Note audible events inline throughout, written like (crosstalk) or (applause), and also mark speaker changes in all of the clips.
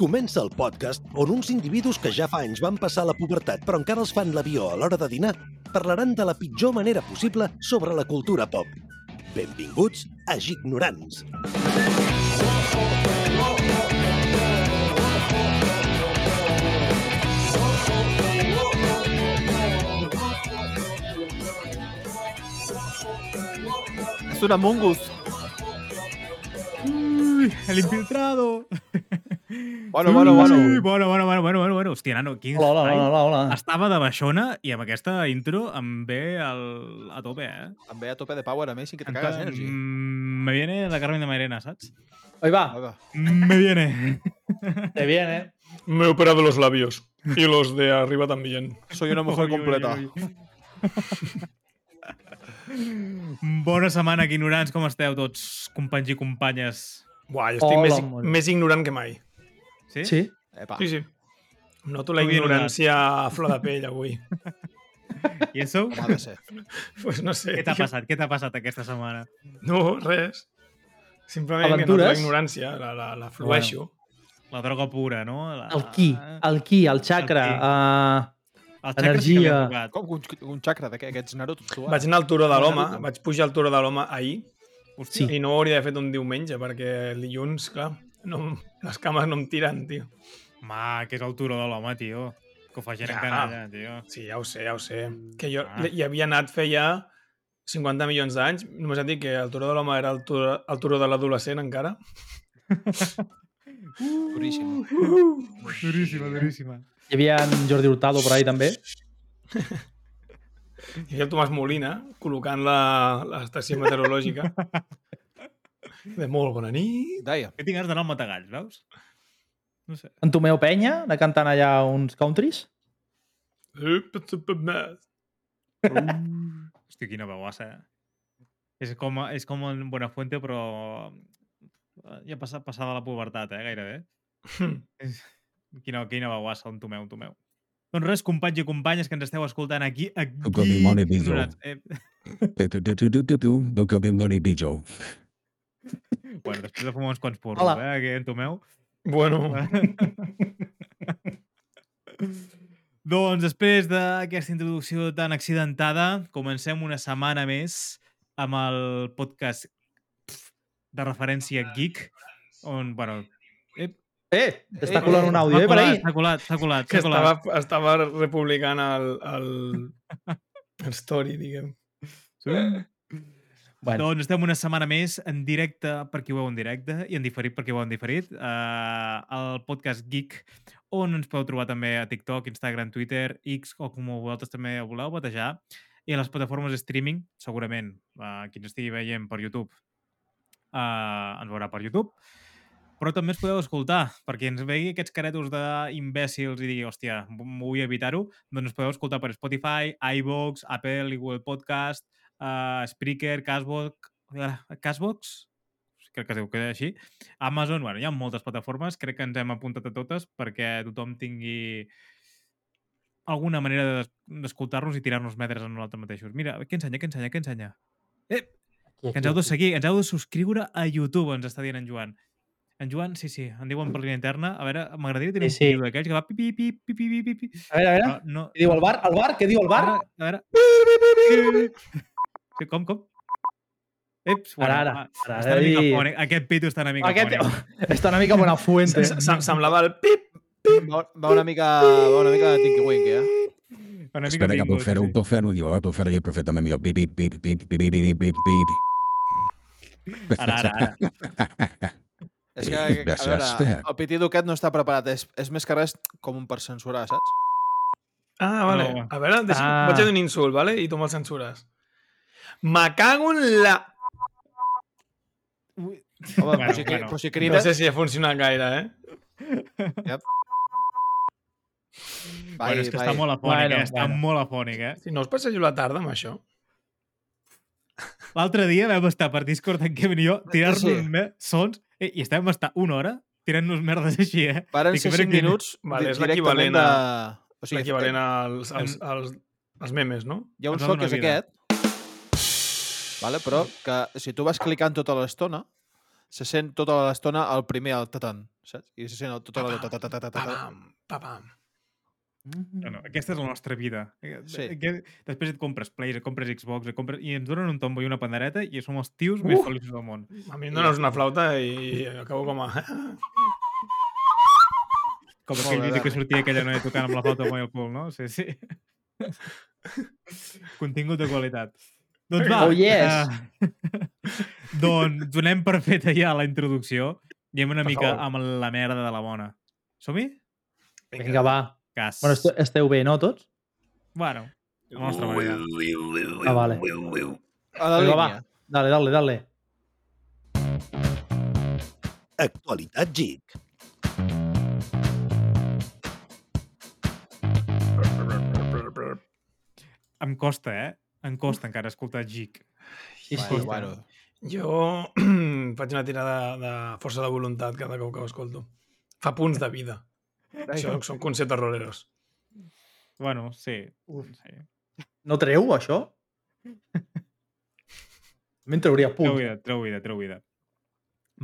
Speaker 1: Comença el podcast on uns individus que ja fa anys van passar la pubertat però encara els fan l'avió a l'hora de dinar parlaran de la pitjor manera possible sobre la cultura pop. Benvinguts a Gignorants.
Speaker 2: Es un Among Us.
Speaker 3: Uy, el infiltrado. (laughs)
Speaker 2: Bueno, bueno, bueno.
Speaker 3: Uy, bueno, bueno, bueno, bueno, bueno, bueno. Hòstia, nano, quin
Speaker 4: Hola, hola, hola, hola.
Speaker 3: Estava de baixona i amb aquesta intro em ve el... a tope, eh?
Speaker 2: Em ve a tope de power Amazing que te cagas,
Speaker 3: Canta,
Speaker 2: Energy.
Speaker 3: mm, me viene la Carmen de Mairena, saps?
Speaker 4: Ahí va.
Speaker 3: Me viene. (laughs)
Speaker 4: te viene.
Speaker 5: Me he operado los labios. Y los de arriba también.
Speaker 2: Soy una mujer
Speaker 3: ui,
Speaker 2: completa.
Speaker 3: ui. Bona setmana, ignorants. Com esteu tots, companys i companyes?
Speaker 5: Buah, jo estic
Speaker 4: Hola,
Speaker 5: més,
Speaker 4: molt.
Speaker 5: més ignorant que mai.
Speaker 3: Sí?
Speaker 4: Sí.
Speaker 2: Epa.
Speaker 5: Sí, sí. Noto la ignorància a flor de pell avui. (laughs)
Speaker 3: I això?
Speaker 2: Com ha de ser.
Speaker 5: pues no sé.
Speaker 3: Què t'ha passat? Què t'ha passat aquesta setmana?
Speaker 5: No, res. Simplement que noto
Speaker 4: Aventures?
Speaker 5: la ignorància, la, la, la flueixo.
Speaker 3: La droga pura, no? La...
Speaker 4: El qui, el qui, el xacra.
Speaker 3: El qui.
Speaker 4: Uh,
Speaker 3: El sí que
Speaker 4: energia.
Speaker 3: tocat.
Speaker 2: Com un, un xacra d'aquest, aquests Naruto. Tu,
Speaker 5: Vaig anar al Turó de l'Home, vaig pujar al Turó de l'Home ahir
Speaker 3: Hòstia.
Speaker 4: Sí.
Speaker 5: i no ho hauria d'haver fet un diumenge perquè el dilluns, clar, no, les cames no em tiren, tio.
Speaker 3: Ma, que és el turó de l'home, tio. Que ho fa gent
Speaker 5: Ja.
Speaker 3: en canalla, tio.
Speaker 5: Sí, ja ho sé, ja ho sé. Que jo
Speaker 3: Ah.
Speaker 5: hi havia anat feia 50 milions d'anys. Només et dic que el turó de l'home era el turó, el turó de l'adolescent encara. (laughs)
Speaker 2: Duríssim.
Speaker 3: Duríssima, duríssima.
Speaker 4: hi havia en Jordi Hurtado per ahí també. (laughs)
Speaker 5: Hi havia el Tomàs Molina col·locant la- l'estació meteorològica. (laughs) De molt bona nit.
Speaker 2: Deia.
Speaker 3: Que tinc ganes d'anar al Matagalls, veus? No sé.
Speaker 4: En Tomeu Penya, de cantant allà uns countries.
Speaker 3: Hòstia, quina veuassa, eh? És com, és com en Buenafuente, però eh, ja passa, passada la pubertat, eh, gairebé. Quina, quina veuassa, un tomeu, un tomeu. Doncs res, companys i companyes que ens esteu escoltant aquí, aquí...
Speaker 6: Look at me, money, Bizo.
Speaker 3: ignorants. Eh,
Speaker 6: Look
Speaker 3: bueno, després de fumar uns quants porros,
Speaker 4: Hola.
Speaker 3: eh, aquí en tomeu.
Speaker 5: Bueno, (laughs)
Speaker 3: doncs després d'aquesta introducció tan accidentada, comencem una setmana més amb el podcast de referència geek, on, bueno... Eh,
Speaker 4: Eh, t'està
Speaker 2: Eh,
Speaker 4: colant un àudio, eh, per ahí.
Speaker 3: S'ha colat, s'ha colat,
Speaker 5: que
Speaker 3: s'ha colat.
Speaker 5: estava, estava republicant el, el, (laughs) el story, diguem.
Speaker 4: Bueno,
Speaker 3: Doncs estem una setmana més en directe per qui ho veu en directe i en diferit per qui ho veu en diferit. Uh, el podcast Geek, on ens podeu trobar també a TikTok, Instagram, Twitter, X, o com vosaltres també ho voleu batejar. I a les plataformes de streaming, segurament, uh, qui ens estigui veient per YouTube uh, ens veurà per YouTube. Però també ens podeu escoltar, perquè ens vegi aquests caretos d'imbècils i digui, hòstia, vull evitar-ho, doncs ens podeu escoltar per Spotify, iVoox, Apple i Google Podcast, uh, Spreaker, Castbox, uh, Castbox, crec que es diu que així, Amazon, bueno, hi ha moltes plataformes, crec que ens hem apuntat a totes perquè tothom tingui alguna manera de- d'escoltar-nos i tirar-nos metres a nosaltres mateixos. Mira, què ensenya, què ensenya, què ensenya? Eh, que ens heu de seguir, ens heu de subscriure a YouTube, ens està dient en Joan. En Joan, sí, sí, en diuen per línia interna. A veure, m'agradaria tenir
Speaker 4: Sí,
Speaker 3: un
Speaker 4: sí.
Speaker 3: tio d'aquells que va pipi, pipi, pipi, pipi, pipi.
Speaker 4: A veure, a veure.
Speaker 3: No, no,
Speaker 4: Què diu el bar? El bar? Què diu el bar?
Speaker 3: a veure, a veure. Com, com? Ips,
Speaker 4: bueno, ara,
Speaker 3: ara,
Speaker 4: ara,
Speaker 3: està una mica fònic. Aquest pito està una mica
Speaker 4: Aquest...
Speaker 3: fònic. (laughs)
Speaker 4: Està una mica bona fuente.
Speaker 5: Semblava el pip,
Speaker 2: pip. Va, una mica, va una mica de Tinky Wink, eh?
Speaker 3: Una mica
Speaker 6: Espera, que puc fer-ho, puc fer-ho, jo, puc fer-ho jo perfectament millor. Pip, pip, pip, pip, pip, pip, pip, pip.
Speaker 3: Ara, ara, ara. (laughs)
Speaker 2: És que, a veure, el pitido aquest no està preparat. És, és més que res com un per censurar, saps?
Speaker 5: Ah, vale.
Speaker 3: No.
Speaker 5: A veure, deixa,
Speaker 4: ah.
Speaker 5: vaig a un insult, vale? I tu me'l censures. Me cago en la...
Speaker 2: Home,
Speaker 3: Bueno,
Speaker 2: però, si,
Speaker 3: bueno.
Speaker 2: però si
Speaker 5: No
Speaker 2: crides...
Speaker 5: sé si ha funcionat gaire, eh?
Speaker 2: Vai,
Speaker 3: bueno, és que
Speaker 2: vai.
Speaker 3: està molt afònic,
Speaker 4: Bueno,
Speaker 3: eh? Està
Speaker 4: bueno.
Speaker 3: molt afònic, eh?
Speaker 5: Si no us passeu la tarda amb això.
Speaker 3: L'altre dia vam estar per Discord en Kevin i jo tirant-nos
Speaker 2: Sí.
Speaker 3: sons eh, i estàvem estar una hora tirant-nos merdes així, eh?
Speaker 2: Varen ser
Speaker 3: veure
Speaker 2: 5
Speaker 3: quin-
Speaker 2: minuts
Speaker 5: Vale, és
Speaker 2: directament
Speaker 5: l'equivalent
Speaker 2: de...
Speaker 5: a-
Speaker 2: O sigui,
Speaker 5: L'equivalent als, als, als, als memes, no?
Speaker 2: hi ha un so que és aquest, vale? però que si tu vas clicant tota l'estona, se sent tota l'estona el primer al tatan, saps? I se sent el, tota la...
Speaker 5: Pa-pam,
Speaker 2: ta- ta- ta- ta- ta- ta-
Speaker 5: Pa-pam, pa-pam.
Speaker 3: Bueno, aquesta és la nostra vida. Eh,
Speaker 2: Sí.
Speaker 3: Aquest- Després et compres Plays, et compres Xbox, et compres... i ens donen un tombo i una pandereta i som els tios més
Speaker 5: Uh!
Speaker 3: feliços del món.
Speaker 5: A mi em dones una flauta i acabo com a...
Speaker 3: Com
Speaker 2: Molt
Speaker 3: aquell vídeo que sortia aquella noia tocant amb la flauta al el cul, no? Sí, sí. (laughs) Contingut de qualitat. Doncs va.
Speaker 4: Oh, yes.
Speaker 3: eh, (laughs) doncs donem per feta ja la introducció i anem una
Speaker 5: Per
Speaker 3: mica
Speaker 5: favor.
Speaker 3: amb la merda de la bona. Som-hi?
Speaker 4: Vinga, va.
Speaker 3: Cas.
Speaker 4: Bueno, este- esteu bé, no, tots?
Speaker 3: bueno, a la nostra manera.
Speaker 4: Ah, vale.
Speaker 2: A la
Speaker 4: Vinga, va. Dale, dale, dale.
Speaker 1: Actualitat GIC.
Speaker 3: Em costa, eh? Em costa encara escoltar Gic.
Speaker 4: Sí, sí.
Speaker 2: Bueno, bueno.
Speaker 5: Jo (clears throat) faig una tirada de força de voluntat cada cop que ho escolto. Fa punts de vida. Això són conceptes roleros.
Speaker 3: Bueno, sí. sí.
Speaker 4: No treu, això? A mi em trauria
Speaker 3: Treu
Speaker 4: punt.
Speaker 3: vida, treu vida, treu vida.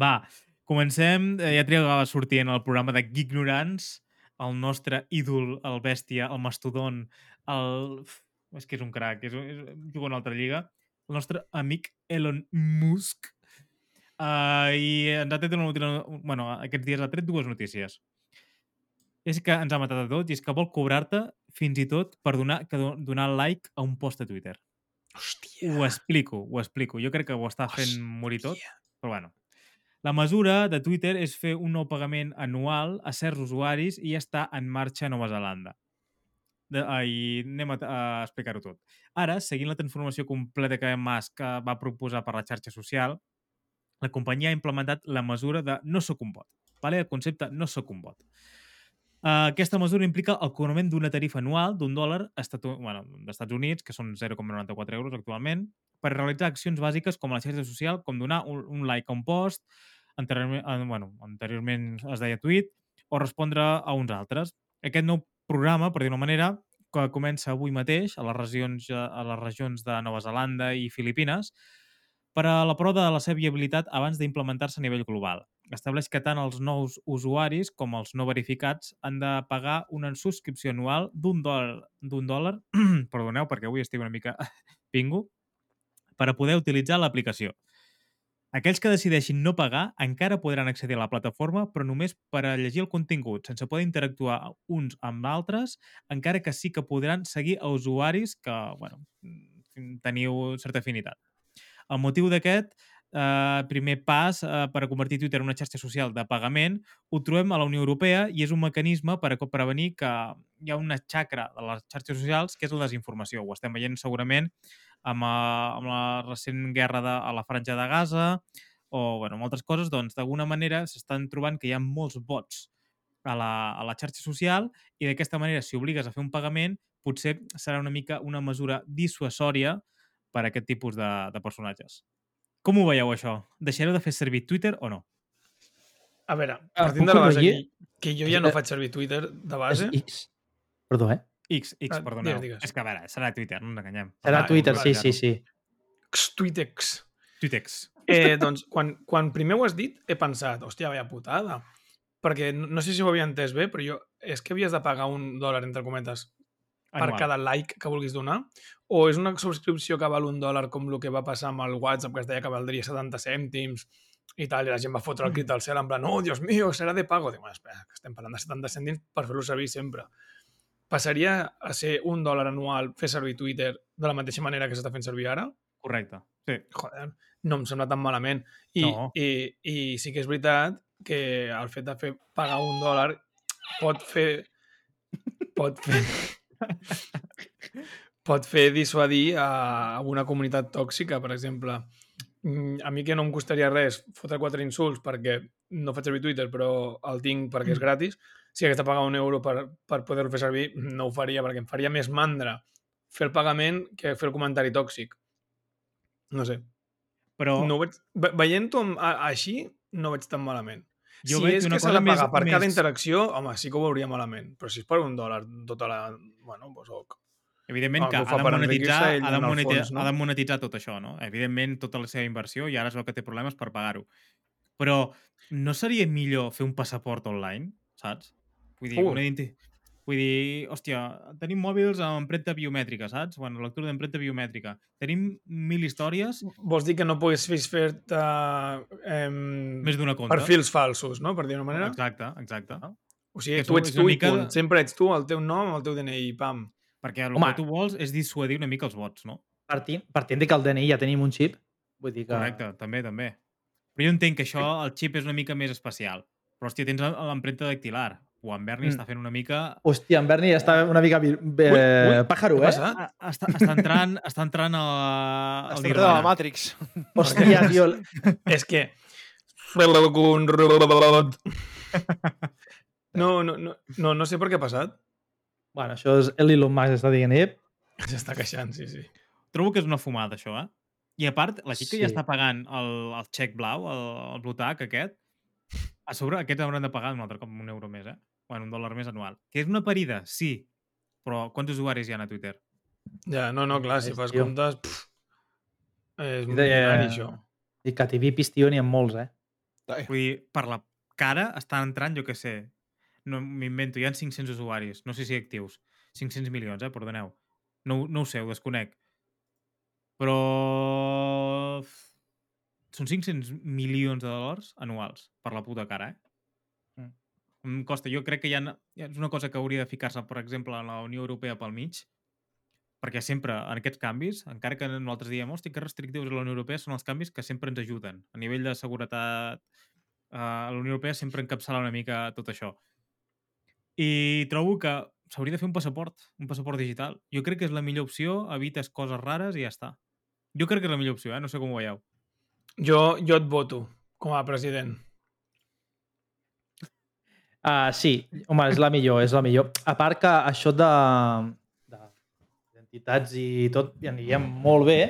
Speaker 3: Va, comencem. Eh, Ja trigava sortint el programa de Gignorants, el nostre ídol, el bèstia, el mastodon, el... És que és un crac, és, és, juga una altra lliga. El nostre amic Elon Musk. Uh, I ens ha tret una, una, bueno, aquests dies ha tret dues notícies. És que ens ha matat a tots i és que vol cobrar-te fins i tot per donar, que do- donar like a un post a Twitter.
Speaker 5: Hòstia.
Speaker 3: Ho explico, ho explico. Jo crec que ho està fent
Speaker 5: Hòstia.
Speaker 3: morir tot, però bueno. La mesura de Twitter és fer un nou pagament anual a certs usuaris i ja està en marxa a Nova Zelanda. De, I anem a, a explicar-ho tot. Ara, seguint la transformació completa que Musk eh, va proposar per la xarxa social, la companyia ha implementat la mesura de no sóc un bot. Vale? El concepte no sóc un bot. Uh, aquesta mesura implica el cobrament d'una tarifa anual d'un dòlar estatu... bueno, d'Estats Units, que són 0,94 euros actualment, per realitzar accions bàsiques com la xarxa social, com donar un, un like a un post, anteriorment, eh, bueno, anteriorment es deia tweet, o respondre a uns altres. Aquest nou programa, per dir una manera, que comença avui mateix a les regions, eh, a les regions de Nova Zelanda i Filipines, per a la prova de la seva viabilitat abans d'implementar-se a nivell global. Estableix que tant els nous usuaris com els no verificats han de pagar una subscripció anual d'un dòlar, d'un dòlar (clears throat) perdoneu, perquè avui estic una mica (laughs) pingo, per a poder utilitzar l'aplicació. Aquells que decideixin no pagar encara podran accedir a la plataforma, però només per a llegir el contingut, sense poder interactuar uns amb altres, encara que sí que podran seguir a usuaris que, bueno, mm, teniu certa afinitat. El motiu d'aquest eh, primer pas eh, per a convertir Twitter en una xarxa social de pagament ho trobem a la Unió Europea i és un mecanisme per a prevenir que hi ha una xacra de les xarxes socials que és la desinformació. Ho estem veient segurament amb, eh, amb la recent guerra de, a la franja de Gaza o bueno, amb altres coses, doncs d'alguna manera s'estan trobant que hi ha molts bots a la, a la xarxa social i d'aquesta manera, si obligues a fer un pagament, potser serà una mica una mesura dissuasòria per a aquest tipus de, de personatges. Com ho veieu, això? Deixareu de fer servir Twitter o no?
Speaker 5: A veure,
Speaker 4: Ah,
Speaker 5: partint de la base que, que jo ja no faig servir Twitter de base.
Speaker 4: Perdó, eh?
Speaker 3: X, X,
Speaker 5: Ah,
Speaker 3: perdoneu.
Speaker 5: digues, digues.
Speaker 3: És que, a veure, serà Twitter, no ens enganyem.
Speaker 4: Serà
Speaker 5: Ah,
Speaker 4: Twitter, sí, sí, sí.
Speaker 5: Twitex.
Speaker 3: Twitex.
Speaker 5: Eh, doncs, quan, quan primer ho has dit, he pensat, hòstia, vaya putada. Perquè no, no sé si ho havia entès bé, però jo... És que havies de pagar un dòlar, entre cometes, per
Speaker 3: Anual.
Speaker 5: cada like que vulguis donar? O és una subscripció que val un dòlar com el que va passar amb el WhatsApp, que es deia que valdria 70 cèntims i tal, i la gent va fotre el crit al cel en plan, oh, Dios mío, serà de pago. Dic, bueno, espera, que estem parlant de 70 cèntims per fer-lo servir sempre. Passaria a ser un dòlar anual fer servir Twitter de la mateixa manera que s'està fent servir ara?
Speaker 3: Correcte. Sí.
Speaker 5: joder, no em sembla tan malament. I,
Speaker 3: No.
Speaker 5: i, i sí que és veritat que el fet de fer pagar un dòlar pot fer pot fer (laughs) pot fer dissuadir a una comunitat tòxica, per exemple. Mm, A mi que no em costaria res fotre quatre insults perquè no faig servir Twitter però el tinc perquè és gratis, si hagués de pagar un euro per, per poder-ho fer servir, no ho faria perquè em faria més mandra fer el pagament que fer el comentari tòxic. No sé.
Speaker 3: Però
Speaker 5: No veig... ve- Veient-ho així, no veig tan malament.
Speaker 3: Jo
Speaker 5: si
Speaker 3: veig
Speaker 5: és
Speaker 3: una
Speaker 5: que s'ha de
Speaker 3: més-
Speaker 5: pagar per cada
Speaker 3: més-
Speaker 5: interacció, home, sí que ho veuria malament. Però si és per un dòlar tota la... Bueno, doncs ok.
Speaker 3: Evidentment
Speaker 5: Ah,
Speaker 3: que
Speaker 5: que
Speaker 3: ha de, monetitzar, ha, de monetitzar,
Speaker 5: fons, no?
Speaker 3: ha de monetitzar tot això, no? Evidentment, tota la seva inversió i ara es veu que té problemes per pagar-ho. Però no seria millor fer un passaport online, saps? Vull dir,
Speaker 5: Uh.
Speaker 3: una identi... Vull dir, hòstia, tenim mòbils amb empremta biomètrica, saps? Bueno, lectura d'empremta biomètrica. Tenim mil històries,
Speaker 5: Vols dir que no puguis fer-te eh,
Speaker 3: més d'una compte.
Speaker 5: perfils falsos, no? Per dir una manera.
Speaker 3: Exacte, exacte.
Speaker 5: O sigui,
Speaker 3: Que
Speaker 5: tu ets tu i
Speaker 3: mica
Speaker 5: punt.
Speaker 3: de-
Speaker 5: Sempre ets tu, el teu nom, el teu DNI, pam.
Speaker 3: Perquè el
Speaker 4: Home.
Speaker 3: que tu vols és dissuadir una mica els vots, no?
Speaker 4: Partint, partint de que el DNI ja tenim un xip, vull dir que...
Speaker 3: Correcte, també, també. Però jo entenc que això, el xip és una mica més especial. Però, hòstia, tens l'empremta dactilar. O en Bernie
Speaker 4: Mm.
Speaker 3: està fent una mica...
Speaker 4: Hòstia, en Berni està una mica eh,
Speaker 5: ui,
Speaker 4: pàjaro,
Speaker 5: què
Speaker 4: eh?
Speaker 5: passa?
Speaker 3: Ah, Està, està entrant, està entrant a, al
Speaker 2: Està de la
Speaker 3: Nirvana.
Speaker 2: Matrix.
Speaker 4: Hòstia, (laughs) tio,
Speaker 5: És que... No, no, no, no, no sé per què ha passat.
Speaker 4: Bueno, això és l'Elon Musk està dient, eh? (laughs)
Speaker 5: S'està queixant, sí, sí.
Speaker 3: Trobo que és una fumada, això, eh? I a part, la gent que ja
Speaker 4: Sí.
Speaker 3: està pagant el, el xec blau, el, el Blue Tag aquest, a sobre aquests hauran de pagar un altre cop un euro més, eh? Bueno, un dòlar més anual. Que és una parida, sí. Però quants usuaris hi ha a Twitter?
Speaker 5: Ja, no, no, clar, si fas
Speaker 4: tio.
Speaker 5: comptes... Pff, és
Speaker 4: I
Speaker 5: milionari, això.
Speaker 4: I que a TV Pistiu n'hi ha molts, eh?
Speaker 3: Vull dir, per la cara estan entrant, jo què sé, no m'invento, hi ha 500 usuaris, no sé si actius, 500 milions, eh, perdoneu. No, no ho sé, ho desconec. Però... Són 500 milions de dòlars anuals per la puta cara, eh?
Speaker 4: Mm.
Speaker 3: Em costa. Jo crec que hi ha, és una cosa que hauria de ficar-se, per exemple, en la Unió Europea pel mig, perquè sempre en aquests canvis, encara que nosaltres diem, hosti, que restrictius a la Unió Europea, són els canvis que sempre ens ajuden. A nivell de seguretat, eh, a la Unió Europea sempre encapçala una mica tot això. I trobo que s'hauria de fer un passaport, un passaport digital. Jo crec que és la millor opció, evites coses rares i ja està. Jo crec que és la millor opció, eh? No sé com ho veieu.
Speaker 5: Jo, jo et voto com a president.
Speaker 4: Uh, sí, home, és la millor, és la millor. A part que això de de identitats i tot, i aniria molt bé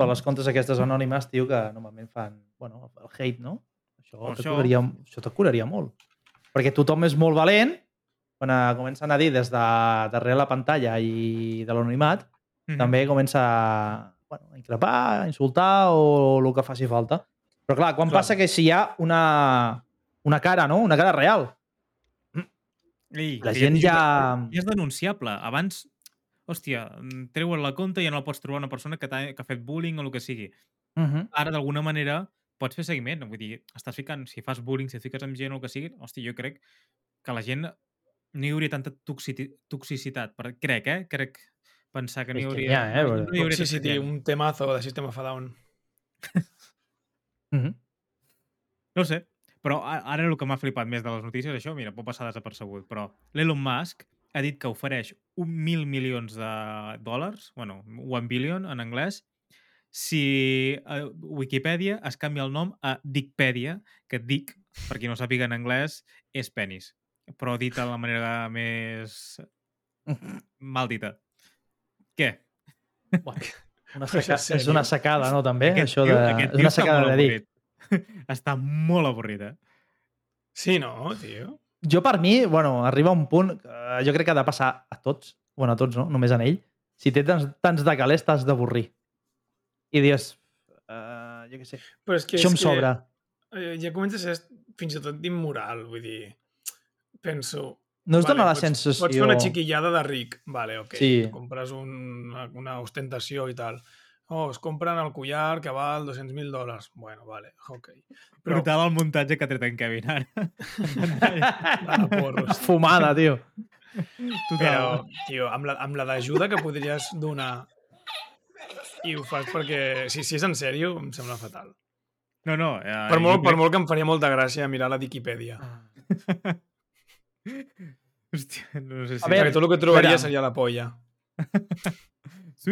Speaker 4: per les comptes aquestes anònimes, tio, que normalment fan, bueno, el hate, no? Això,
Speaker 3: això.
Speaker 4: curaria, això te curaria molt. Perquè tothom és molt valent quan eh, comencen a dir des de darrere la pantalla i de l'anonimat,
Speaker 3: Mhm.
Speaker 4: també comença a, bueno, a increpar, a insultar o el que faci falta. Però clar, quan
Speaker 5: Clar.
Speaker 4: passa que si hi ha una, una cara, no? Una cara real.
Speaker 3: Ei,
Speaker 4: La gent ja...
Speaker 3: És denunciable. Abans, hòstia, mm, treuen la compte i ja no pots trobar una persona que, t'ha- que ha fet bullying o el que sigui.
Speaker 4: Uh -huh.
Speaker 3: Ara, d'alguna manera, pots fer seguiment. Vull dir, estàs ficant, si fas bullying, si et fiques amb gent o el que sigui, hòstia, jo crec que la gent no hi hauria tanta toxiti- toxicitat. Per, crec, eh? Crec pensar que no hi hauria...
Speaker 4: ha, eh,
Speaker 3: no, hi hauria gent.
Speaker 5: un temazo de Sistema Down.
Speaker 4: Uh -huh.
Speaker 3: No ho sé, però a- ara el que m'ha flipat més de les notícies, això, mira, pot passar desapercebut, però l'Elon Musk ha dit que ofereix un mil milions de dòlars, bueno, one billion en anglès, si a Wikipedia es canvia el nom a Dickpedia, que Dick, per qui no sàpiga en anglès, és penis, però dit de la manera més (laughs) mal dita. Què?
Speaker 4: Bueno, una (laughs) seca...
Speaker 5: és
Speaker 4: una secada, no, també? Això de...
Speaker 3: tio- aquest
Speaker 4: és
Speaker 3: tio
Speaker 4: una
Speaker 3: està
Speaker 4: secada
Speaker 3: molt
Speaker 4: de dir.
Speaker 3: avorrit. està molt avorrit, eh?
Speaker 5: Sí, no, tio?
Speaker 4: Jo, per mi, bueno, arriba un punt que jo crec que ha de passar a tots, bueno, a tots, no? Només en ell. Si té tants, tants de calés, t'has d'avorrir. I dius, uh, jo què sé,
Speaker 5: Però és que,
Speaker 4: això em
Speaker 5: és
Speaker 4: sobra.
Speaker 5: Que, eh, ja comença a ser fins i tot immoral, vull dir... Penso...
Speaker 4: No us dona la
Speaker 5: pots,
Speaker 4: sensació...
Speaker 5: Pots fer una xiquillada de ric, vale, ok.
Speaker 4: Sí.
Speaker 5: Compres un, una, una ostentació i tal. Oh, es compren el collar que val 200.000 dòlars. Bueno, vale, ok. Però,
Speaker 3: Brutal el muntatge que ha tret en Kevin ara. (laughs)
Speaker 5: ah, porros.
Speaker 4: Fumada, tio.
Speaker 5: Però, tio, amb la, amb la d'ajuda que podries donar i ho fas perquè... Si, si és en sèrio, em sembla fatal.
Speaker 3: No, no. Eh,
Speaker 5: Per molt, per
Speaker 3: crec-
Speaker 5: molt que em faria molta gràcia mirar la Wikipedia. (laughs) (laughs)
Speaker 3: Hòstia, no sé si...
Speaker 4: A veure,
Speaker 5: tot el que trobaria
Speaker 4: espera.
Speaker 5: seria la polla. (laughs)
Speaker 3: Sí,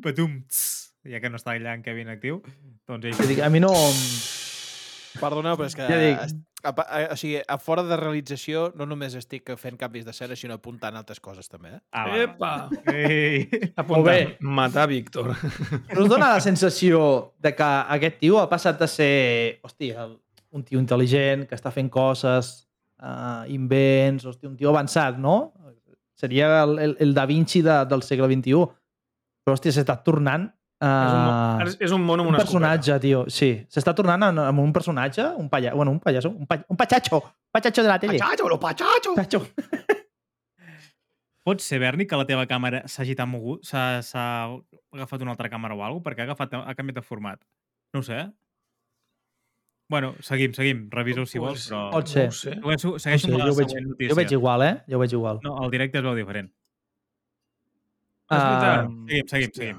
Speaker 3: patum, tss. ja que no està allà en Kevin actiu, doncs ell...
Speaker 4: Jo dic, a mi no...
Speaker 2: Perdoneu, però és que...
Speaker 4: Ja dic.
Speaker 2: A, pa- a, o sigui, a fora de realització no només estic fent canvis de escena, sinó apuntant altres coses també, eh?
Speaker 3: Ah, va,
Speaker 5: Epa!
Speaker 3: Ei.
Speaker 5: Apunta,
Speaker 4: bé.
Speaker 5: matar Víctor.
Speaker 4: No us dona la sensació de que aquest tio ha passat de ser, hòstia, el- un tio intel·ligent, que està fent coses, uh, invents, hòstia, un tio avançat, no? Seria el, el, el Da Vinci de, del segle XXI. Però, hòstia, s'està tornant
Speaker 5: És un,
Speaker 4: Uh,
Speaker 5: és, un mono amb
Speaker 4: un
Speaker 5: una
Speaker 4: personatge, tio. Sí, s'està tornant en, en un personatge, un palla... bueno, un pallasso, un, pa... un pachacho, pachacho de la tele.
Speaker 5: Pachacho, lo pachacho!
Speaker 4: Pachacho.
Speaker 3: Pot ser, Berni, que la teva càmera s'hagi tan mogut, s'ha s'ha agafat una altra càmera o alguna cosa, perquè ha, agafat, ha canviat de format. No ho sé. Bueno, seguim, seguim. Revisa-ho si vols, però...
Speaker 4: Pot ser.
Speaker 5: No ho sé.
Speaker 3: Segueixo,
Speaker 4: No sé,
Speaker 3: amb la
Speaker 4: jo, veig,
Speaker 3: següent
Speaker 4: jo
Speaker 3: notícia.
Speaker 4: ho veig igual, eh? Jo ho veig igual.
Speaker 3: No, el directe es veu diferent.
Speaker 4: Um,
Speaker 3: Seguim, seguim,
Speaker 5: Hòstia.
Speaker 3: seguim.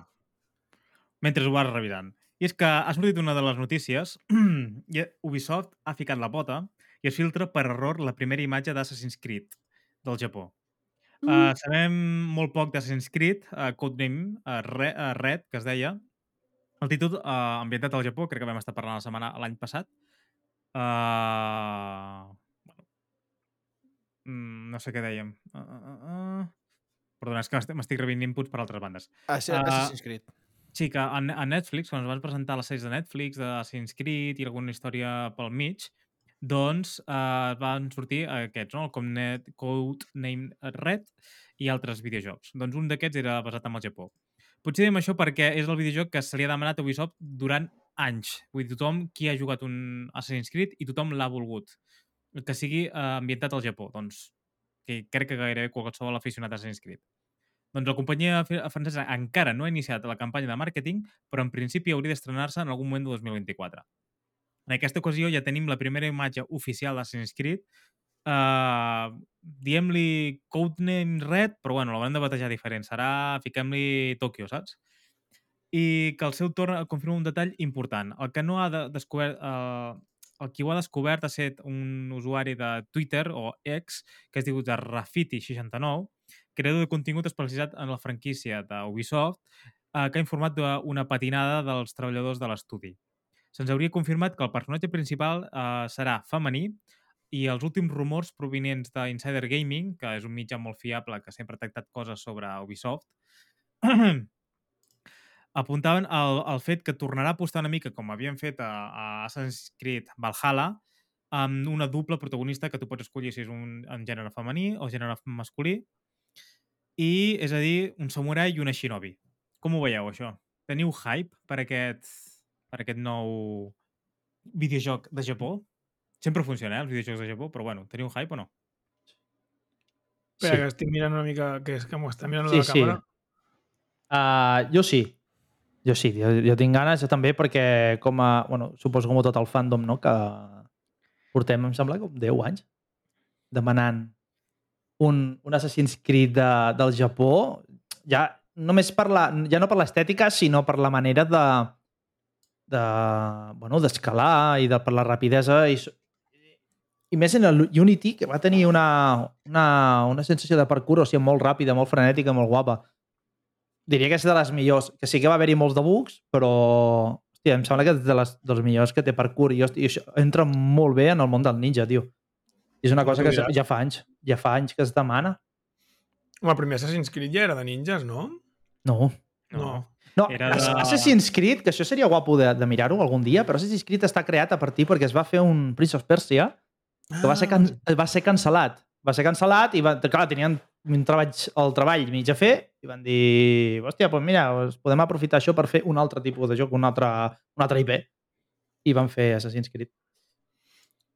Speaker 3: Mentre ho vas revisant. I és que ha sortit una de les notícies (clears throat) i Ubisoft ha ficat la pota i es filtra per error la primera imatge d'Assassin's Creed del Japó. Uh, sabem molt poc d'Assassin's Creed, uh, Codename uh, Red, uh, Red, que es deia. El títol uh, ambientat al Japó, crec que vam estar parlant la setmana l'any passat. Uh, bueno, mm, no sé què dèiem. Uh, uh, uh. Perdona, és que m'estic- rebint inputs per altres bandes. Ah,
Speaker 2: Assassin's Creed.
Speaker 3: Sí, que a, a Netflix, quan es van presentar les sèries de Netflix, d'Assassin's Creed i alguna història pel mig, doncs eh, van sortir aquests, no? el Comnet, Code Name Red i altres videojocs. Doncs un d'aquests era basat en el Japó. Potser diem això perquè és el videojoc que se li ha demanat a Ubisoft durant anys. Vull dir, tothom qui ha jugat un Assassin's Creed i tothom l'ha volgut. Que sigui eh, ambientat al Japó. Doncs que crec que gairebé qualsevol aficionat a Assassin's Creed. Doncs la companyia francesa encara no ha iniciat la campanya de màrqueting, però en principi hauria d'estrenar-se en algun moment de 2024. En aquesta ocasió ja tenim la primera imatge oficial d'Assassin's Creed. Uh, Diem-li Codename Red, però bueno, l'haurem de batejar diferent. Serà, fiquem-li Tokyo, saps? I que al seu torn confirma un detall important. El que no ha de descobert... Uh, el qui ho ha descobert ha estat un usuari de Twitter o X que es diu de Rafiti69 creador de contingut especialitzat en la franquícia d'Ubisoft, eh, que ha informat d'una patinada dels treballadors de l'estudi. Se'ns hauria confirmat que el personatge principal eh, serà femení i els últims rumors provenients d'Insider Gaming, que és un mitjà molt fiable que sempre ha tractat coses sobre Ubisoft, (clears throat) apuntaven al, al fet que tornarà a apostar una mica, com havien fet a, a Assassin's Creed Valhalla, amb una doble protagonista que tu pots escollir si és un en gènere femení o gènere masculí, i, és a dir, un samurai i una shinobi. Com ho veieu, això? Teniu hype per aquest, per aquest nou videojoc de Japó? Sempre funciona, eh, els videojocs de Japó, però bueno, teniu hype o no?
Speaker 5: Espera,
Speaker 4: Sí.
Speaker 5: que estic mirant una mica, que és que m'ho està mirant
Speaker 4: Sí,
Speaker 5: la
Speaker 4: sí.
Speaker 5: càmera.
Speaker 4: Uh, jo sí. Jo sí, jo, jo tinc ganes, jo també, perquè com a... Bueno, suposo com a tot el fandom, no?, que portem, em sembla, com 10 anys demanant un, un Assassin's Creed de, del Japó, ja només per la, ja no per l'estètica, sinó per la manera de de, bueno, d'escalar i de, per la rapidesa i, i més en el Unity, que va tenir una, una, una sensació de parkour, o sigui, molt ràpida, molt frenètica, molt guapa. Diria que és de les millors, que sí que va haver-hi molts de bugs, però hòstia, em sembla que és de les, dels millors que té parkour i, hòstia, i això entra molt bé en el món del ninja, tio. I és una cosa que ja fa anys, ja fa anys que es demana.
Speaker 5: Home, el primer Assassin's Creed ja era de ninjas, no?
Speaker 4: No.
Speaker 5: No.
Speaker 4: No,
Speaker 3: Era de-
Speaker 4: Assassin's Creed, que això seria guapo de, de mirar-ho algun dia, però Assassin's Creed està creat a partir perquè es va fer un Prince of Persia que va ser, can
Speaker 5: Ah.
Speaker 4: va ser cancel·lat. Va ser cancel·lat i, va, clar, tenien un treball, el treball mig a fer i van dir, hòstia, doncs mira, podem aprofitar això per fer un altre tipus de joc, un altre, un altre IP. I van fer Assassin's Creed.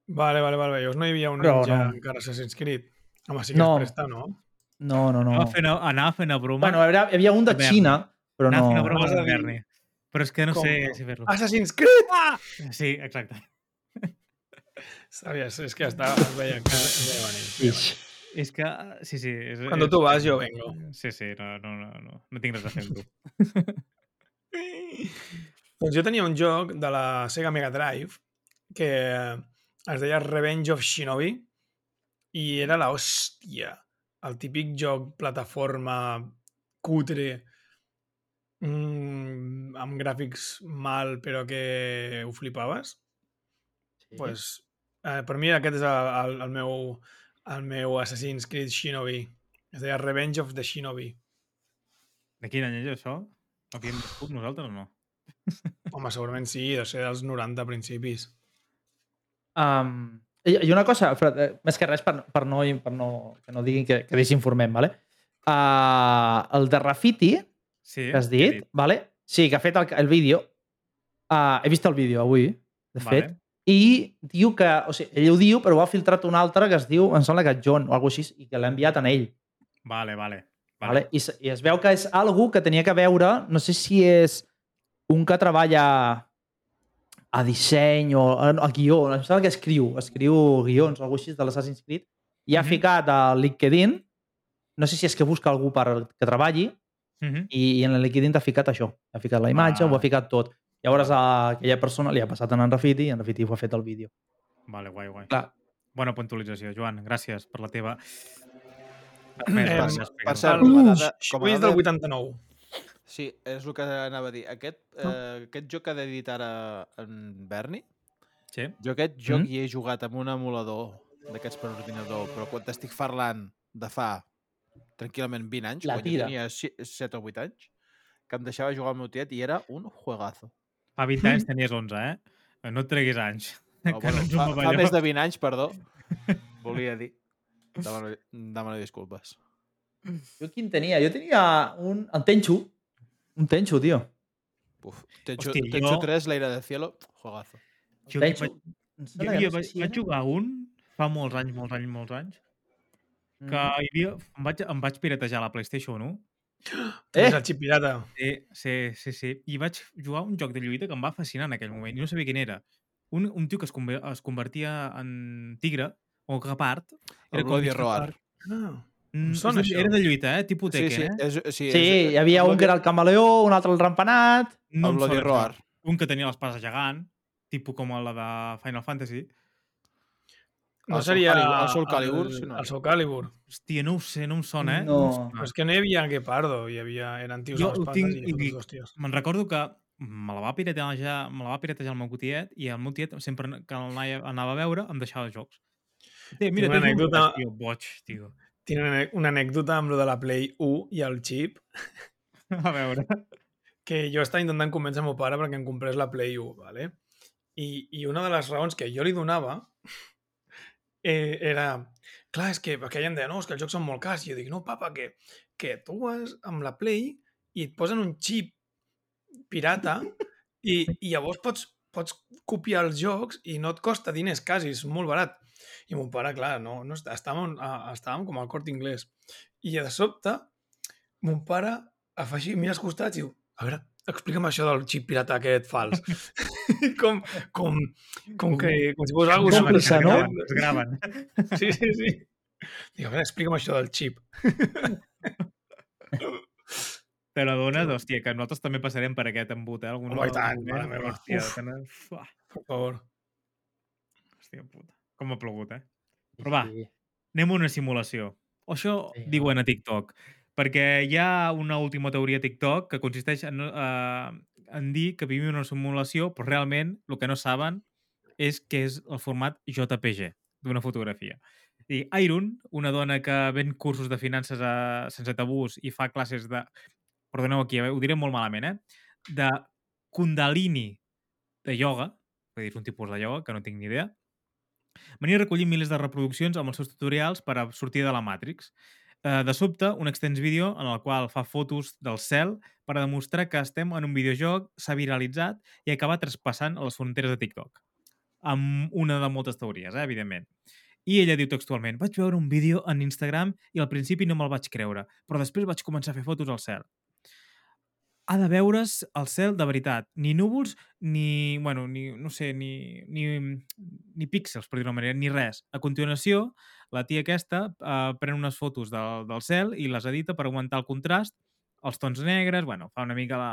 Speaker 5: Vale, vale, vale. Llavors no hi havia un
Speaker 4: Però
Speaker 5: ninja
Speaker 4: no.
Speaker 5: encara Assassin's Creed. Home, sí que
Speaker 4: No.
Speaker 5: es presta, no?
Speaker 4: No, no, no.
Speaker 3: Anava fent, anava fent a broma.
Speaker 4: Bueno, hi havia, hi havia un de. Xina, però
Speaker 3: anava fent a
Speaker 4: no...
Speaker 3: broma de Berni. Però és que no
Speaker 5: Com
Speaker 3: sé
Speaker 5: no?
Speaker 3: si fer-lo.
Speaker 5: Assassin's Creed!
Speaker 3: Ah! Sí, exacte.
Speaker 5: Sabies, és que estava, es veia, que.
Speaker 3: És que, sí, sí. És,
Speaker 5: Cuando
Speaker 3: és-
Speaker 5: tú vas, yo vengo.
Speaker 3: Sí, sí, no, no, no, no, no tinc res a fer amb tu. (laughs)
Speaker 5: Doncs jo tenia un joc de la Sega Mega Drive que es deia Revenge of Shinobi i era la hòstia. El típic joc plataforma cutre mm, amb gràfics mal però que ho flipaves.
Speaker 4: Sí.
Speaker 5: Pues, eh, per mi aquest és el, el, el, meu, el meu Assassin's Creed Shinobi. Es deia Revenge of the Shinobi.
Speaker 3: De quin any és això? Ho havíem viscut nosaltres o no? (laughs)
Speaker 5: Home, segurament sí, de ser dels 90 principis.
Speaker 4: Um, i, I una cosa, Fred, eh, més que res per, per, no, per no, que no diguin que, que desinformem, vale? Uh, el de Rafiti,
Speaker 3: Sí,
Speaker 4: que has
Speaker 3: he
Speaker 4: dit, vale? Sí, que ha fet el, el vídeo. Uh, he vist el vídeo avui, de
Speaker 3: Vale.
Speaker 4: fet, i diu que... O sigui, ell ho diu, però ho ha filtrat un altre que es diu, em sembla que John o alguna així, i que l'ha enviat a ell.
Speaker 3: Vale, vale.
Speaker 4: Vale. I, se- I es veu que és algú que tenia que veure, no sé si és un que treballa a disseny o a, a guió, em sembla que escriu, escriu guions o alguna així de l'Assassin's Creed, i ha
Speaker 3: Mhm.
Speaker 4: ficat a LinkedIn, no sé si és que busca algú per que treballi,
Speaker 3: Uh -huh.
Speaker 4: i, i en el LinkedIn t'ha ficat això. Ha ficat la imatge,
Speaker 3: Ah.
Speaker 4: ho ha ficat tot. Llavors a aquella persona li ha passat en Rafiti i en Rafiti ho ha fet el vídeo.
Speaker 3: Vale, guai, guai.
Speaker 4: Clar.
Speaker 3: Bona puntualització, Joan. Gràcies per la teva... Més
Speaker 2: per,
Speaker 3: gràcies,
Speaker 2: per
Speaker 3: Pere.
Speaker 2: cert,
Speaker 5: El
Speaker 2: com a dada,
Speaker 5: Això
Speaker 2: com a
Speaker 5: és
Speaker 2: dada,
Speaker 5: del 89.
Speaker 2: Sí, és el que anava a dir. Aquest, eh, aquest joc que ha dit ara en Berni,
Speaker 3: Sí.
Speaker 2: jo aquest joc
Speaker 4: Mm.
Speaker 2: hi he jugat amb un emulador d'aquests per ordinador, però quan t'estic parlant de fa tranquil·lament 20 anys,
Speaker 4: La
Speaker 2: quan jo
Speaker 4: tira.
Speaker 2: tenia 7 o 8 anys, que em deixava jugar al meu tiet i era un juegazo.
Speaker 3: Fa 20 anys tenies 11, eh? No et treguis anys. (laughs)
Speaker 2: No,
Speaker 3: Que
Speaker 2: bueno,
Speaker 3: no
Speaker 2: fa, fa més de 20 anys, perdó. (laughs) Volia dir. Demano, demano disculpes.
Speaker 4: Jo quin tenia? Jo tenia un... El Tenchu. Un Tenchu, tio.
Speaker 2: Uf, Tenchu,
Speaker 3: Hòstia,
Speaker 2: Tenchu
Speaker 3: jo-
Speaker 2: 3, l'Aire del Cielo, juegazo.
Speaker 3: Jo,
Speaker 4: Tenchu.
Speaker 3: vaig, jo, jo vaig, vaig jugar un fa molts anys, molts anys, molts anys, que
Speaker 4: Mm.
Speaker 3: hi havia, em, vaig, em vaig piratejar la PlayStation 1
Speaker 5: Eh?
Speaker 4: Eh?
Speaker 5: És el xip pirata.
Speaker 3: Sí, sí, sí, sí. I vaig jugar un joc de lluita que em va fascinar en aquell moment i no sabia quin era. Un, un tio que es, conver es convertia en tigre o gepard.
Speaker 2: El
Speaker 3: com
Speaker 2: Bloody. Roar.
Speaker 5: Ah.
Speaker 3: Mm,
Speaker 5: sona això.
Speaker 3: era de lluita, eh? Tipus
Speaker 2: Sí,
Speaker 3: Tekken,
Speaker 2: sí,
Speaker 3: eh?
Speaker 2: és, sí,
Speaker 4: Sí,
Speaker 2: és,
Speaker 4: hi havia un que era el camaleó, un altre el rampanat...
Speaker 3: No
Speaker 2: el Bloody. Roar.
Speaker 3: Un que tenia l'espasa gegant, tipus com la de Final Fantasy.
Speaker 5: No
Speaker 2: El
Speaker 5: seria...
Speaker 2: Calibur- el Soul Calibur, si no.
Speaker 5: El Soul Calibur.
Speaker 3: Hòstia, no ho sé, no em sona, eh?
Speaker 4: No.
Speaker 5: Però és que no hi havia Gepardo, hi havia... Eren tios
Speaker 3: Jo ho tinc
Speaker 5: i
Speaker 3: i. Me'n recordo que me la va piratejar, me la va piratejar el meu tiet i el meu tiet sempre que anava a veure em deixava jocs. Té, mira,
Speaker 5: una
Speaker 3: tens un
Speaker 5: anècdota-
Speaker 3: tio, boig, tio.
Speaker 5: Tinc una, una anècdota amb lo de la Play 1 i el xip, (laughs)
Speaker 3: A veure.
Speaker 5: que jo estava intentant convèncer el meu pare perquè em comprés la Play 1, ¿vale? I, i una de les raons que jo li donava eh, era... Clar, és que aquella em deia, no, és que els jocs són molt cars. I jo dic, no, papa, que, que tu vas amb la Play i et posen un xip pirata i, i llavors pots, pots copiar els jocs i no et costa diners quasi, és molt barat. I mon pare, clar, no, no està- estàvem, estàvem com al cort inglès. I de sobte, mon pare afegir, mira als costats i diu, a veure, explica'm això del xip pirata aquest fals. (laughs) com, com, com, que, com si fos algo
Speaker 4: Com
Speaker 5: super
Speaker 4: prisa, no?
Speaker 3: Es graven.
Speaker 5: Sí, sí, sí. Dic, a veure, explica'm això del xip. (laughs)
Speaker 3: Te la dones, hòstia, que nosaltres també passarem per aquest embut, eh? Algun
Speaker 5: Home, i tant,
Speaker 3: moment,
Speaker 5: mare meva.
Speaker 3: Hòstia,
Speaker 5: Uf.
Speaker 3: tenen... Fuà,
Speaker 5: Per favor.
Speaker 3: hòstia puta. Com ha plogut, eh? Però va,
Speaker 4: Sí.
Speaker 3: anem a una simulació. O això
Speaker 4: Sí,
Speaker 3: diuen a TikTok. Perquè hi ha una última teoria TikTok que consisteix en, eh, en dir que vivim una simulació, però realment el que no saben és que és el format JPG d'una fotografia. I Iron, una dona que ven cursos de finances a, sense tabús i fa classes de... Perdoneu aquí, eh, ho diré molt malament, eh? De Kundalini de ioga, vull dir, és un tipus de ioga que no tinc ni idea, venia recollint milers de reproduccions amb els seus tutorials per a sortir de la Matrix. Eh, de sobte, un extens vídeo en el qual fa fotos del cel per a demostrar que estem en un videojoc, s'ha viralitzat i ha acabat traspassant les fronteres de TikTok. Amb una de moltes teories, eh, evidentment. I ella diu textualment, vaig veure un vídeo en Instagram i al principi no me'l vaig creure, però després vaig començar a fer fotos al cel. Ha de veure's el cel de veritat. Ni núvols, ni, bueno, ni, no sé, ni, ni, ni píxels, per dir-ho manera, ni res. A continuació, la tia aquesta eh, pren unes fotos del, del cel i les edita per augmentar el contrast, els tons negres, bueno, fa una mica la,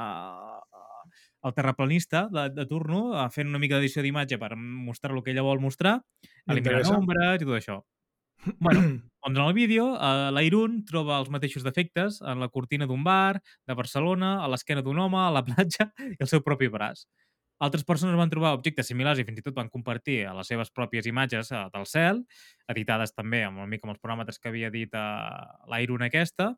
Speaker 3: el terraplanista de, de turno, eh, fent una mica d'edició d'imatge per mostrar el que ella vol mostrar, eliminant ombres i tot això. Bueno, (clears throat) doncs en el vídeo, eh, l'Airun troba els mateixos defectes en la cortina d'un bar, de Barcelona, a l'esquena d'un home, a la platja (laughs) i el seu propi braç. Altres persones van trobar objectes similars i fins i tot van compartir a les seves pròpies imatges eh, del cel, editades també amb una mica amb els paràmetres que havia dit eh, l'Airun aquesta.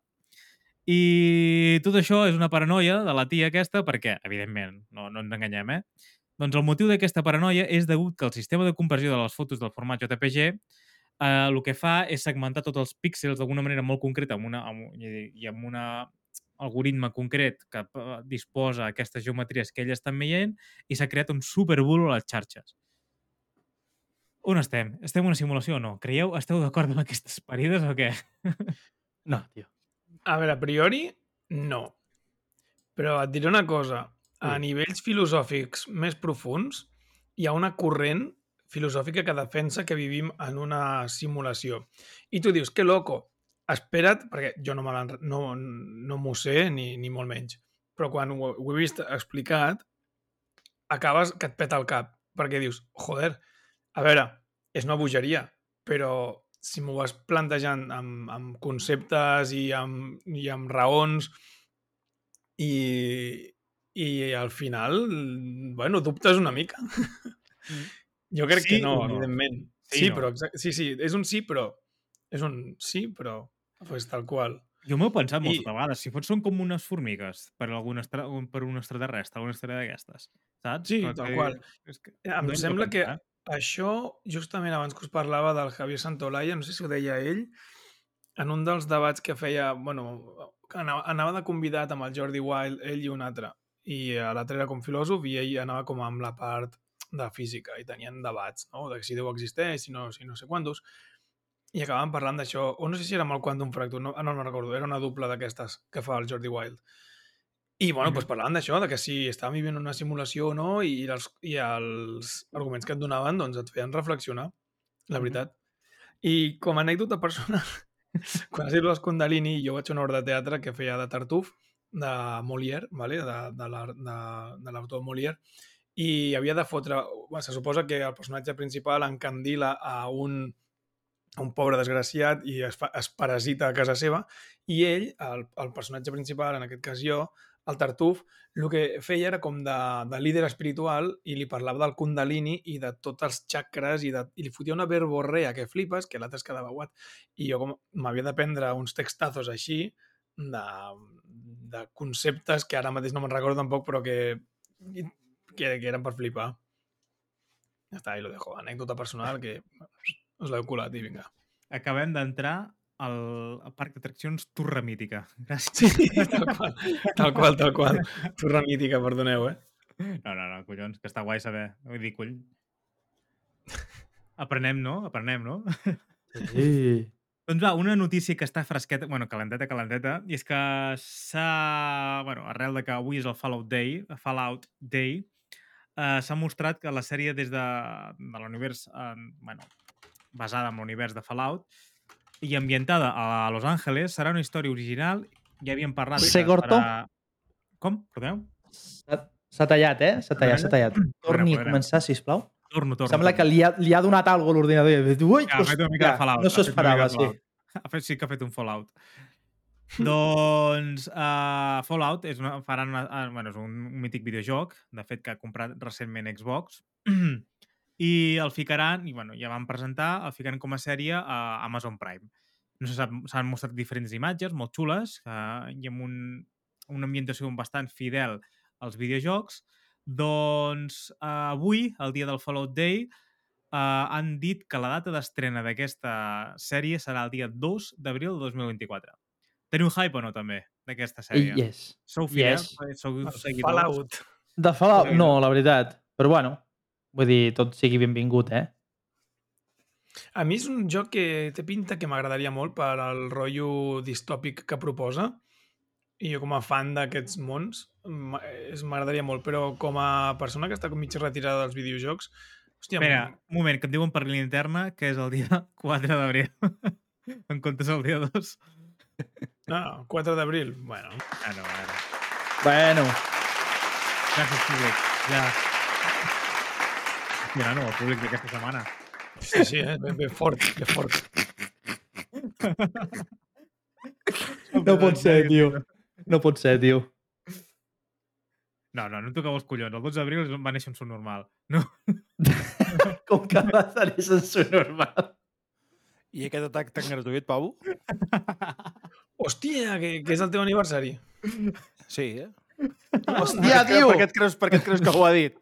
Speaker 3: I tot això és una paranoia de la tia aquesta perquè, evidentment, no, no ens enganyem, eh? Doncs el motiu d'aquesta paranoia és degut que el sistema de conversió de les fotos del format JPG eh, el que fa és segmentar tots els píxels d'alguna manera molt concreta amb una, amb, i amb una algoritme concret que eh, disposa aquestes geometries que ells estan veient i s'ha creat un superbulo a les xarxes. On estem? Estem en una simulació o no? Creieu? Esteu d'acord amb aquestes parides o què? (laughs)
Speaker 4: No, tio.
Speaker 5: A veure, a priori, no. Però et diré una cosa. A
Speaker 4: Ui.
Speaker 5: nivells filosòfics més profuns, hi ha una corrent filosòfica que defensa que vivim en una simulació. I tu dius, que loco, espera't, perquè jo no, l'han- no, no m'ho sé, ni, ni molt menys, però quan ho, ho he vist explicat, acabes que et peta el cap, perquè dius, joder, a veure, és una bogeria, però si m'ho vas plantejant amb, amb conceptes i amb, i amb raons i, i al final, bueno, dubtes una mica. Jo crec
Speaker 3: Sí
Speaker 5: que no,
Speaker 3: o no?
Speaker 5: evidentment.
Speaker 3: Sí
Speaker 5: Sí,
Speaker 3: no?
Speaker 5: però exacte, sí, sí, és un sí, però és un sí, però pues, tal qual.
Speaker 3: Jo m'ho he pensat moltes
Speaker 5: I-
Speaker 3: vegades. Si fots són com unes formigues per, algun estra... per un extraterrestre, alguna història d'aquestes. Saps?
Speaker 5: Sí,
Speaker 3: Però
Speaker 5: tal
Speaker 3: que-
Speaker 5: qual.
Speaker 3: És que...
Speaker 5: Em
Speaker 3: no
Speaker 5: sembla que això, justament abans que us parlava del Javier Santolaya, no sé si ho deia ell, en un dels debats que feia, bueno, anava de convidat amb el Jordi Wild, ell i un altre, i eh, l'altre era com filòsof i ell anava com amb la part de física i tenien debats, no? de si Déu existeix, si no, si no sé quantos, i acabaven parlant d'això, o no sé si era amb el Quantum Fracture, no, no, no recordo, era una dupla d'aquestes que fa el Jordi Wild. I, bueno,
Speaker 3: Mhm.
Speaker 5: doncs parlaven d'això, de que si estàvem vivint una simulació o no, i els, i els arguments que et donaven, doncs et feien reflexionar, la veritat. I com a anècdota personal, (laughs) quan has dit les Kundalini, jo vaig a una obra de teatre que feia de Tartuf, de Molière, vale? de, de l'ar- de, de l'autor Molière, i havia de fotre... Bueno, se suposa que el personatge principal encandila a un, a un pobre desgraciat i es, fa, es parasita a casa seva, i ell, el, el personatge principal, en aquest cas jo, el Tartuf, el que feia era com de, de líder espiritual i li parlava del Kundalini i de tots els chakres i, de, i li fotia una verborrea que flipes, que l'altre es quedava guat. I jo com m'havia de prendre uns textazos així de, de conceptes que ara mateix no me'n recordo tampoc, però que, que, que eren per flipar. Ja està, i lo dejo. Anècdota personal que us l'heu colat i vinga.
Speaker 3: Acabem d'entrar al, al parc d'atraccions Torre Mítica. Gràcies.
Speaker 5: Sí, tal qual, tal qual, tal qual. Torre mítica, perdoneu, eh?
Speaker 3: No, no, no, collons, que està guai saber. Vull dir, coll... Aprenem, no? Aprenem, no?
Speaker 4: Sí.
Speaker 3: Doncs va, una notícia que està fresqueta, bueno, calenteta, calenteta, i és que s'ha... Bueno, arrel de que avui és el Fallout Day, Fallout Day, eh, s'ha mostrat que la sèrie des de, de l'univers, eh, bueno, basada en l'univers de Fallout, i ambientada a Los Angeles, serà una història original. Ja havíem parlat... que
Speaker 4: Segorto?
Speaker 3: serà- Com? Perdoneu?
Speaker 4: S'ha tallat, eh? S'ha tallat, s'ha tallat. Torni a començar, sisplau.
Speaker 3: Torno, torno.
Speaker 4: Sembla que
Speaker 3: torno.
Speaker 4: li ha, li ha donat alguna cosa a l'ordinador. Ui,
Speaker 3: Ja, ha fet una mica de Fallout.
Speaker 4: no s'ho esperava, sí.
Speaker 3: Ha fet, sí que ha fet un Fallout. (laughs) doncs uh, Fallout és, una, faran una, uh, bueno, és un, un mític videojoc, de fet que ha comprat recentment Xbox, (clears throat) i el ficaran, i bueno, ja van presentar, el ficaran com a sèrie a Amazon Prime. No s'han mostrat diferents imatges molt xules uh, i amb un, una ambientació bastant fidel als videojocs. Doncs uh, avui, el dia del Fallout Day, uh, han dit que la data d'estrena d'aquesta sèrie serà el dia 2 d'abril de 2024. Teniu hype o no, també, d'aquesta sèrie?
Speaker 4: Yes.
Speaker 3: Sou fidels?
Speaker 4: Yes.
Speaker 3: Sou seguidors?
Speaker 5: Fallout.
Speaker 4: De Fallout, no, la veritat. Però bueno, vull dir, tot sigui benvingut, eh?
Speaker 5: A mi és un joc que té pinta que m'agradaria molt per al rotllo distòpic que proposa i jo com a fan d'aquests mons m'agradaria molt, però com a persona que està com mig retirada dels videojocs hòstia,
Speaker 3: Espera, un moment, que em diuen per línia interna que és el dia (laughs) 4 d'abril. (laughs) en comptes el dia 2.
Speaker 5: Ah, 4 d'abril, bueno,
Speaker 3: Ah, no, ara.
Speaker 4: Bueno,
Speaker 3: Gràcies, públic. Ja. Mira, no, el públic d'aquesta setmana.
Speaker 5: sí, sí, eh? ben, ben fort, ben fort.
Speaker 4: no pot ser, tio. No pot ser, tio.
Speaker 3: No, no, no em toqueu els collons. El 12 d'abril va néixer un son normal. No, (laughs)
Speaker 4: Com que va tenir sensu normal.
Speaker 2: I aquest atac tan gratuït, Pau? (laughs)
Speaker 5: Hòstia, que, que és el teu aniversari.
Speaker 2: Sí, eh?
Speaker 4: Hòstia,
Speaker 2: Per
Speaker 4: tio!
Speaker 2: Per què et creus, per què et creus que ho ha dit?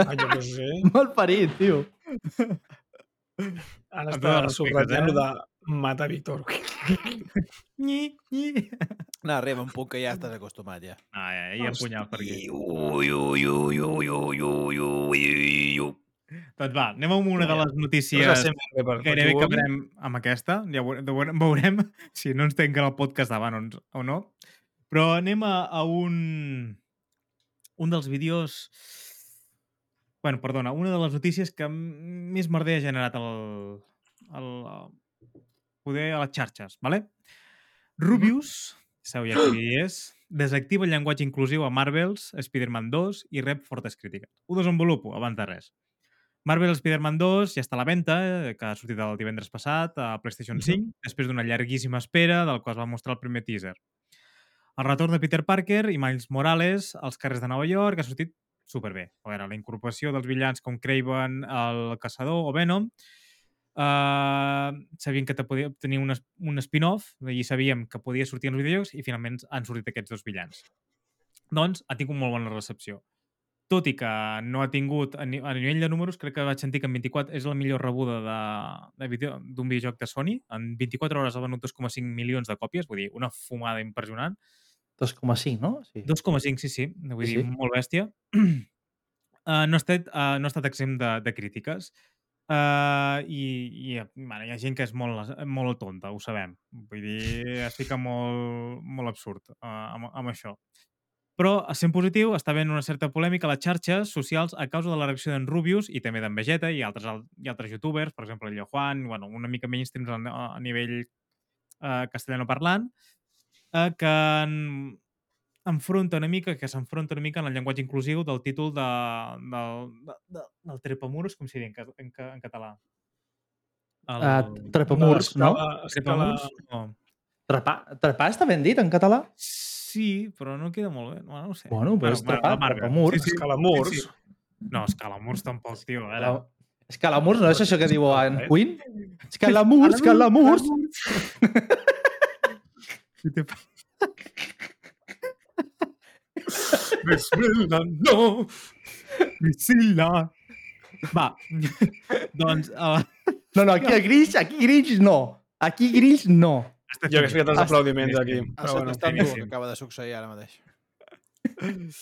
Speaker 5: Ah, jo no sé.
Speaker 4: Mal parit, tio.
Speaker 5: Ara està subratllant
Speaker 3: eh?
Speaker 5: de matar Víctor.
Speaker 3: Nyi, nyi.
Speaker 2: No, arriba un punt que ja estàs acostumat, ja.
Speaker 3: Ah, ja, hi ha punyals per aquí.
Speaker 6: Ui, ui, ui, ui, ui, ui, ui, ui.
Speaker 3: Doncs va, anem amb una de les
Speaker 5: Però
Speaker 3: notícies
Speaker 5: sempre bé per,
Speaker 3: gairebé que acabarem amb aquesta. Ja veure- de veure- (laughs) veurem si no ens tanquen el podcast davant o, o no. Però anem a, a un... Un dels vídeos... bueno, perdona, una de les notícies que més merder ha generat el, el, poder a les xarxes, ¿vale? Rubius, sabeu ja qui és, desactiva el llenguatge inclusiu a Marvels, Spider-Man 2 i rep fortes crítiques. Ho desenvolupo abans de res. Marvel Spider-Man 2 ja està a la venda, eh, que ha sortit el divendres passat a PlayStation 5, després d'una llarguíssima espera, del qual es va mostrar el primer teaser. El retorn de Peter Parker i Miles Morales als carrers de Nova York ha sortit superbé. A veure, la incorporació dels villans com Craven, el Caçador o Venom, uh, sabíem que te podia tenir un, un spin-off i sabíem que podia sortir en els videojocs i finalment han sortit aquests dos villans. Doncs ha tingut molt bona recepció. Tot i que no ha tingut, a, ni a nivell de números, crec que vaig sentir que en 24 és la millor rebuda de- de vídeo- d'un videojoc de Sony. En 24 hores ha venut 2,5 milions de còpies, vull dir, una fumada impressionant.
Speaker 4: 2,5, no? Sí.
Speaker 3: 2,5, sí, sí, vull
Speaker 4: Sí,
Speaker 3: dir,
Speaker 4: sí.
Speaker 3: molt bèstia. Uh, (clears throat) no, ha estat, uh, no ha estat exempt de, de crítiques. Uh, i, i bueno, hi ha gent que és molt, molt tonta, ho sabem. Vull dir, es fica molt, molt absurd uh, amb, amb això. Però, sent positiu, està havent una certa polèmica a les xarxes socials a causa de la reacció d'en Rubius i també d'en Vegeta i altres, al- i altres youtubers, per exemple, el Juan, bueno, una mica mainstreams a, a nivell uh, castellano parlant, uh, que en, enfronta una mica, que s'enfronta una mica en el llenguatge inclusiu del títol de, del, de, de, del Trepamurs, com en, ca- en, ca- en català? El...
Speaker 4: Uh, trepamurs, no?
Speaker 5: Escala, escala...
Speaker 3: Trepamurs? No.
Speaker 4: Trepar, trepar està ben dit en català?
Speaker 3: Sí, però no queda molt bé. Bueno, no ho sé.
Speaker 4: Bueno, però és trepar,
Speaker 3: la Marvel.
Speaker 4: trepamurs.
Speaker 5: Escalamurs.
Speaker 3: Sí, sí. No, escalamurs tampoc, tio. A veure.
Speaker 4: La... Escalamurs, no és això que diu en
Speaker 5: Eh?
Speaker 4: Queen? Escalamurs, escalamurs.
Speaker 3: Sí,
Speaker 5: Bismillah, no!
Speaker 3: Priscilla! Va, doncs... Uh,
Speaker 4: No, no, aquí a Grills, aquí Grills no. Aquí Grills no.
Speaker 5: Jo hagués ficat els
Speaker 4: Ah,
Speaker 5: aplaudiments aquí. Però bueno.
Speaker 2: el
Speaker 3: finíssim.
Speaker 2: que acaba de succeir ara mateix. (laughs)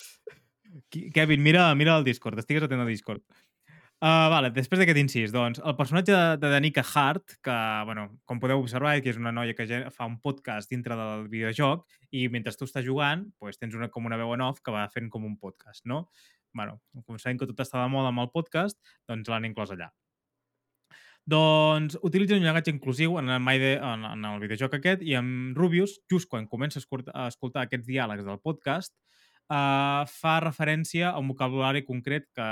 Speaker 3: Kevin, mira, mira el Discord, estigues atent al Discord. Uh, vale, després d'aquest incís, doncs, el personatge de, de Danica Hart, que, bueno, com podeu observar, que és una noia que fa un podcast dintre del videojoc i mentre tu estàs jugant, pues, tens una, com una veu en off que va fent com un podcast, no? bueno, com sabem que tot està de moda amb el podcast, doncs l'han inclòs allà. Doncs utilitza un llenguatge inclusiu en el, Maide, en, en el videojoc aquest i amb Rubius, just quan comença a escoltar, aquests diàlegs del podcast, uh, fa referència a un vocabulari concret, que,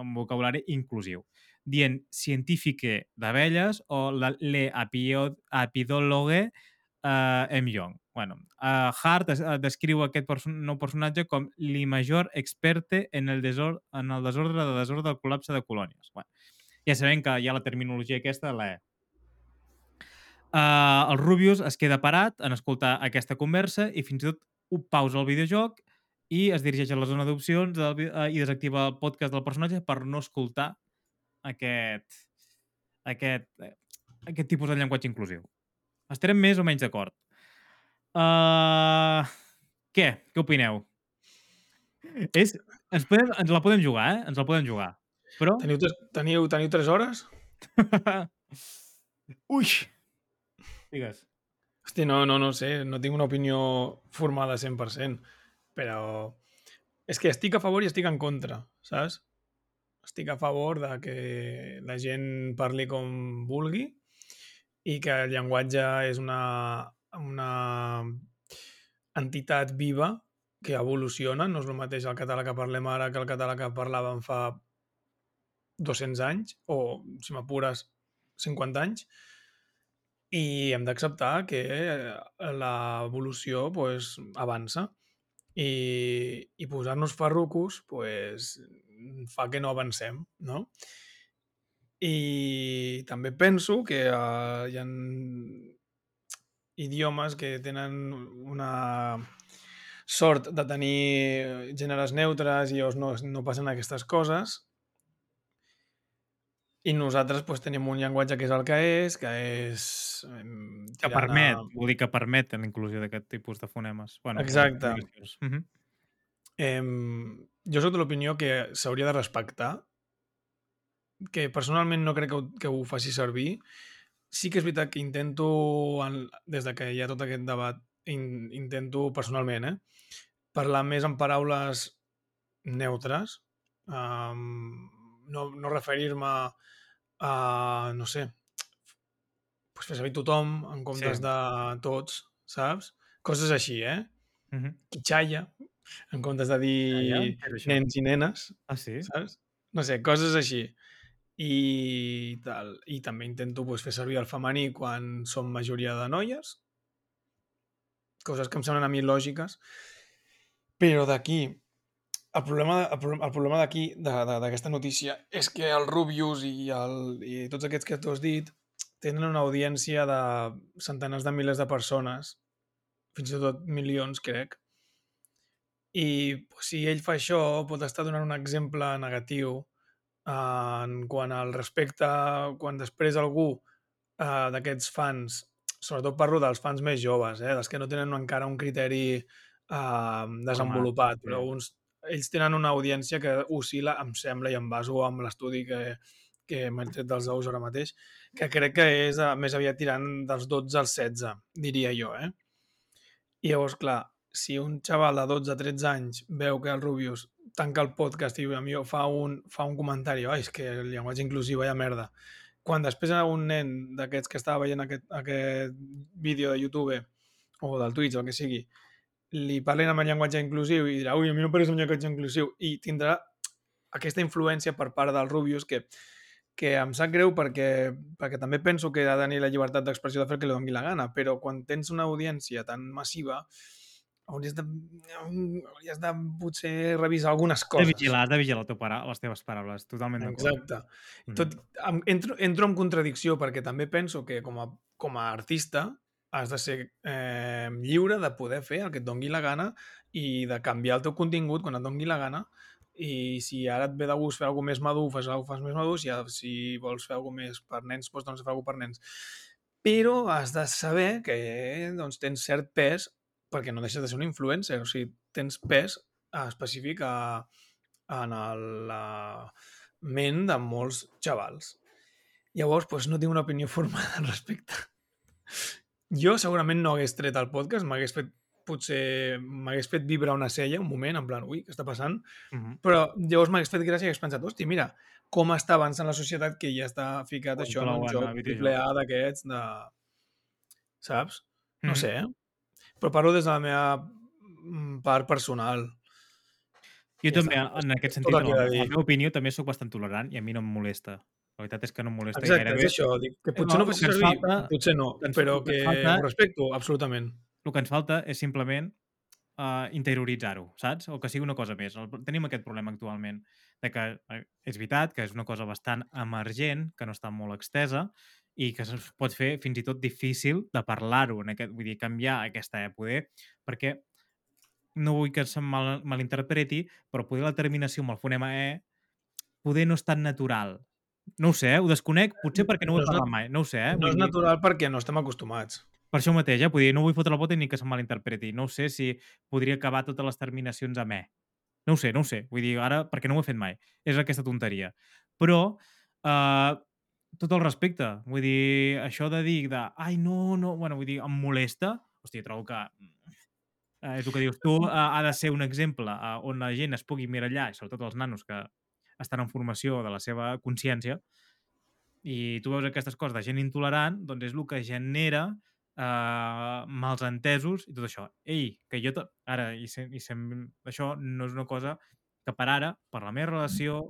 Speaker 3: un vocabulari inclusiu, dient científique d'abelles o la, le apidòlogue uh, M. Young. Bueno, uh, Hart es, uh, descriu aquest perso nou personatge com li major experte en el, desor en el desordre de desordre del col·lapse de colònies. Bueno, ja sabem que hi ha la terminologia aquesta, la E. Uh, el Rubius es queda parat en escoltar aquesta conversa i fins i tot ho pausa el videojoc i es dirigeix a la zona d'opcions eh, i desactiva el podcast del personatge per no escoltar aquest, aquest, eh, aquest tipus de llenguatge inclusiu. Estarem més o menys d'acord. Uh, què? Què opineu? És, ens, podem, ens la podem jugar, eh? Ens la podem jugar. Però...
Speaker 5: Teniu, tres- teniu, teniu 3 hores? (laughs)
Speaker 3: Ui! Digues.
Speaker 5: Hosti, no, no, no sé, no tinc una opinió formada 100%, però és que estic a favor i estic en contra, saps? Estic a favor de que la gent parli com vulgui i que el llenguatge és una, una entitat viva que evoluciona, no és el mateix el català que parlem ara que el català que parlàvem fa 200 anys, o, si m'apures, 50 anys, i hem d'acceptar que eh, l'evolució pues, avança i, i posar-nos farrucos pues, fa que no avancem, no? I també penso que uh, hi ha idiomes que tenen una sort de tenir gèneres neutres i llavors no, no passen aquestes coses I nosaltres pues, tenim un llenguatge que és el que és, que és...
Speaker 3: Que permet,
Speaker 5: A...
Speaker 3: vull dir que permet la inclusió d'aquest tipus de fonemes. Bueno,
Speaker 5: Exacte.
Speaker 3: Uh -huh.
Speaker 5: Em, jo soc de l'opinió que s'hauria de respectar, que personalment no crec que ho, que ho faci servir. Sí que és veritat que intento, en, des de que hi ha tot aquest debat, in, intento personalment, eh, parlar més en paraules neutres, um, no, no referir-me a, no sé, pues fer servir tothom en comptes
Speaker 3: Sí.
Speaker 5: de tots, saps? Coses així, eh?
Speaker 3: Uh -huh.
Speaker 5: Quitxalla, en comptes de dir
Speaker 3: és això?
Speaker 5: nens i nenes,
Speaker 3: Ah, sí?
Speaker 5: saps? No sé, coses així. I tal. I també intento pues, fer servir el femení quan som majoria de noies. Coses que em semblen a mi lògiques. Però d'aquí, el problema, el problema, el problema d'aquí, d'aquesta notícia, és que el Rubius i, el, i tots aquests que tu has dit tenen una audiència de centenars de milers de persones, fins i tot milions, crec. I pues, si ell fa això, pot estar donant un exemple negatiu eh, en quant al respecte, quan després algú eh, d'aquests fans, sobretot parlo dels fans més joves, eh, dels que no tenen encara un criteri eh, desenvolupat,
Speaker 3: sí.
Speaker 5: però uns, ells tenen una audiència que oscil·la, em sembla, i em baso amb l'estudi que, que m'he tret dels ous ara mateix, que crec que és eh, més aviat tirant dels 12 als 16, diria jo, eh? I llavors, clar, si un xaval de 12-13 anys veu que el Rubius tanca el podcast i a mi fa un, fa un comentari, ai, és que el llenguatge inclusiu, vaya merda. Quan després un nen d'aquests que estava veient aquest, aquest vídeo de YouTube o del Twitch o el que sigui, li parlen amb el llenguatge inclusiu i dirà, ui, a mi no pareix un llenguatge inclusiu, i tindrà aquesta influència per part del Rubius que, que em sap greu perquè, perquè també penso que ha de tenir la llibertat d'expressió de fer que li doni la gana, però quan tens una audiència tan massiva hauries de, hauries de potser revisar algunes
Speaker 3: Has de
Speaker 5: coses.
Speaker 3: vigilar, has de vigilar teu para, les teves paraules, totalment d'acord.
Speaker 5: Exacte.
Speaker 3: Mm.
Speaker 5: Tot, entro, entro en contradicció perquè també penso que com a, com a artista has de ser eh, lliure de poder fer el que et dongui la gana i de canviar el teu contingut quan et dongui la gana i si ara et ve de gust fer alguna més madur, fas fas més madur, si, si vols fer alguna més per nens, doncs, doncs fer alguna per nens. Però has de saber que doncs, tens cert pes perquè no deixes de ser un influencer, o sigui, tens pes eh, específic a, en el, la ment de molts xavals. Llavors, doncs, no tinc una opinió formada al respecte. Jo segurament no hagués tret el podcast, m'hagués fet potser m'hagués fet vibrar una cella un moment, en plan, ui, què està passant?
Speaker 3: Mhm.
Speaker 5: Però llavors m'hagués fet gràcia i hagués pensat, hosti, mira, com està avançant la societat que ja està ficat
Speaker 3: Com
Speaker 5: això en un joc triple A d'aquests de... Saps? No
Speaker 3: Mhm.
Speaker 5: sé, eh? Però parlo des de la meva mm, part personal.
Speaker 3: Jo
Speaker 5: Ja
Speaker 3: també,
Speaker 5: està.
Speaker 3: en aquest sentit, en la meva opinió, també sóc bastant tolerant i a mi no em molesta. La veritat és que no em molesta.
Speaker 5: Exacte,
Speaker 3: gairebé,
Speaker 5: és això. Dic, que potser
Speaker 3: no,
Speaker 5: no,
Speaker 3: ens
Speaker 5: servir,
Speaker 3: falta-
Speaker 5: potser no, però
Speaker 3: que falta-
Speaker 5: ho respecto, absolutament.
Speaker 3: el que ens falta és simplement uh, interioritzar-ho, saps? O que sigui una cosa més. El, tenim aquest problema actualment, de que eh, és veritat que és una cosa bastant emergent, que no està molt extesa, i que es pot fer fins i tot difícil de parlar-ho, vull dir, canviar aquesta eh, poder, perquè no vull que se'm mal, malinterpreti, però poder la terminació amb el fonema E poder no és tan natural. No ho sé, eh? ho desconec, potser perquè no ho he parlat mai, no ho sé. Eh?
Speaker 5: No és
Speaker 3: dir-
Speaker 5: natural perquè no estem acostumats.
Speaker 3: per això mateix, eh? Vull dir, no vull fotre la pota ni que se'm malinterpreti. No ho sé si podria acabar totes les terminacions amb E. No ho sé, no ho sé. Vull dir, ara, perquè no ho he fet mai. És aquesta tonteria. Però, eh, tot el respecte. Vull dir, això de dir de, ai, no, no, bueno, vull dir, em molesta. Hòstia, trobo que eh, és el que dius tu, eh, ha de ser un exemple eh, on la gent es pugui mirallar, sobretot els nanos que estan en formació de la seva consciència, i tu veus aquestes coses de gent intolerant, doncs és el que genera eh, mals entesos i tot això. Ei, que jo... Ara, i, sem, i sem, això no és una cosa que per ara, per la meva relació,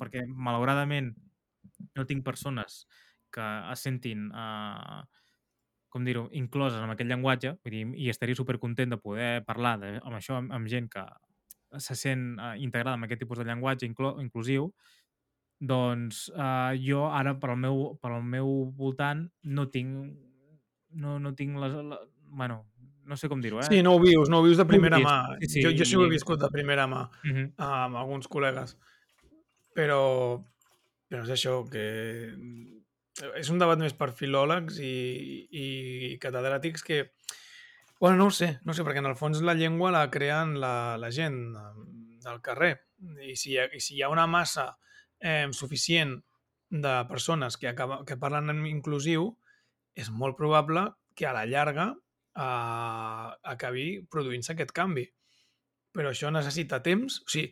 Speaker 3: perquè malauradament no tinc persones que es sentin, eh, com dir-ho, incloses en aquest llenguatge, vull dir, i estaria supercontent de poder parlar de, amb això amb, amb gent que se sent eh, integrada en aquest tipus de llenguatge inclo, inclusiu, doncs eh, jo ara per al meu, per al meu voltant no tinc no, no tinc les, la, bueno, no sé com dir-ho, eh?
Speaker 5: Sí, no ho vius, no ho vius de primera mà.
Speaker 3: sí, sí,
Speaker 5: Jo, jo sí ho he viscut de primera mà
Speaker 3: Uh -huh.
Speaker 5: amb alguns col·legues. Però però és això, que és un debat més per filòlegs i, i catedràtics que, bueno, no ho sé, no ho sé, perquè en el fons la llengua la creen la, la gent eh, del carrer. I si, hi ha, i si hi ha una massa eh, suficient de persones que, acaba, que parlen en inclusiu, és molt probable que a la llarga eh, acabi produint-se aquest canvi. Però això necessita temps. O sigui,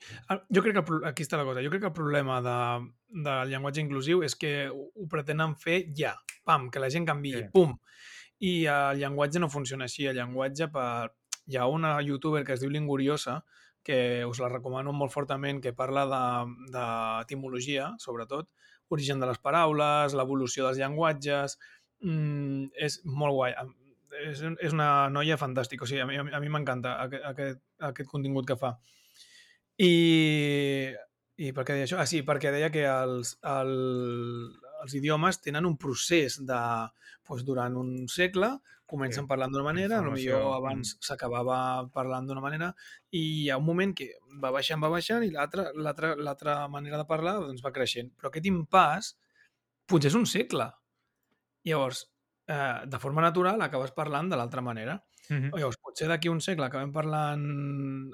Speaker 5: jo crec que el aquí està la cosa. Jo crec que el problema de, del llenguatge inclusiu és que ho, ho pretenen fer ja. Pam, que la gent canvi,
Speaker 3: sí.
Speaker 5: pum. I el llenguatge no funciona així. El llenguatge, per... hi ha una youtuber que es diu Linguriosa, que us la recomano molt fortament, que parla de- d'etimologia, sobretot, origen de les paraules, l'evolució dels llenguatges... Mm, és molt guai. És, és una noia fantàstica. O sigui, a mi, a mi m'encanta aquest, aquest, aquest contingut que fa. I, I per què deia això? Ah, sí, perquè deia que els, el, els idiomes tenen un procés de... Doncs durant un segle comencen
Speaker 3: Sí.
Speaker 5: parlant d'una manera, potser abans s'acabava parlant d'una manera i hi ha un moment que va baixant, va baixant i l'altra l'altra l'altra manera de parlar doncs, va creixent. Però aquest impàs potser és un segle. Llavors, eh, de forma natural acabes parlant de l'altra manera.
Speaker 3: Mhm.
Speaker 5: Llavors, potser d'aquí un segle acabem parlant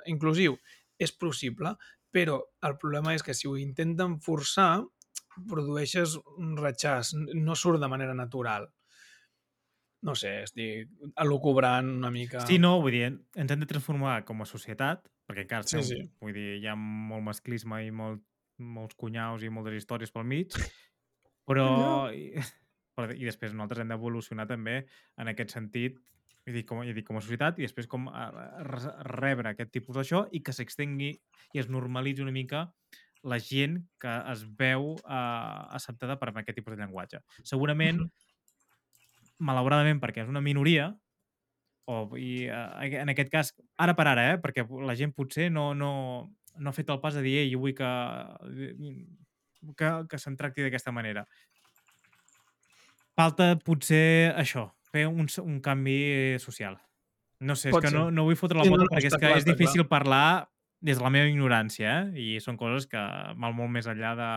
Speaker 5: inclusiu. És possible, però el problema és que si ho intenten forçar, produeixes un ratxàs, no surt de manera natural. No sé, estic elucubrant una mica...
Speaker 3: Sí, no, vull dir, ens hem de transformar com a societat, perquè encara
Speaker 5: Sí, sí.
Speaker 3: vull dir, hi ha molt masclisme i molt, molts cunyaus i moltes històries pel mig, (laughs) però... I, (laughs) però- i després nosaltres hem d'evolucionar també en aquest sentit, vull dir, com, dic, com a societat, i després com a, a re- rebre aquest tipus d'això i que s'extengui i es normalitzi una mica la gent que es veu eh, acceptada per aquest tipus de llenguatge. Segurament,
Speaker 5: Mhm.
Speaker 3: malauradament, perquè és una minoria, o, i eh, en aquest cas, ara per ara, eh, perquè la gent potser no, no, no ha fet el pas de dir jo vull que, que, que se'n tracti d'aquesta manera. Falta potser això, fer un, un canvi social. No sé, és
Speaker 5: Pot
Speaker 3: que
Speaker 5: ser.
Speaker 3: no, no vull fotre la
Speaker 5: Sí, no,
Speaker 3: pota
Speaker 5: no,
Speaker 3: perquè és que
Speaker 5: clar,
Speaker 3: és difícil parlar des de la meva ignorància, eh? i són coses que van molt més enllà de,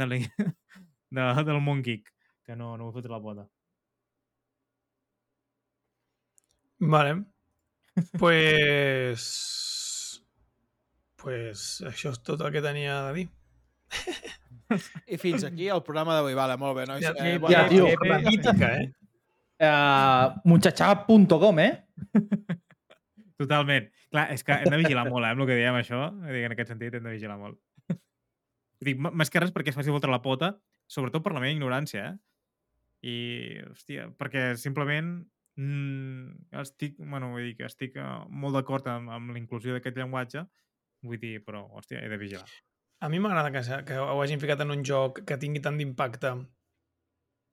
Speaker 3: de, la, (laughs) de, del món geek, que no, no vull fotre la pota.
Speaker 5: Vale. Pues... Pues això és tot el que tenia de dir.
Speaker 2: I fins aquí el programa d'avui. Vale, molt bé, nois.
Speaker 5: Ja,
Speaker 2: Eh,
Speaker 5: ja,
Speaker 2: bona
Speaker 4: ja,
Speaker 2: nit.
Speaker 4: tio.
Speaker 5: la mítica, eh?
Speaker 4: Uh, muchachap.com, eh? (laughs)
Speaker 3: Totalment. Clar, és que hem de vigilar molt, eh, amb el que diem això. En aquest sentit hem de vigilar molt. Dic, més que res perquè es faci fotre la pota, sobretot per la meva ignorància, eh? I, hòstia, perquè simplement mm, estic, bueno, vull dir que estic eh, molt d'acord amb, amb la inclusió d'aquest llenguatge, vull dir, però, hòstia, he de vigilar.
Speaker 5: A mi m'agrada que, que ho hagin ficat en un joc que tingui tant d'impacte.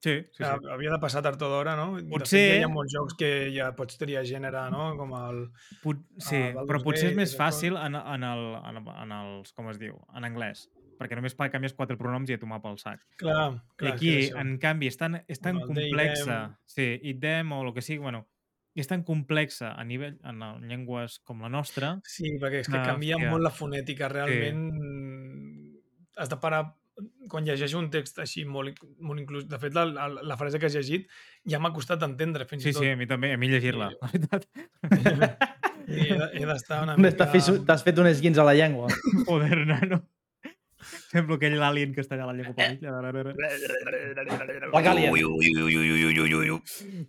Speaker 3: Sí, sí,
Speaker 5: Sí,
Speaker 3: sí.
Speaker 5: Havia de passar tard o d'hora, no? De
Speaker 3: Potser-
Speaker 5: fet, ja hi ha molts jocs que ja pots triar gènere, no? Com el...
Speaker 3: Pot, sí,
Speaker 5: Baldur's
Speaker 3: però potser és més fàcil en, en, el, en, en els, com es diu, en anglès, perquè només canvies quatre pronoms i a tomar pel sac.
Speaker 5: Clar,
Speaker 3: I
Speaker 5: clar.
Speaker 3: aquí,
Speaker 5: que és això.
Speaker 3: en canvi, és tan, és tan
Speaker 5: el
Speaker 3: complexa, sí, it, them o el que sigui, bueno, és tan complexa a nivell, en el- llengües com la nostra,
Speaker 5: Sí, perquè és que canvia
Speaker 3: hòstia.
Speaker 5: molt la fonètica. Realment has de parar quan llegeixo un text així molt, molt inclús... De fet, la, la, la frase que has llegit ja m'ha costat entendre, fins
Speaker 3: sí,
Speaker 5: i tot.
Speaker 3: sí, a mi també, a mi llegir-la,
Speaker 5: Sí.
Speaker 3: la veritat.
Speaker 5: I (laughs) he de- he d'estar una
Speaker 4: T'has
Speaker 5: mica...
Speaker 4: fet, t'has fet un esguins a la llengua. (laughs)
Speaker 3: Joder, nano. Sembla aquell alien que està allà a la llengua.
Speaker 4: La Gàlia.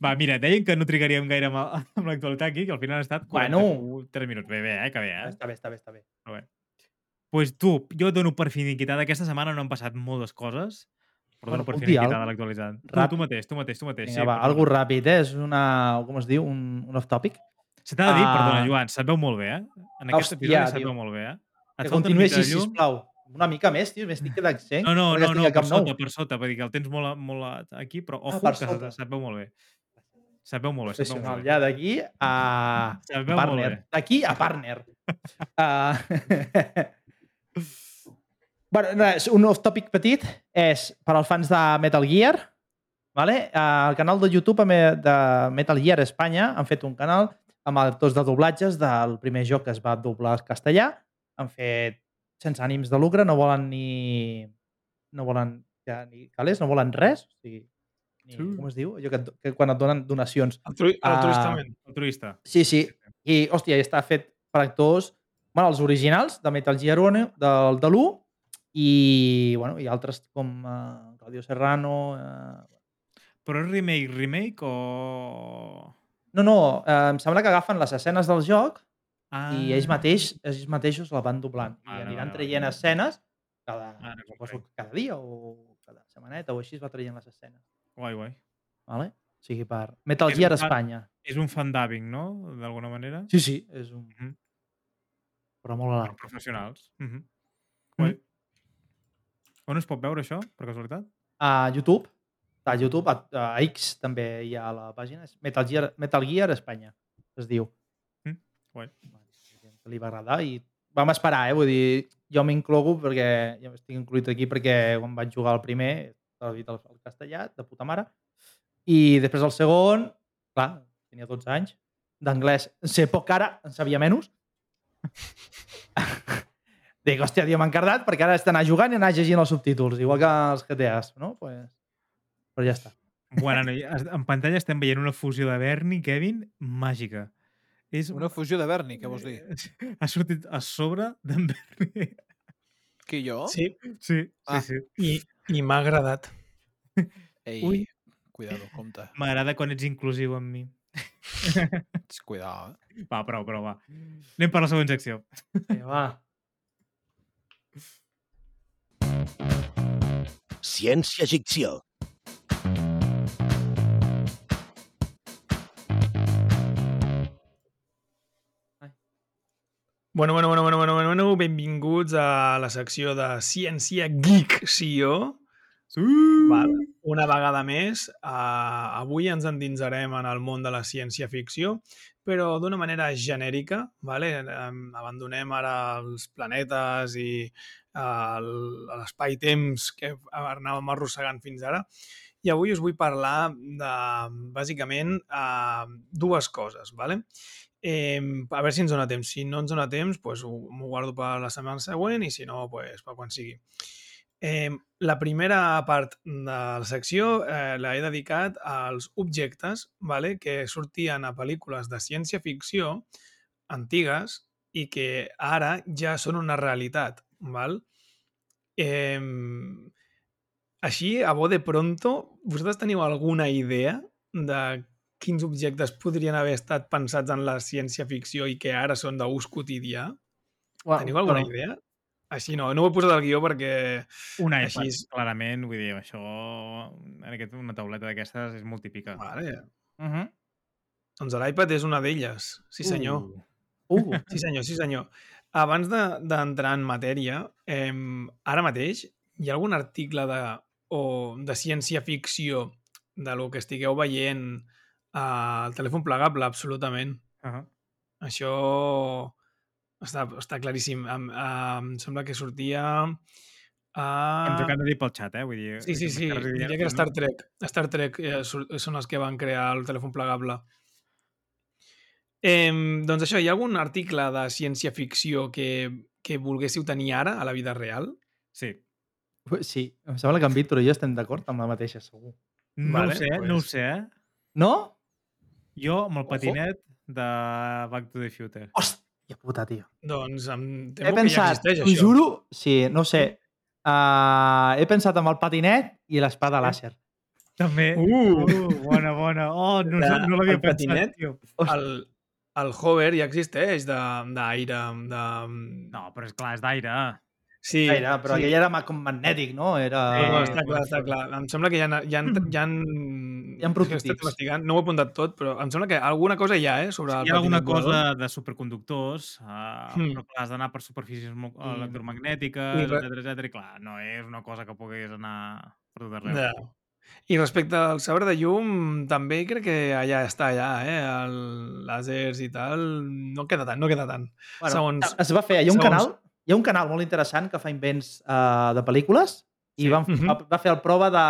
Speaker 3: Va, mira, deien que no trigaríem gaire amb, amb l'actualitat aquí, que al final ha estat
Speaker 4: Bueno.
Speaker 3: 3 minuts. Bé, bé, eh, que bé, eh?
Speaker 4: Està bé, està bé, està bé.
Speaker 3: Pues tu, jo dono per finiquitada. Aquesta setmana no han passat moltes coses, però
Speaker 4: Bueno,
Speaker 3: dono per finiquitada l'actualitat. Tu, tu mateix, tu mateix, tu mateix.
Speaker 4: Vinga, va,
Speaker 3: perdona.
Speaker 4: algo ràpid, eh? És una... Com es diu? Un, un off-topic?
Speaker 3: Se t'ha de dir,
Speaker 4: Ah.
Speaker 3: perdona, Joan, se't veu molt bé, eh? En aquest
Speaker 4: Hòstia,
Speaker 3: episodi se't veu molt bé, eh?
Speaker 4: Que
Speaker 3: Et una
Speaker 4: continuï així,
Speaker 3: llum.
Speaker 4: sisplau. Una mica més, tio. M'estic quedant accent.
Speaker 3: No, no, no, no, per
Speaker 4: Camp Nou.
Speaker 3: sota, per sota, per dir que el tens molt, molt aquí, però ojo,
Speaker 4: per
Speaker 3: que
Speaker 4: sota.
Speaker 3: se't, veu molt bé. Se't veu molt bé, se't veu molt bé.
Speaker 4: Ja d'aquí a (laughs)
Speaker 3: Se't veu molt bé.
Speaker 4: D'aquí a partner. uh... (laughs) (laughs) bueno, res, un off-topic petit és per als fans de Metal Gear. Vale? Uh, el canal de YouTube de Metal Gear Espanya han fet un canal amb actors de doblatges del primer joc que es va doblar al castellà. Han fet sense ànims de lucre, no volen ni, no volen ja, ni calés, no volen res. O sigui, ni,
Speaker 3: Sí.
Speaker 4: com es diu? Allò que, que quan et donen donacions.
Speaker 5: Altru altruistament.
Speaker 3: Altruista.
Speaker 4: Sí, sí. I, hòstia, i està fet per actors, bueno, els originals de Metal Gear 1, del, de l'1, i, bueno, i altres com uh, Claudio Serrano... Uh...
Speaker 3: Però és remake, remake o...
Speaker 4: No, no, uh, em sembla que agafen les escenes del joc
Speaker 3: Ah.
Speaker 4: i ells, mateix, ells mateixos la van doblant. I
Speaker 3: Vale,
Speaker 4: aniran
Speaker 3: vale,
Speaker 4: traient
Speaker 3: vale.
Speaker 4: escenes cada,
Speaker 3: Ara
Speaker 4: suposo
Speaker 3: comprenc.
Speaker 4: que cada dia o cada setmaneta o així es va traient les escenes.
Speaker 3: Guai, guai.
Speaker 4: Vale? O sigui, per Metal Gear
Speaker 3: fan-
Speaker 4: Espanya.
Speaker 3: És un fandàbing, no? D'alguna manera.
Speaker 4: Sí, sí, és un...
Speaker 3: Mhm.
Speaker 4: Però molt l'art.
Speaker 3: professionals. Mm -hmm.
Speaker 4: Mm.
Speaker 3: Guai. On es pot veure això, per casualitat?
Speaker 4: A YouTube, a YouTube, a, a X també hi ha la pàgina, és Metal Gear, Metal Gear Espanya, es diu.
Speaker 3: Mm, guai.
Speaker 4: Que li va agradar i vam esperar, eh? Vull dir, jo m'inclogo perquè jo estic incluït aquí perquè quan vaig jugar el primer, traduït al, al castellà, de puta mare, i després el segon, clar, tenia 12 anys, d'anglès sé poc ara, en sabia menys. (laughs) Dic, hòstia, tio, m'ha encardat perquè ara has d'anar jugant i anar llegint els subtítols, igual que els GTAs, no? Pues... Però ja està.
Speaker 3: Bueno, no, en pantalla estem veient una fusió de Bernie, Kevin, màgica. És
Speaker 2: Una fusió de Bernie, què vols dir?
Speaker 3: Ha sortit a sobre d'en Bernie.
Speaker 2: Qui, jo?
Speaker 5: Sí,
Speaker 3: Sí, sí,
Speaker 2: Ah.
Speaker 3: sí.
Speaker 5: i, i m'ha agradat.
Speaker 2: Ei,
Speaker 3: Ui.
Speaker 2: cuidado, compte.
Speaker 3: M'agrada quan ets inclusiu amb mi. (laughs)
Speaker 2: Cuidado, eh?
Speaker 3: Va, prou, prou, va. Anem per la següent secció.
Speaker 4: Sí, va.
Speaker 1: Ciència-ficció.
Speaker 5: Bueno, bueno, bueno, bueno, bueno, bueno, bueno, benvinguts a la secció de Ciència Geek CEO.
Speaker 3: Sí!
Speaker 5: Val. Una vegada més, uh, avui ens endinsarem en el món de la ciència-ficció, però d'una manera genèrica, vale? Um, abandonem ara els planetes i uh, l'espai-temps que anàvem arrossegant fins ara, i avui us vull parlar de, bàsicament, uh, dues coses, vale? Eh, a veure si ens dona temps. Si no ens dona temps, ho- m'ho guardo per la setmana següent i si no, pues, per quan sigui. Eh, la primera part de la secció eh, l'he dedicat als objectes vale, que sortien a pel·lícules de ciència-ficció antigues i que ara ja són una realitat. Val? Eh, així, a bo de pronto, vosaltres teniu alguna idea de quins objectes podrien haver estat pensats en la ciència-ficció i que ara són d'ús quotidià?
Speaker 4: Bueno,
Speaker 5: Teniu alguna
Speaker 4: però-
Speaker 5: idea? Així no, no ho he posat al guió perquè...
Speaker 3: Un iPad,
Speaker 5: Així és.
Speaker 3: clarament. Vull dir, això... En aquest, una tauleta d'aquestes és molt típica.
Speaker 5: Vale.
Speaker 4: Mhm.
Speaker 5: Doncs l'iPad és una d'elles. Sí, senyor.
Speaker 3: Uh.
Speaker 4: Uh,
Speaker 5: Sí, senyor, sí, senyor. Abans de- d'entrar en matèria, eh, ara mateix hi ha algun article de, o de ciència-ficció de lo que estigueu veient al telèfon plegable, absolutament.
Speaker 3: Uh -huh.
Speaker 5: Això està, està claríssim. Em, em sembla que sortia...
Speaker 3: Ho
Speaker 5: A...
Speaker 3: han de dir pel xat, eh? Vull dir,
Speaker 5: Sí, sí, sí. Diria que era Star Trek. Star Trek eh, són els que van crear el telèfon plegable. Eh, doncs això, hi ha algun article de ciència-ficció que, que volguéssiu tenir ara, a la vida real?
Speaker 3: Sí.
Speaker 4: sí, em sembla que en Víctor i jo estem d'acord amb la mateixa, segur.
Speaker 3: No
Speaker 5: Vale,
Speaker 3: ho sé, no ho
Speaker 5: pues-
Speaker 3: sé, eh?
Speaker 4: No?
Speaker 3: Jo amb el
Speaker 4: Ojo.
Speaker 3: patinet de Back to the Future.
Speaker 4: Hòstia puta, tio.
Speaker 5: Doncs em
Speaker 4: He
Speaker 5: temo que ja
Speaker 4: pensat,
Speaker 5: existeix, això.
Speaker 4: juro, sí, no sé. Uh, he pensat amb el patinet i l'espada làser.
Speaker 3: També.
Speaker 5: Uh!
Speaker 3: uh bona, bona. Oh, (laughs) no,
Speaker 5: La-
Speaker 3: no l'havia pensat,
Speaker 5: patinet?
Speaker 3: tio.
Speaker 5: El, el hover ja existeix de- d'aire, de...
Speaker 3: No, però és clar, és d'aire.
Speaker 5: Sí,
Speaker 4: Gaire, però
Speaker 5: sí.
Speaker 4: aquell era com magnètic, no? Era...
Speaker 5: No, no,
Speaker 3: Eh,
Speaker 5: està clar, està clar. Em sembla que hi ha, hi ha, hi ha,
Speaker 4: Hi ha prototips.
Speaker 5: estat investigant, no ho he apuntat tot, però em sembla que alguna cosa hi ha, eh, sobre el
Speaker 3: Hi ha alguna cosa de superconductors, uh,
Speaker 5: Hmm.
Speaker 3: però clar, has d'anar per superfícies
Speaker 5: I-
Speaker 3: electromagnètiques,
Speaker 5: i re-
Speaker 3: etc etc. i clar, no és una cosa que puguis anar per tot arreu.
Speaker 5: Ja. I respecte al sabre de llum, també crec que allà està allà, eh? El làsers i tal, no queda tant, no queda tant.
Speaker 4: Bueno,
Speaker 5: segons-
Speaker 4: Es va fer, hi ha un
Speaker 5: segons-
Speaker 4: canal hi ha un canal molt interessant que fa invents uh, de pel·lícules i
Speaker 3: Sí.
Speaker 4: van, va, va fer el prova de,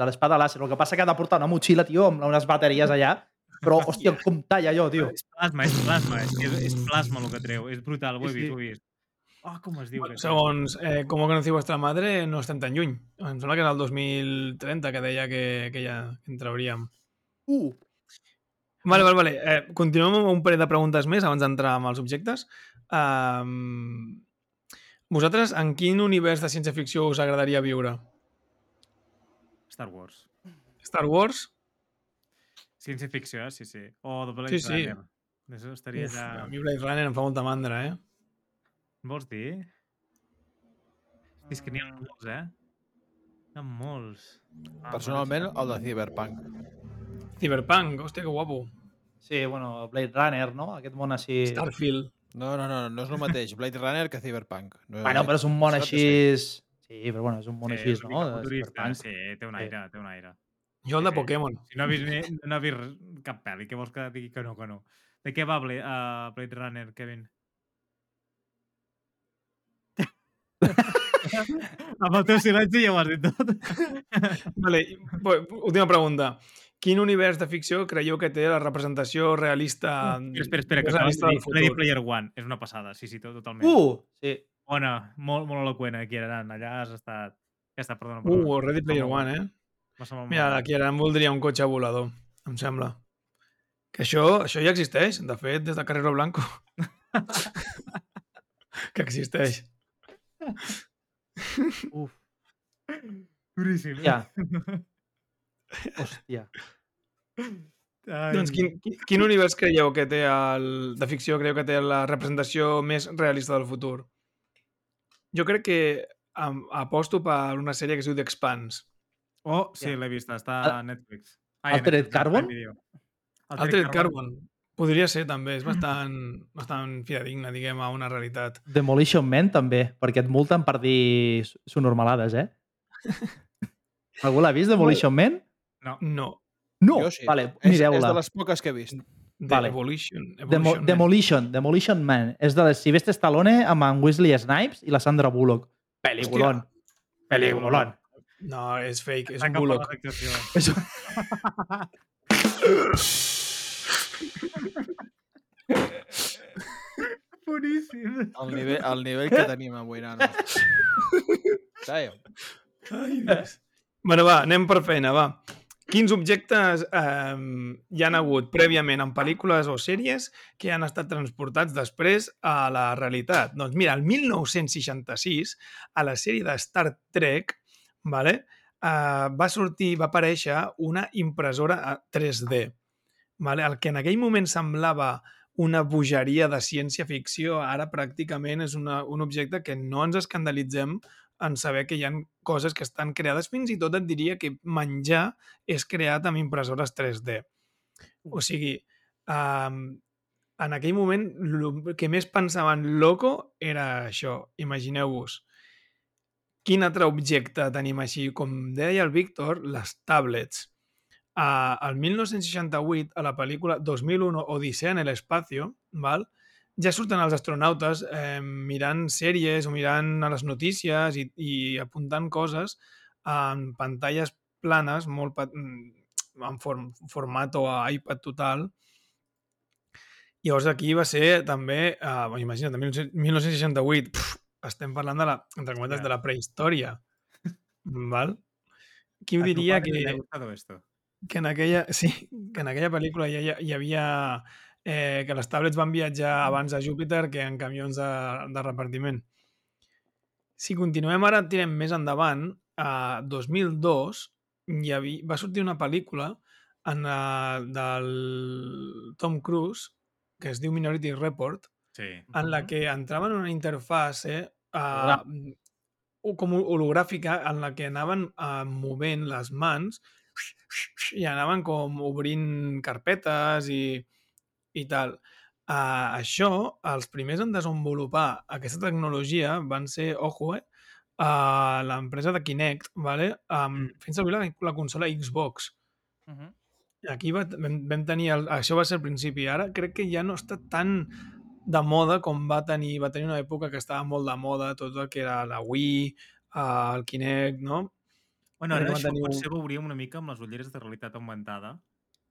Speaker 4: de l'espada làser. El que passa que ha de portar una motxilla, tio, amb unes bateries allà. Però, (laughs) hòstia, com talla allò, tio.
Speaker 3: És plasma, és plasma, és, és, és plasma el que treu. És brutal, ho he
Speaker 4: Sí,
Speaker 3: vist,
Speaker 4: sí.
Speaker 3: ho he vist. Oh, com es diu?
Speaker 5: Bueno, segons eh, Com conocí vuestra madre, no estem tan lluny. Em sembla que era el 2030 que deia que, que ja en trauríem.
Speaker 2: Uh!
Speaker 5: Vale, vale, vale. Eh, continuem amb un parell de preguntes més abans d'entrar amb els objectes. Um, vosaltres, en quin univers de ciència-ficció us agradaria viure?
Speaker 3: Star Wars.
Speaker 5: Star Wars?
Speaker 3: Ciència-ficció, eh? Sí, sí. O The Blade
Speaker 5: Sí, sí.
Speaker 3: Runner. Això estaria
Speaker 5: Uf,
Speaker 3: allà...
Speaker 5: a mi Blade Runner em fa molta mandra, eh?
Speaker 3: Vols dir? És que n'hi ha molts, eh? N'hi ha molts. Ah,
Speaker 2: Personalment, el de Cyberpunk.
Speaker 5: Cyberpunk, hòstia, que guapo.
Speaker 4: Sí, bueno, Blade Runner, no? Aquest món així...
Speaker 5: Starfield.
Speaker 2: No, no, no, no és el mateix Blade Runner que Cyberpunk. No,
Speaker 4: Bueno, però és un món així... Sí, però bueno, és un món
Speaker 3: Sí,
Speaker 4: així, no?
Speaker 3: futurista,
Speaker 4: Cyberpunk.
Speaker 3: Sí, té un
Speaker 4: Sí.
Speaker 3: aire, té un aire.
Speaker 5: Jo el de
Speaker 3: Sí.
Speaker 5: Pokémon.
Speaker 3: Si no ha vist, ni, no ha vist cap pel·li, què vols que digui que no, que no? De què va Blade, uh, Blade Runner, Kevin? (laughs) Amb el teu silenci ja ho has dit tot.
Speaker 5: Vale, última pregunta. Quin univers de ficció creieu que té la representació realista,
Speaker 3: espera, espera, espera, que
Speaker 5: realista
Speaker 3: de Ready? Player One. És una passada, sí, sí, tot, totalment.
Speaker 4: Uh! Sí.
Speaker 3: Bona, molt, molt eloqüent aquí, Aran. Allà has estat... Ja està, perdona. perdona.
Speaker 5: Uh, Ready Player
Speaker 3: Molt
Speaker 5: One, eh? Mira, aquí ara em voldria un cotxe volador, em sembla. Que això, això ja existeix, de fet, des de Carrero Blanco. (laughs) que existeix.
Speaker 3: Uf. Duríssim.
Speaker 4: Ja. (laughs) Hòstia.
Speaker 3: Ai,
Speaker 5: Doncs quin, quin, univers creieu que té el, de ficció creieu que té la representació més realista del futur? Jo crec que am, aposto per una sèrie que es diu The Expanse.
Speaker 3: Oh, sí,
Speaker 4: Ja.
Speaker 3: l'he vista. Està a Netflix. Ai,
Speaker 4: Altered
Speaker 3: Netflix,
Speaker 4: Carbon?
Speaker 5: Altered Carbon. Podria ser, també. És (laughs) bastant, bastant fidedigna, diguem, a una realitat.
Speaker 4: Demolition Man també, perquè et multen per dir subnormalades, eh? (laughs) Algú l'ha vist, Demolition Man?
Speaker 3: No.
Speaker 5: No.
Speaker 4: No!
Speaker 2: Jo sí.
Speaker 4: Vale,
Speaker 2: és, és
Speaker 4: mireu-la.
Speaker 2: de les poques que he vist.
Speaker 4: Vale.
Speaker 5: Evolution.
Speaker 4: Demo
Speaker 5: Evolution Man.
Speaker 4: Demolition, Demolition Man. És de les Sylvester Stallone amb en Wesley Snipes i la Sandra Bullock. Peliculón. Peliculón.
Speaker 5: No, és fake, és un Bullock. (laughs)
Speaker 4: És...
Speaker 3: Boníssim.
Speaker 2: El nivell, el nivell que tenim avui, nano. (laughs)
Speaker 5: Ai, Dios. bueno, va, anem per feina, va. Quins objectes eh, hi han hagut prèviament en pel·lícules o sèries que han estat transportats després a la realitat? Doncs mira, el 1966, a la sèrie de Star Trek, vale, eh, va sortir, va aparèixer una impressora a 3D. Vale? El que en aquell moment semblava una bogeria de ciència-ficció, ara pràcticament és una, un objecte que no ens escandalitzem en saber que hi han coses que estan creades. Fins i tot et diria que menjar és creat amb impressores 3D. O sigui, um, en aquell moment el que més pensaven loco era això. Imagineu-vos. Quin altre objecte tenim així? Com deia el Víctor, les tablets. Uh, el 1968, a la pel·lícula 2001 Odissea en el espacio, val? Ja surten els astronautes eh, mirant sèries o mirant a les notícies i, i apuntant coses en pantalles planes, molt mm, en form, format o a iPad total. Llavors aquí va ser també, eh, imagina't, el 1968, pf, estem parlant de la, entre cometes,
Speaker 3: Ja.
Speaker 5: de la prehistòria. (laughs) Val? Qui ho diria que, que en aquella, sí, que en aquella pel·lícula hi, hi, hi havia eh, que les tablets van viatjar abans a Júpiter que en camions de, de repartiment. Si continuem ara, tirem més endavant, a 2002 hi havia, va sortir una pel·lícula en, uh, del Tom Cruise que es diu Minority Report,
Speaker 3: Sí.
Speaker 5: en la que entrava en una interfase uh, com hologràfica en la que anaven uh, movent les mans i anaven com obrint carpetes i, i tal. Uh, això, els primers en desenvolupar aquesta tecnologia van ser, ojo, eh, uh, l'empresa de Kinect, vale? um, fent servir la, la consola Xbox.
Speaker 4: Uh -huh.
Speaker 5: Aquí va, vam, vam tenir... El, això va ser el principi. Ara crec que ja no està tan de moda com va tenir... Va tenir una època que estava molt de moda tot el que era la Wii, uh, el Kinect, no?
Speaker 3: Bueno, ara
Speaker 5: va
Speaker 3: això
Speaker 5: tenir un-
Speaker 3: potser veuríem una mica amb les ulleres de realitat augmentada.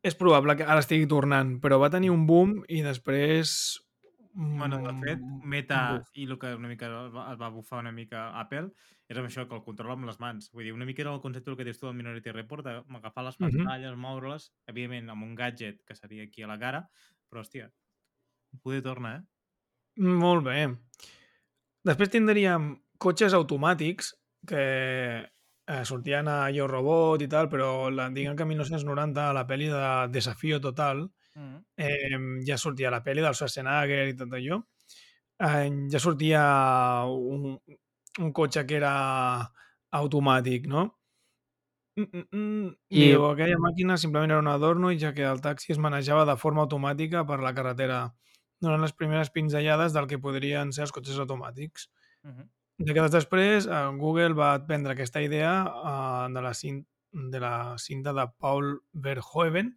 Speaker 5: És probable que ara estigui tornant, però va tenir un boom i després
Speaker 3: Bueno, de fet,
Speaker 5: un-
Speaker 3: Meta i el que una mica es va, bufar una mica Apple és amb això, que el controla amb les mans. Vull dir, una mica era el concepte que dius tu del Minority Report, d'agafar les pantalles, moure-les, evidentment amb un gadget que seria aquí a la cara, però, hòstia, poder tornar, eh?
Speaker 5: Molt bé. Després tindríem cotxes automàtics que eh, sortien a Yo Robot i tal, però la, diguem que 1990, a la pel·li de Desafío Total,
Speaker 4: Mm.
Speaker 5: eh, ja sortia la pel·li del Schwarzenegger i tot allò. Eh, ja sortia un, un cotxe que era automàtic, no? Mm, mm, mm.
Speaker 4: I-
Speaker 5: Diu, aquella màquina simplement era un adorno, ja que el taxi es manejava de forma automàtica per la carretera durant les primeres pinzellades del que podrien ser els cotxes automàtics.
Speaker 4: Mhm.
Speaker 5: Dècades després, eh, Google va prendre aquesta idea eh, de, la cin de la cinta de Paul Verhoeven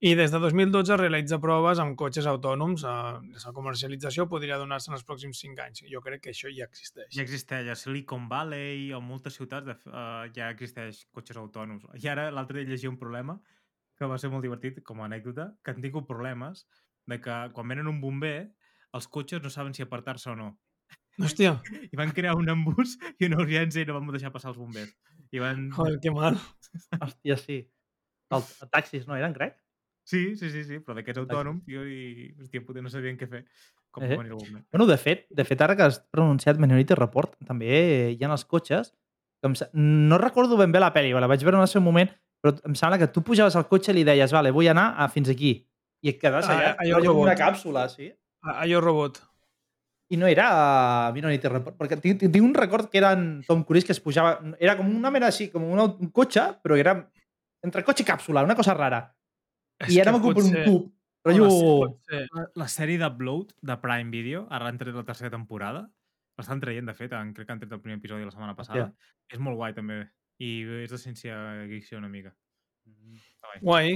Speaker 5: i des de 2012 realitza proves amb cotxes autònoms. Eh, la comercialització podria donar-se en els pròxims 5 anys. Jo crec que això ja existeix.
Speaker 3: Ja existeix a Silicon Valley o moltes ciutats de, uh, ja existeix cotxes autònoms. I ara l'altre dia llegia un problema que va ser molt divertit com a anècdota, que han tingut problemes de que quan venen un bomber els cotxes no saben si apartar-se o no.
Speaker 5: Hòstia,
Speaker 3: I van crear un embús i una urgència i no van deixar passar els bombers. I van...
Speaker 5: joder, que mal.
Speaker 4: Hòstia, sí. El, el taxis, no eren, crec?
Speaker 3: Sí, sí, sí, sí, però d'aquests autònoms jo i, hòstia, potser no sabien què fer. Com
Speaker 4: Eh.
Speaker 3: venir el bomber.
Speaker 4: Bueno, de fet, de fet, ara que has pronunciat Minority Report, també hi ha els cotxes que em, no recordo ben bé la pel·li, la vaig veure en el seu moment, però em sembla que tu pujaves al cotxe i li deies, vale, vull anar a fins aquí. I et quedaves
Speaker 5: Ah,
Speaker 4: allà,
Speaker 5: allò
Speaker 4: allò com
Speaker 5: robot.
Speaker 4: una càpsula, sí?
Speaker 5: A, a Yo Robot.
Speaker 4: I no era Minority Report, perquè tinc, un record que era en Tom Cruise que es pujava... Era com una mena així, com un, aut- un cotxe, però era entre cotxe i càpsula, una cosa rara. I ara m'ocupo un tub. Rotllo...
Speaker 5: Pot ser.
Speaker 3: La, la sèrie d'Upload de Prime Video, ara han tret la tercera temporada, l'estan traient, de fet, han, crec que han tret el primer episodi la setmana passada. És molt guai, també. I és de ciència-ficció una mica. Està guai.
Speaker 5: Guai.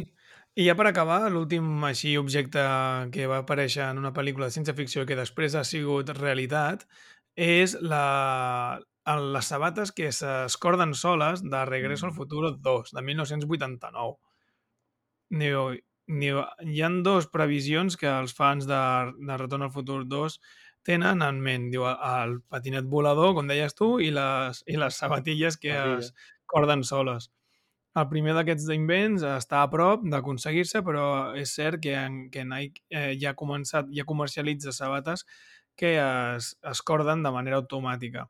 Speaker 5: I ja per acabar, l'últim així objecte que va aparèixer en una pel·lícula de ciència-ficció que després ha sigut realitat és la, les sabates que s'escorden soles de Regreso al Futuro 2, de 1989. Diu, diu, hi han dos previsions que els fans de, de Retorn al Futur 2 tenen en ment. Diu, el patinet volador, com deies tu, i les, i les sabatilles que es corden soles. El primer d'aquests invents està a prop d'aconseguir-se, però és cert que, en, que Nike eh, ja ha començat, ja comercialitza sabates que es, es corden de manera automàtica.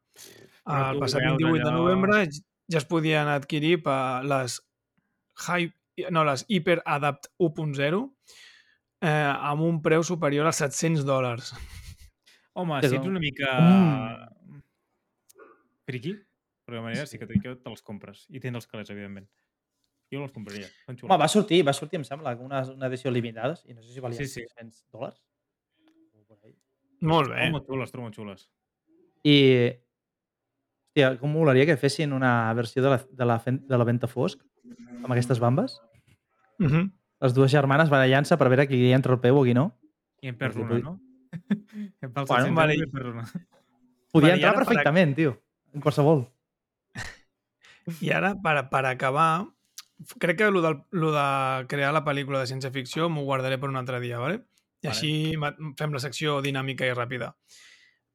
Speaker 3: Però
Speaker 5: El passat
Speaker 3: veus
Speaker 5: 28 de
Speaker 3: allò-
Speaker 5: novembre j- ja es podien adquirir per les High, no, les Hyper Adapt 1.0 eh, amb un preu superior als 700 dòlars.
Speaker 3: Home, si ets una mica...
Speaker 4: Mm.
Speaker 3: Friqui, per alguna manera, sí que, te, que te les compres. I tens els calés, evidentment. Jo no els compraria.
Speaker 4: Home, va sortir, va sortir, em sembla, una, una edició limitada, i no sé si valia
Speaker 3: Sí, sí.
Speaker 4: 600 dòlars. O por ahí.
Speaker 5: Molt
Speaker 3: Trobo
Speaker 5: bé.
Speaker 3: molt xules, trobo molt xules.
Speaker 4: I, hòstia, com molaria que fessin una versió de la, de la, de la venta fosc amb aquestes bambes?
Speaker 5: Uh -huh.
Speaker 4: Les dues germanes barallant-se per veure qui li entra el peu o qui no.
Speaker 3: I en perds
Speaker 4: Perquè
Speaker 3: una, no? (laughs) En perds
Speaker 4: Bueno,
Speaker 5: vale.
Speaker 3: en perds una.
Speaker 4: Podia
Speaker 5: Vale, i
Speaker 4: entrar
Speaker 5: ara per a-
Speaker 4: perfectament, tio. En qualsevol. (laughs)
Speaker 5: I ara, per, per acabar, crec que lo, del, lo de crear la pel·lícula de ciència-ficció m'ho guardaré per un altre dia, ¿vale? I
Speaker 3: Vale.
Speaker 5: així fem la secció dinàmica i ràpida.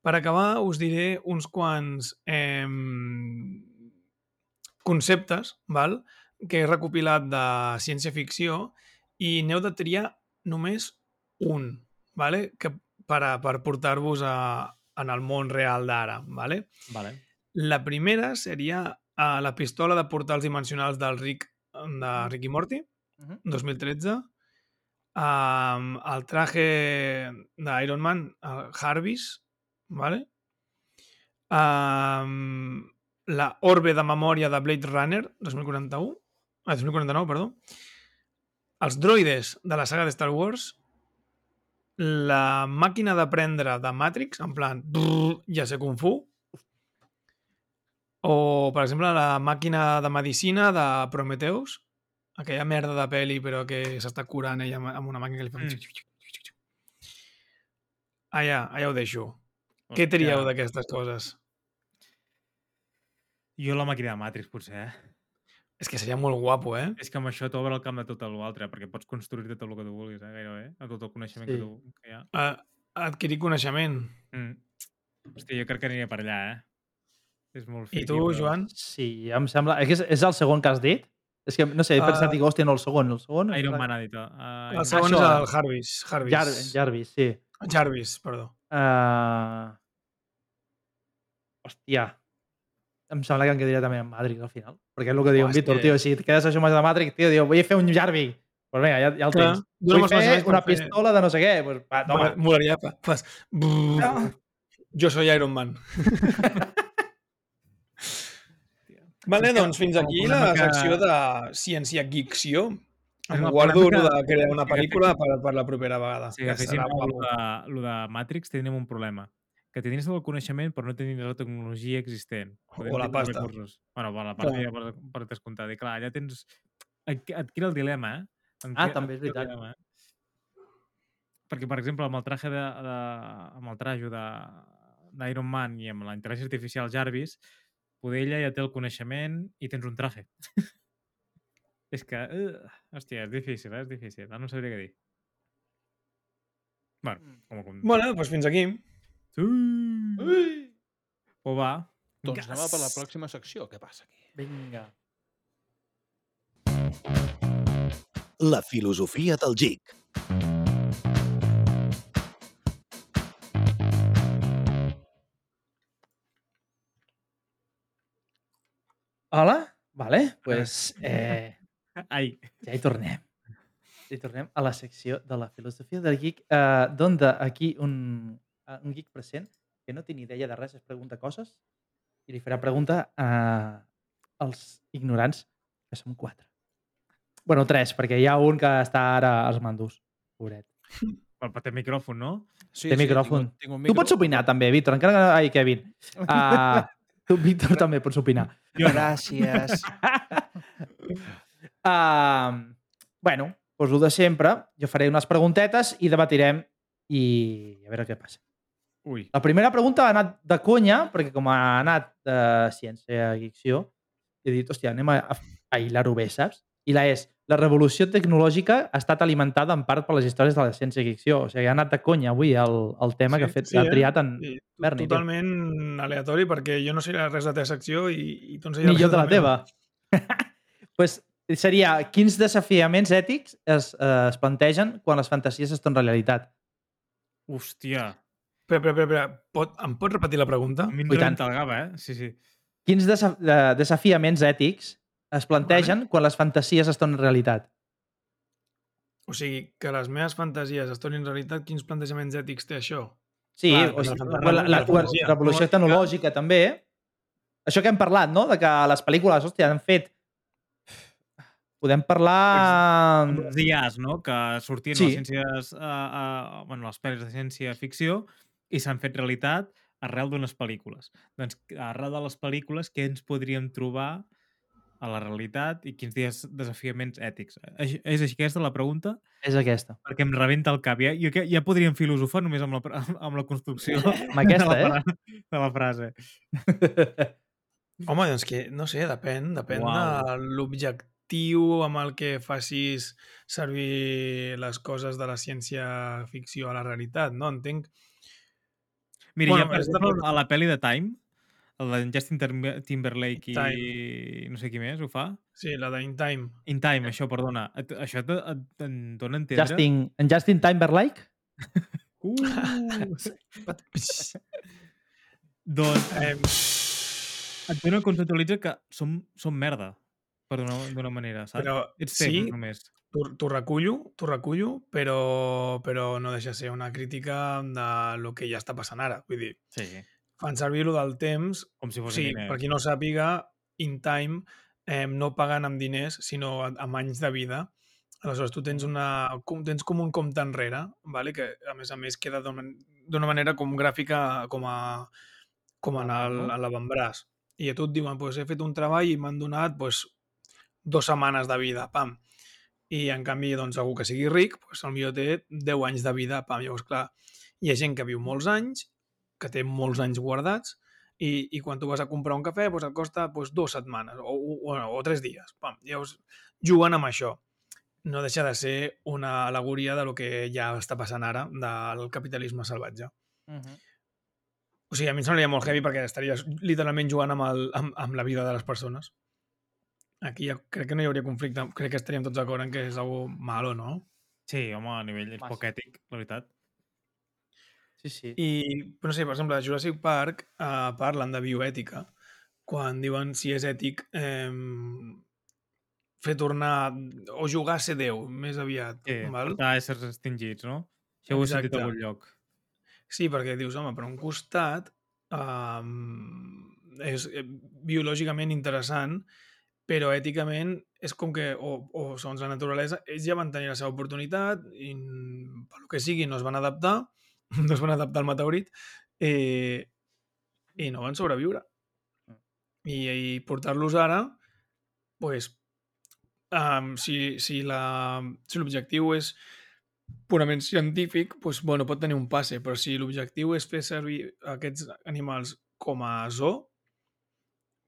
Speaker 5: Per acabar, us diré uns quants eh, conceptes val? que he recopilat de ciència-ficció i n'heu de triar només un, vale? que per, a, per portar-vos a, en el món real d'ara. Vale?
Speaker 3: Vale.
Speaker 5: La primera seria uh, la pistola de portals dimensionals del Rick, de Rick i Morty,
Speaker 4: Mhm.
Speaker 5: 2013. Um, el traje d'Iron Man, el Jarvis, ¿vale? Um, la orbe de memòria de Blade Runner, 2041, ah, 2049, perdó. Els droides de la saga de Star Wars, la màquina d'aprendre de Matrix, en plan, brrr, ja sé Kung Fu, o, per exemple, la màquina de medicina de Prometheus, aquella merda de pel·li, però que s'està curant ella amb una màquina que li fa...
Speaker 3: Mm.
Speaker 5: Allà, allà ho deixo. Què trieu d'aquestes coses?
Speaker 3: Jo la màquina de Matrix, potser, eh?
Speaker 5: És que seria molt guapo, eh?
Speaker 3: És que amb això t'obre el camp de tot l'altre, perquè pots construir tot el que tu vulguis, eh, gairebé, amb tot el coneixement
Speaker 4: Sí.
Speaker 3: que, tu, que hi ha.
Speaker 5: Uh, adquirir coneixement.
Speaker 3: Mm. Hòstia, jo crec que aniria per allà, eh? És molt
Speaker 5: I
Speaker 3: friki,
Speaker 5: tu,
Speaker 3: però-
Speaker 5: Joan?
Speaker 4: Sí, em sembla... És, que és- el segon que has dit? És que, no sé, he pensat,
Speaker 5: Ah.
Speaker 4: dic, hòstia, no, el segon. El segon...
Speaker 3: Iron Man ha dit. Uh,
Speaker 5: El segon
Speaker 4: això.
Speaker 5: és el Jarvis. Jarvis.
Speaker 4: Jar Jarvis, sí.
Speaker 5: Jarvis, perdó.
Speaker 4: Uh... Hòstia. Em sembla que em quedaria també amb Matrix al final. Perquè és el que diu en Víctor, tio. Si et quedes això més de Matrix, tio, diu, vull fer un Jarvis. Doncs pues vinga, ja, ja el
Speaker 5: Clar,
Speaker 4: tens. Vull fer una
Speaker 5: fer-
Speaker 4: pistola de no sé què. Pues, va, toma.
Speaker 5: Mol- Molaria. fa- Fas... Brrr. Jo soy Iron Man. (laughs) vale, doncs fins aquí la
Speaker 3: mica-
Speaker 5: secció de ciència-ficció. Em guardo lo de crear una pel·lícula per, per la propera vegada.
Speaker 3: Si
Speaker 5: que serà
Speaker 3: el de, lo de Matrix, tindríem un problema. Que tot el coneixement, però no tindries la tecnologia existent. Podem
Speaker 5: O la pasta.
Speaker 3: Recursos. Bueno, bueno, la pasta ja per, per descomptat. I clar, ja tens... Adqui- Adquira el dilema, eh?
Speaker 4: Ah,
Speaker 3: Adqui-
Speaker 4: també és
Speaker 3: adquira el
Speaker 4: veritat.
Speaker 3: dilema, eh? Perquè, per exemple, amb el traje de, de amb el trajo de d'Iron Man i amb la intel·ligència artificial Jarvis, poder ella ja té el coneixement i tens un traje. (laughs) és que, uh, hòstia, és difícil, eh? És difícil. Ara no sabria què dir. Bueno, com, com...
Speaker 5: Bueno, doncs fins aquí.
Speaker 3: Sí. Pues va.
Speaker 2: Doncs anem a per la pròxima secció. Què passa aquí?
Speaker 4: Vinga.
Speaker 1: La filosofia del geek.
Speaker 4: Hola? Vale, pues (laughs) eh,
Speaker 3: Ai,
Speaker 4: ja hi tornem. Ja hi tornem a la secció de la filosofia del geek, eh, d'on de aquí un, eh, un geek present que no té ni idea de res, es pregunta coses i li farà pregunta a, als ignorants, que som quatre. bueno, tres, perquè hi ha un que està ara als mandos, pobret.
Speaker 3: però té micròfon, no?
Speaker 2: Sí,
Speaker 4: Té micròfon.
Speaker 2: Tinc un, tinc un
Speaker 4: Tu pots opinar també, Víctor, encara que... Ai, Kevin. Uh, (laughs) tu, Víctor, també pots opinar.
Speaker 2: Gràcies. (laughs)
Speaker 4: Uh, bueno, doncs el de sempre. Jo faré unes preguntetes i debatirem i a veure què passa.
Speaker 3: Ui.
Speaker 4: La primera pregunta ha anat de conya, perquè com ha anat de ciència i ficció, he dit, hòstia, anem a, a hilar-ho bé, saps? I la és, la revolució tecnològica ha estat alimentada en part per les històries de la ciència i ficció. O sigui, ha anat de conya avui el, el tema
Speaker 5: Sí,
Speaker 4: que ha, fet,
Speaker 5: sí,
Speaker 4: ha
Speaker 5: eh?
Speaker 4: triat en...
Speaker 5: To-
Speaker 4: Berni, tio.
Speaker 5: totalment aleatori perquè jo no sé res de la teva secció i, i tu no sé
Speaker 4: Ni jo de la
Speaker 5: meva.
Speaker 4: teva. (laughs) pues seria, quins desafiaments ètics es, eh, es plantegen quan les fantasies es tornen realitat?
Speaker 3: Hòstia.
Speaker 5: Espera, espera, espera. Pot, em pots repetir la pregunta?
Speaker 3: A mi
Speaker 4: Ui,
Speaker 3: em eh? Sí, sí.
Speaker 4: Quins desa de desafiaments ètics es plantegen quan les fantasies es tornen realitat?
Speaker 5: O sigui, que les meves fantasies es tornin realitat, quins plantejaments ètics té això?
Speaker 4: Sí,
Speaker 5: Clar,
Speaker 4: o
Speaker 5: la
Speaker 4: sigui, la, la,
Speaker 5: la
Speaker 4: la,
Speaker 5: fantasia.
Speaker 4: revolució tecnològica també. Això que hem parlat, no? De que les pel·lícules, hòstia, han fet... Podem parlar...
Speaker 3: Les IAs, no? Que sortien
Speaker 4: Sí.
Speaker 3: les ciències... Uh, uh, bueno, les pel·lis de ciència-ficció i s'han fet realitat arrel d'unes pel·lícules. Doncs arrel de les pel·lícules, què ens podríem trobar a la realitat i quins dies desafiaments ètics? És, és així aquesta la pregunta?
Speaker 4: És aquesta.
Speaker 3: Perquè em rebenta el cap. Ja, jo, que- ja podríem filosofar només amb la, (laughs) amb la construcció
Speaker 4: Amb aquesta,
Speaker 3: de, la,
Speaker 4: eh?
Speaker 3: de la frase.
Speaker 5: Home, doncs que, no sé, depèn. Depèn
Speaker 3: Uau.
Speaker 5: de l'objectiu amb el que facis servir les coses de la ciència-ficció a la realitat, no? Entenc...
Speaker 3: Mira,
Speaker 5: Bueno,
Speaker 3: ja, per
Speaker 5: de
Speaker 3: exemple,
Speaker 5: tot.
Speaker 3: a la pel·li de Time, el de Justin Timber- Timberlake i no sé qui més ho fa.
Speaker 5: Sí, la d'In Time.
Speaker 3: In Time, això, perdona. Et, això et, et, et dona a entendre...
Speaker 4: Justin, en Justin Timberlake? (laughs)
Speaker 3: Uh! (laughs) doncs
Speaker 5: Eh,
Speaker 3: et dona a conceptualitzar que som, som merda, per d'una manera, saps?
Speaker 5: però
Speaker 3: Ets
Speaker 5: sí,
Speaker 3: només.
Speaker 5: t'ho recullo, t'ho recullo, però, però no deixa de ser una crítica de lo que ja està passant ara. Vull dir,
Speaker 3: Sí,
Speaker 5: fan servir lo del temps
Speaker 3: com si fos
Speaker 5: sigui, per qui no sàpiga, in time eh, no paguen amb diners, sinó amb anys de vida. Aleshores, tu tens, una, com, tens com un compte enrere, vale? que a més a més queda d'una manera com gràfica, com a, com en l'avantbraç. I a tu et diuen, pues, he fet un treball i m'han donat pues, dues setmanes de vida, pam. I en canvi, doncs, algú que sigui ric, pues, potser té 10 anys de vida, pam. Llavors, clar, hi ha gent que viu molts anys, que té molts anys guardats, i, i quan tu vas a comprar un cafè doncs et costa doncs, dues setmanes o, o, o, o tres dies. Pam. Llavors juguen amb això. no deixa de ser una alegoria de lo que ja està passant ara, del capitalisme salvatge.
Speaker 4: Uh -huh.
Speaker 5: O sigui, a mi em semblaria molt heavy perquè estaries literalment jugant amb, el, amb, amb la vida de les persones. Aquí ja crec que no hi hauria conflicte. Crec que estaríem tots d'acord en que és algo malo, no?
Speaker 3: Sí, home, a nivell és
Speaker 4: Massa.
Speaker 3: poc ètic, la veritat.
Speaker 4: Sí, sí.
Speaker 5: I, no sé, per exemple, a Jurassic Park eh, parlen de bioètica quan diuen si és ètic eh, fer tornar o jugar a ser Déu, més aviat.
Speaker 3: Sí,
Speaker 5: val?
Speaker 3: portar éssers extingits, no? Això ho he sentit a algun lloc.
Speaker 5: Sí, perquè dius, home, per un costat um, és eh, biològicament interessant, però èticament és com que, o, o segons la naturalesa, ells ja van tenir la seva oportunitat i pel que sigui no es van adaptar, (laughs) no es van adaptar al meteorit eh, i no van sobreviure. I, i portar-los ara, pues, um, si, si la- si l'objectiu és purament científic, doncs, bueno, pot tenir un passe, però si l'objectiu és fer servir aquests animals com a zoo,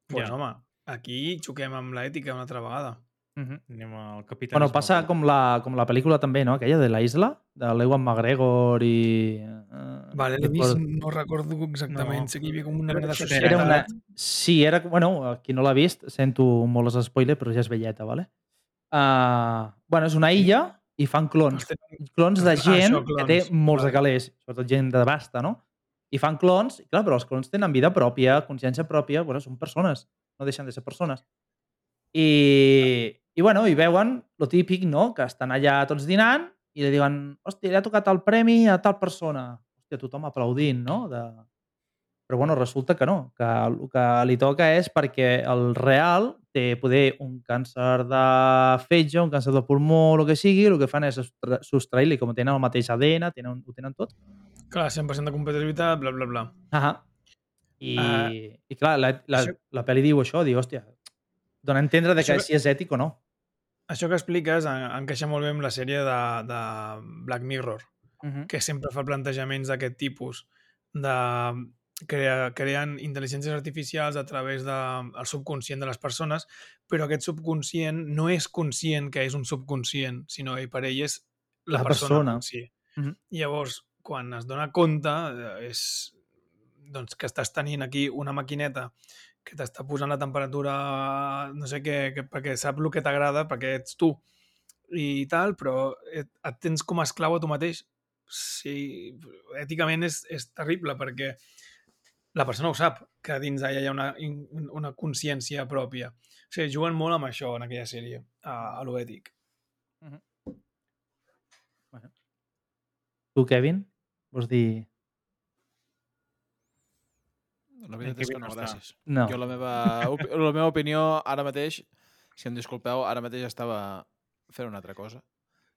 Speaker 5: doncs,
Speaker 3: Ja.
Speaker 5: home, aquí xoquem amb l'ètica una altra vegada.
Speaker 4: Uh -huh.
Speaker 3: Anem al capitalisme.
Speaker 4: Bueno, passa com la, com la pel·lícula també, no? Aquella de la isla, de l'Ewan McGregor i... Uh,
Speaker 5: Vale, l'he vist, no recordo exactament,
Speaker 3: No.
Speaker 5: que hi havia com una mena de societat.
Speaker 4: Era una... Sí, era... Bueno, qui no l'ha vist, sento molt els spoilers, però ja és velleta, vale? Uh, bueno, és una illa i fan clons. Clons de
Speaker 5: Ah,
Speaker 4: gent
Speaker 5: això,
Speaker 4: que té
Speaker 5: clons,
Speaker 4: molts de
Speaker 5: vale.
Speaker 4: calés, sobretot gent de basta, no? I fan clons, i clar, però els clons tenen vida pròpia, consciència pròpia, bueno, són persones, no deixen de ser persones. I, i bueno, i veuen lo típic, no?, que estan allà tots dinant i li diuen, hòstia, li ha tocat el premi a tal persona. Hòstia, tothom aplaudint, no? De... Però bueno, resulta que no, que el que li toca és perquè el real té poder un càncer de fetge, un càncer de pulmó, el que sigui, el que fan és sostrair-li, com tenen el mateix ADN, tenen, ho tenen tot.
Speaker 5: Clar, 100% de competitivitat, bla, bla, bla.
Speaker 4: Ahà. I,
Speaker 5: Ah,
Speaker 4: i clar, la, la,
Speaker 5: això-
Speaker 4: la pel·li diu això, diu, hòstia, dona a entendre de
Speaker 5: Això
Speaker 4: que
Speaker 5: que-
Speaker 4: si és ètic o no.
Speaker 5: Això que expliques en- encaixa molt bé amb la sèrie de, de Black Mirror,
Speaker 4: Uh -huh.
Speaker 5: que sempre fa plantejaments d'aquest tipus de crea, creen intel·ligències artificials a través del de, subconscient de les persones, però aquest subconscient no és conscient que és un subconscient, sinó que per ell és la,
Speaker 4: La
Speaker 5: persona,
Speaker 4: persona.
Speaker 5: en si.
Speaker 4: Mhm.
Speaker 5: Llavors, quan es dona compte, eh, és doncs, que estàs tenint aquí una maquineta que t'està posant la temperatura, no sé què, que, perquè sap el que t'agrada, perquè ets tu i tal, però et, et tens com a esclau a tu mateix. Sí, èticament és, és terrible perquè la persona ho sap, que dins d'ella hi ha una, una consciència pròpia. O sigui, juguen molt amb això en aquella sèrie, a, a lo ètic.
Speaker 4: Tu, Kevin, vols dir...
Speaker 2: La veritat és que no,
Speaker 3: no
Speaker 2: gràcies.
Speaker 4: No.
Speaker 2: Jo la meva, la meva opinió ara mateix, si em disculpeu, ara mateix estava fent una altra cosa.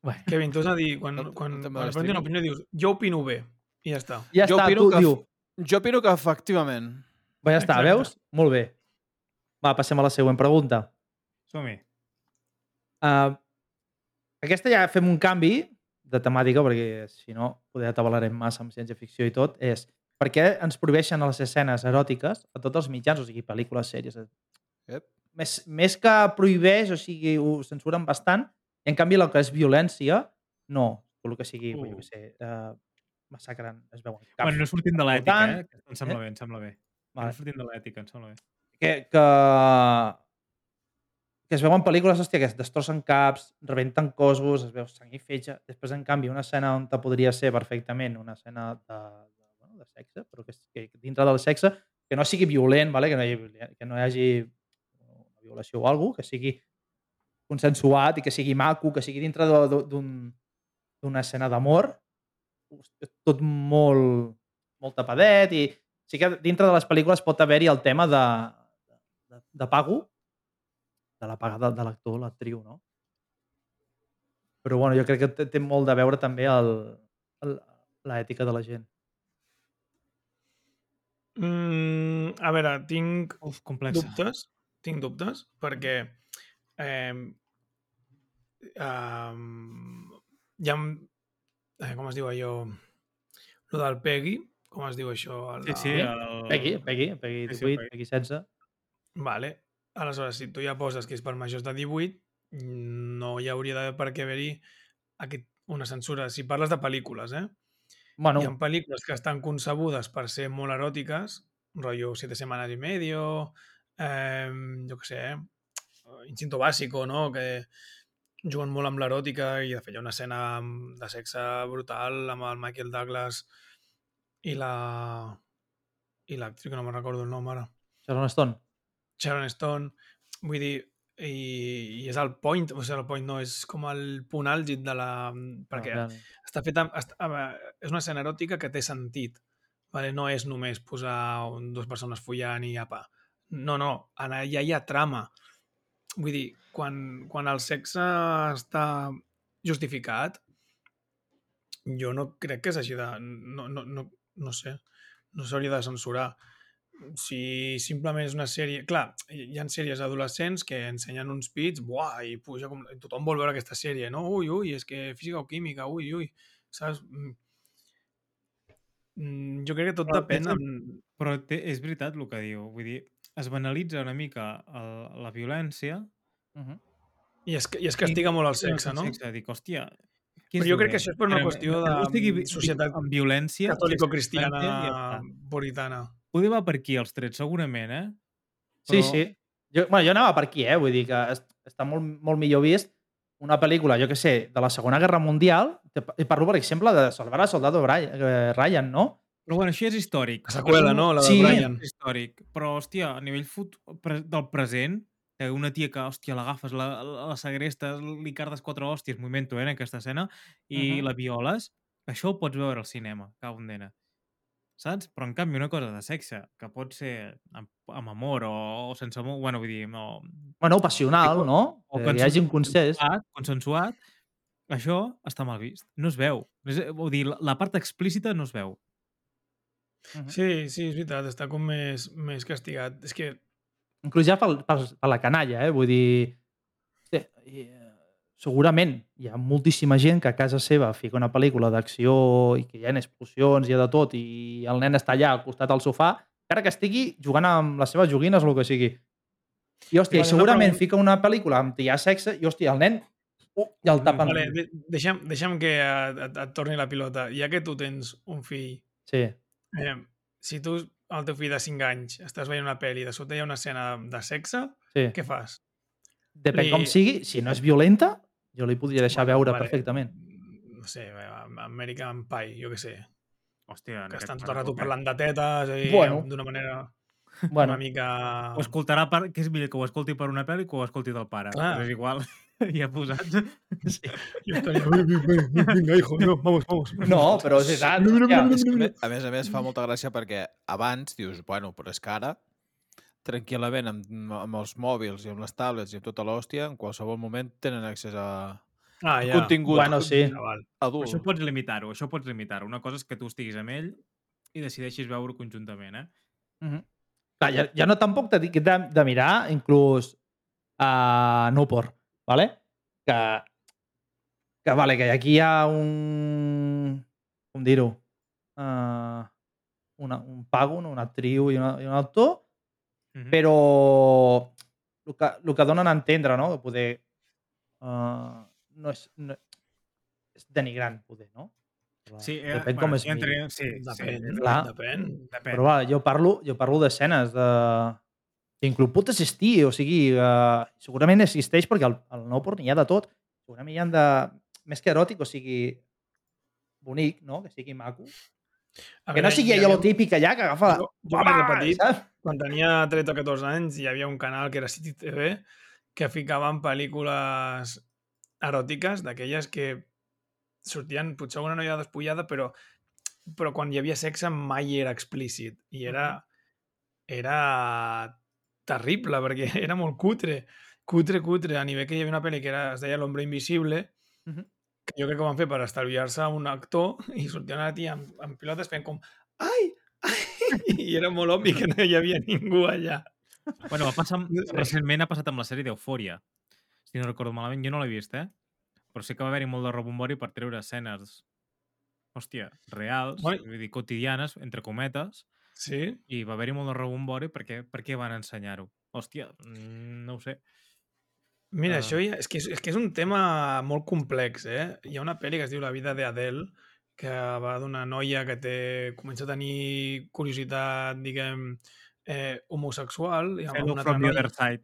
Speaker 4: Bueno,
Speaker 5: Kevin, tu has de dir, quan,
Speaker 2: el
Speaker 5: quan,
Speaker 2: tema
Speaker 5: quan una opinió, dius, jo opino bé, i ja està.
Speaker 4: ja
Speaker 2: Jo
Speaker 4: està,
Speaker 2: opino
Speaker 4: tu
Speaker 2: que
Speaker 4: diu...
Speaker 2: Jo opino que efectivament
Speaker 4: Va, ja està,
Speaker 5: Exacte.
Speaker 4: veus? Molt bé. Va, passem a la següent pregunta.
Speaker 3: Som-hi.
Speaker 4: Uh, aquesta ja fem un canvi de temàtica, perquè si no, poder atabalarem massa amb ciència-ficció i tot, és per què ens prohibeixen les escenes eròtiques a tots els mitjans, o sigui, pel·lícules, sèries...
Speaker 2: Ep.
Speaker 4: Més, més que prohibeix, o sigui, ho censuren bastant, i en canvi el que és violència, no. El que sigui, uh. jo què sé, uh, massacren, es veuen caps.
Speaker 3: Bueno, no sortim de l'ètica, eh? que Em sembla
Speaker 4: eh?
Speaker 3: bé, em sembla bé.
Speaker 4: Vale.
Speaker 3: No sortim de l'ètica, em sembla bé.
Speaker 4: que, que, que es veuen pel·lícules, hòstia, que es destrossen caps, rebenten cossos, es veu sang i fetge. Després, en canvi, una escena on te podria ser perfectament una escena de, de, sexe, però que, que dintre del sexe, que no sigui violent, vale? que, no hi que no hi hagi una violació o alguna que sigui consensuat i que sigui maco, que sigui dintre d'una escena d'amor, tot molt, molt tapadet i sí que dintre de les pel·lícules pot haver-hi el tema de, de, de pago, de la paga de, de l'actor, l'actriu, no? Però bueno, jo crec que té, té molt de veure també l'ètica de la gent.
Speaker 5: Mm, a veure, tinc
Speaker 3: Uf, complexa.
Speaker 5: dubtes, tinc dubtes, perquè eh, um, ja em, eh, com es diu allò lo del Peggy, com es diu això? El,
Speaker 3: Sí, sí. El...
Speaker 4: Peggy, Peggy, Peggy
Speaker 3: Sí, sí,
Speaker 4: 18,
Speaker 3: Peggy.
Speaker 4: Peggy 16.
Speaker 5: Vale. Aleshores, si tu ja poses que és per majors de 18, no hi hauria d'haver per què haver-hi aquest, una censura. Si parles de pel·lícules, eh?
Speaker 4: Bueno,
Speaker 5: Hi ha pel·lícules que estan concebudes per ser molt eròtiques, rotllo Siete semanas y medio, eh, jo què sé, eh? Instinto básico, no? Que juguen molt amb l'eròtica i de fet hi ha una escena de sexe brutal amb el Michael Douglas i la i l'actriu que no me'n recordo el nom ara.
Speaker 4: Sharon Stone.
Speaker 5: Sharon Stone, vull dir, i, i és el point, o sigui, el point no, és com el punt àlgid de la... Perquè
Speaker 4: Ah,
Speaker 5: està feta, està, veure, és una escena eròtica que té sentit, vale? no és només posar un, dues persones follant i apa. No, no, en allà hi ha trama. Vull dir, quan, quan el sexe està justificat, jo no crec que s'hagi de... No, no, no, no sé, no s'hauria de censurar. Si simplement és una sèrie... Clar, hi ha sèries adolescents que ensenyen uns pits, buah, i puja com... i tothom vol veure aquesta sèrie, no? Ui, ui, és que física o química, ui, ui, saps? Mm. Mm, Jo crec que tot
Speaker 3: Però
Speaker 5: depèn... En...
Speaker 3: Però té, és veritat el que diu. Vull dir, es banalitza una mica el, la violència
Speaker 4: Mhm.
Speaker 5: I es, I es castiga molt el sexe, no?
Speaker 3: Sexe, dic, hòstia...
Speaker 5: Però jo crec que això és per una qüestió de
Speaker 3: societat amb violència
Speaker 5: Catòlico-cristiana
Speaker 3: i
Speaker 5: puritana.
Speaker 3: Poder va per aquí els trets, segurament, eh?
Speaker 4: Sí,
Speaker 3: Però-
Speaker 4: sí. Jo, bueno, jo anava per aquí, eh? Vull dir que es- està molt, molt millor vist una pel·lícula, jo que sé, de la Segona Guerra Mundial, i parlo, per exemple, de Salvar a Soldado eh, Ryan, no?
Speaker 3: Però bueno, això és històric.
Speaker 5: La seqüela, no? La de
Speaker 4: Sí.
Speaker 5: Brian.
Speaker 3: És històric. Però, hòstia, a nivell fut... del present, que una tia que, hòstia, l'agafes, la, la, la segrestes, li cardes quatre hòsties, movimento, eh, en aquesta escena, i
Speaker 4: Mhm.
Speaker 3: la violes, això ho pots veure al cinema, cau en dena. Saps? Però, en canvi, una cosa de sexe, que pot ser amb, amb amor o, o sense amor, bueno, vull dir, no,
Speaker 4: Bueno, passional,
Speaker 3: Sí,
Speaker 4: no?
Speaker 3: o
Speaker 4: Que hi hagi un consens.
Speaker 3: consensuat, consensuat, això està mal vist. No es veu. És, vull dir, la, la part explícita no es veu.
Speaker 4: Mhm.
Speaker 5: Sí, sí, és veritat, està com més, més castigat. És que
Speaker 4: Inclús ja per, per, per la canalla, eh? Vull dir... Sí, i, eh, segurament hi ha moltíssima gent que a casa seva fica una pel·lícula d'acció i que hi ha explosions, hi ha de tot, i el nen està allà al costat del sofà, encara que estigui jugant amb les seves joguines o el que sigui. I, hòstia, i segurament
Speaker 5: però-
Speaker 4: fica una pel·lícula amb hi ha sexe i, hòstia, el nen uh, i el tapen.
Speaker 5: Vale, de, deixa'm, deixa'm que et, et, torni la pilota. Ja que tu tens un fill,
Speaker 4: Sí.
Speaker 5: eh, si tu, el teu fill de 5 anys, estàs veient una pel·li, de sota hi ha una escena de sexe,
Speaker 4: sí.
Speaker 5: què fas?
Speaker 4: Depèn
Speaker 5: li-
Speaker 4: com sigui, si no és violenta, jo li podria deixar
Speaker 5: Bueno,
Speaker 4: veure
Speaker 5: vale.
Speaker 4: perfectament.
Speaker 5: No sé, American Pie, jo què sé.
Speaker 3: Hòstia,
Speaker 5: Que estan tot el rato
Speaker 3: eh?
Speaker 5: parlant de tetes i
Speaker 4: Bueno.
Speaker 5: d'una manera
Speaker 4: Bueno,
Speaker 5: una mica...
Speaker 3: Ho escoltarà per... que és millor que ho escolti per una pel·li que ho escolti del pare.
Speaker 5: Clar.
Speaker 3: Però és igual. (laughs) ja posats. Sí.
Speaker 5: Vinga, hijo, no, vamos, vamos.
Speaker 4: no, però és que-
Speaker 5: mira.
Speaker 2: A més a més, fa molta gràcia perquè abans dius, bueno, però és que ara, tranquil·lament, amb, amb els mòbils i amb les tablets i amb tota l'hòstia, en qualsevol moment tenen accés a
Speaker 5: Ah, ja.
Speaker 2: contingut
Speaker 4: Bueno, sí.
Speaker 2: Adult.
Speaker 3: Això pots limitar-ho, això pots limitar-ho. Una cosa és que tu estiguis amb ell i decideixis veure conjuntament, eh?
Speaker 4: Mhm. Clar, ja, ja no tampoc t'he dit de, de mirar inclús a uh, Newport, ¿vale? Que, que, vale, que aquí hi ha un... com dir-ho? Uh, una, un pago, no? una actriu i, una, i un
Speaker 3: Mhm.
Speaker 4: però el que, el que donen a entendre, no? Que poder... Uh, no és, no, és denigrant, poder, no? Però
Speaker 3: Sí, eh,
Speaker 4: Depèn
Speaker 3: bueno,
Speaker 4: com es
Speaker 3: sí, entre...
Speaker 4: miri.
Speaker 3: Sí,
Speaker 5: Depèn,
Speaker 3: sí,
Speaker 4: clar.
Speaker 5: depèn.
Speaker 3: depèn.
Speaker 4: Però va, jo parlo, jo parlo d'escenes de... que inclús pot existir, o sigui, uh, segurament existeix perquè al, al nou porn hi ha de tot. Segurament hi ha de... Més que eròtic, o sigui, bonic, no? Que sigui maco.
Speaker 5: A
Speaker 4: que no sigui allò
Speaker 5: havia-
Speaker 4: lo típic allà que agafa...
Speaker 5: Jo, jo era petit,
Speaker 4: saps?
Speaker 5: quan tenia 13 o 14 anys, hi havia un canal que era City TV que ficaven pel·lícules eròtiques, d'aquelles que sortien potser una noia despullada, però, però quan hi havia sexe mai era explícit. I era, era terrible, perquè (laughs) era molt cutre. Cutre, cutre, a nivell que hi havia una pel·li que era, es deia L'Hombre Invisible,
Speaker 4: Mhm.
Speaker 5: que jo crec que ho van fer per estalviar-se un actor i sortia una tia amb, amb pilotes fent com ai, ai, i era molt obvi que no hi havia ningú allà.
Speaker 3: Bueno, va passar,
Speaker 5: sé.
Speaker 3: recentment ha passat amb la sèrie d'Eufòria. Si no recordo malament, jo no l'he vist, eh? Però sí que va haver-hi molt de rebombori per treure escenes, hòstia, reals,
Speaker 5: Bueno.
Speaker 3: vull dir, quotidianes, entre cometes,
Speaker 5: Sí?
Speaker 3: i va haver-hi molt de rebombori perquè, per què van ensenyar-ho. Hòstia, mm, no ho sé.
Speaker 5: Mira,
Speaker 2: Ah.
Speaker 5: això ja, és, que és, és que és un tema molt complex, eh? Hi ha una pel·li que es diu La vida de Adele, que va d'una noia que té, comença a tenir curiositat, diguem, eh, homosexual, i
Speaker 3: Hello
Speaker 5: una altra
Speaker 3: from the other side.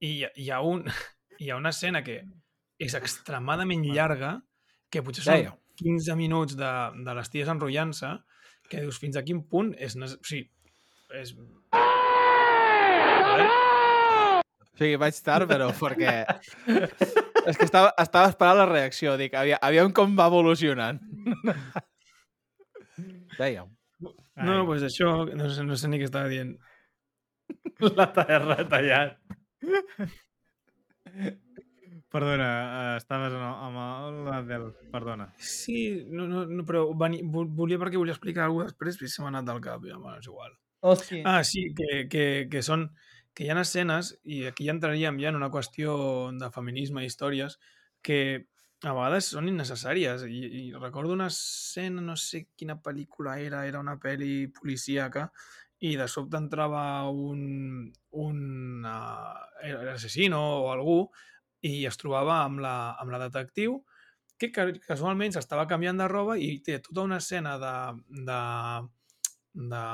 Speaker 5: i hi ha, hi, ha un, (laughs) hi ha una escena que és extremadament llarga, que potser són
Speaker 2: Deia.
Speaker 5: 15 minuts de, de les ties enrotllant-se, que dius fins a quin punt és... O sigui, és... Vale?
Speaker 2: O sigui, vaig tard, però (laughs) perquè... És que estava, estava esperant la reacció. Dic, aviam, aviam com va evolucionant. Dèiem.
Speaker 5: No, no, doncs això, no sé, no sé ni què estava dient. (laughs)
Speaker 4: La t'he retallat.
Speaker 3: Perdona, eh, estaves en el- amb la del... Perdona.
Speaker 5: Sí, no, no, no però veni, vo- volia perquè volia explicar alguna cosa després i se m'ha anat del cap, ja, bueno, és igual.
Speaker 4: Hòstia.
Speaker 5: Ah, sí, que, que, que són que hi ha escenes, i aquí ja entraríem ja en una qüestió de feminisme i històries, que a vegades són innecessàries. I, i recordo una escena, no sé quina pel·lícula era, era una pel·li policíaca, i de sobte entrava un, un uh, assassino o algú i es trobava amb la, amb la detectiu que ca- casualment s'estava canviant de roba i té tota una escena de, de, de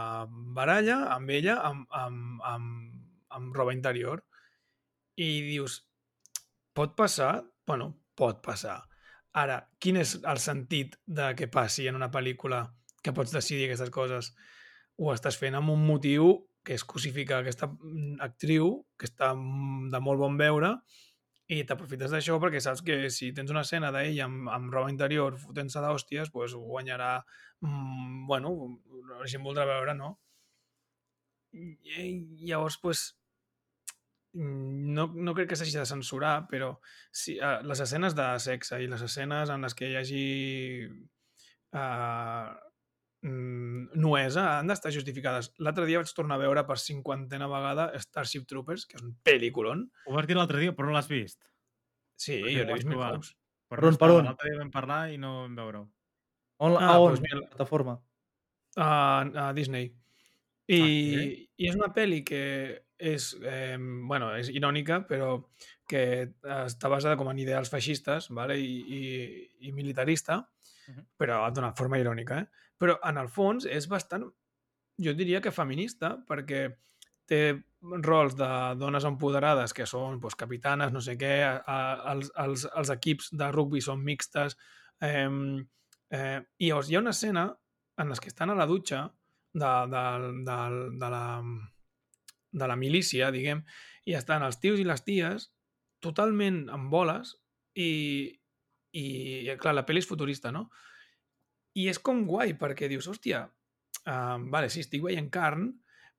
Speaker 5: baralla amb ella amb, amb, amb, amb roba interior i dius, pot passar? Bueno, pot passar. Ara, quin és el sentit de que passi en una pel·lícula que pots decidir aquestes coses? Ho estàs fent amb un motiu que és cosificar aquesta mm, actriu que està mm, de molt bon veure i t'aprofites d'això perquè saps que si tens una escena d'ella amb, amb roba interior fotent-se d'hòsties, pues, guanyarà... Mm, bueno, la gent voldrà veure, no? I, llavors, pues, no, no crec que s'hagi de censurar, però sí, uh, les escenes de sexe i les escenes en les que hi hagi uh, nuesa han d'estar justificades. L'altre dia vaig tornar a veure per cinquantena vegada Starship Troopers, que és un pel·lículon.
Speaker 3: Ho vas dir l'altre dia, però no l'has vist.
Speaker 5: Sí,
Speaker 3: Perquè
Speaker 5: jo l'he vist mil cops.
Speaker 3: Per,
Speaker 4: on, per on?
Speaker 3: L'altre dia vam parlar i no vam veure-ho.
Speaker 4: On,
Speaker 5: Ah,
Speaker 4: a on?
Speaker 5: doncs mira,
Speaker 4: la plataforma.
Speaker 5: a, a Disney. I,
Speaker 3: Ah, sí?
Speaker 5: I és una pel·li que és, eh, bueno, és irònica, però que està basada com en ideals feixistes vale? I, i, i militarista,
Speaker 4: Mhm.
Speaker 5: però d'una forma irònica. Eh? Però en el fons és bastant, jo diria que feminista, perquè té rols de dones empoderades que són doncs, capitanes, no sé què, a, a, els, els, els equips de rugbi són mixtes, eh, eh, i llavors hi ha una escena en les que estan a la dutxa de, de, de, de, la, de la milícia, diguem, i estan els tios i les ties totalment en boles i, i, clar, la pel·li és futurista, no? I és com guai, perquè dius, hòstia, uh, vale, sí, estic veient carn,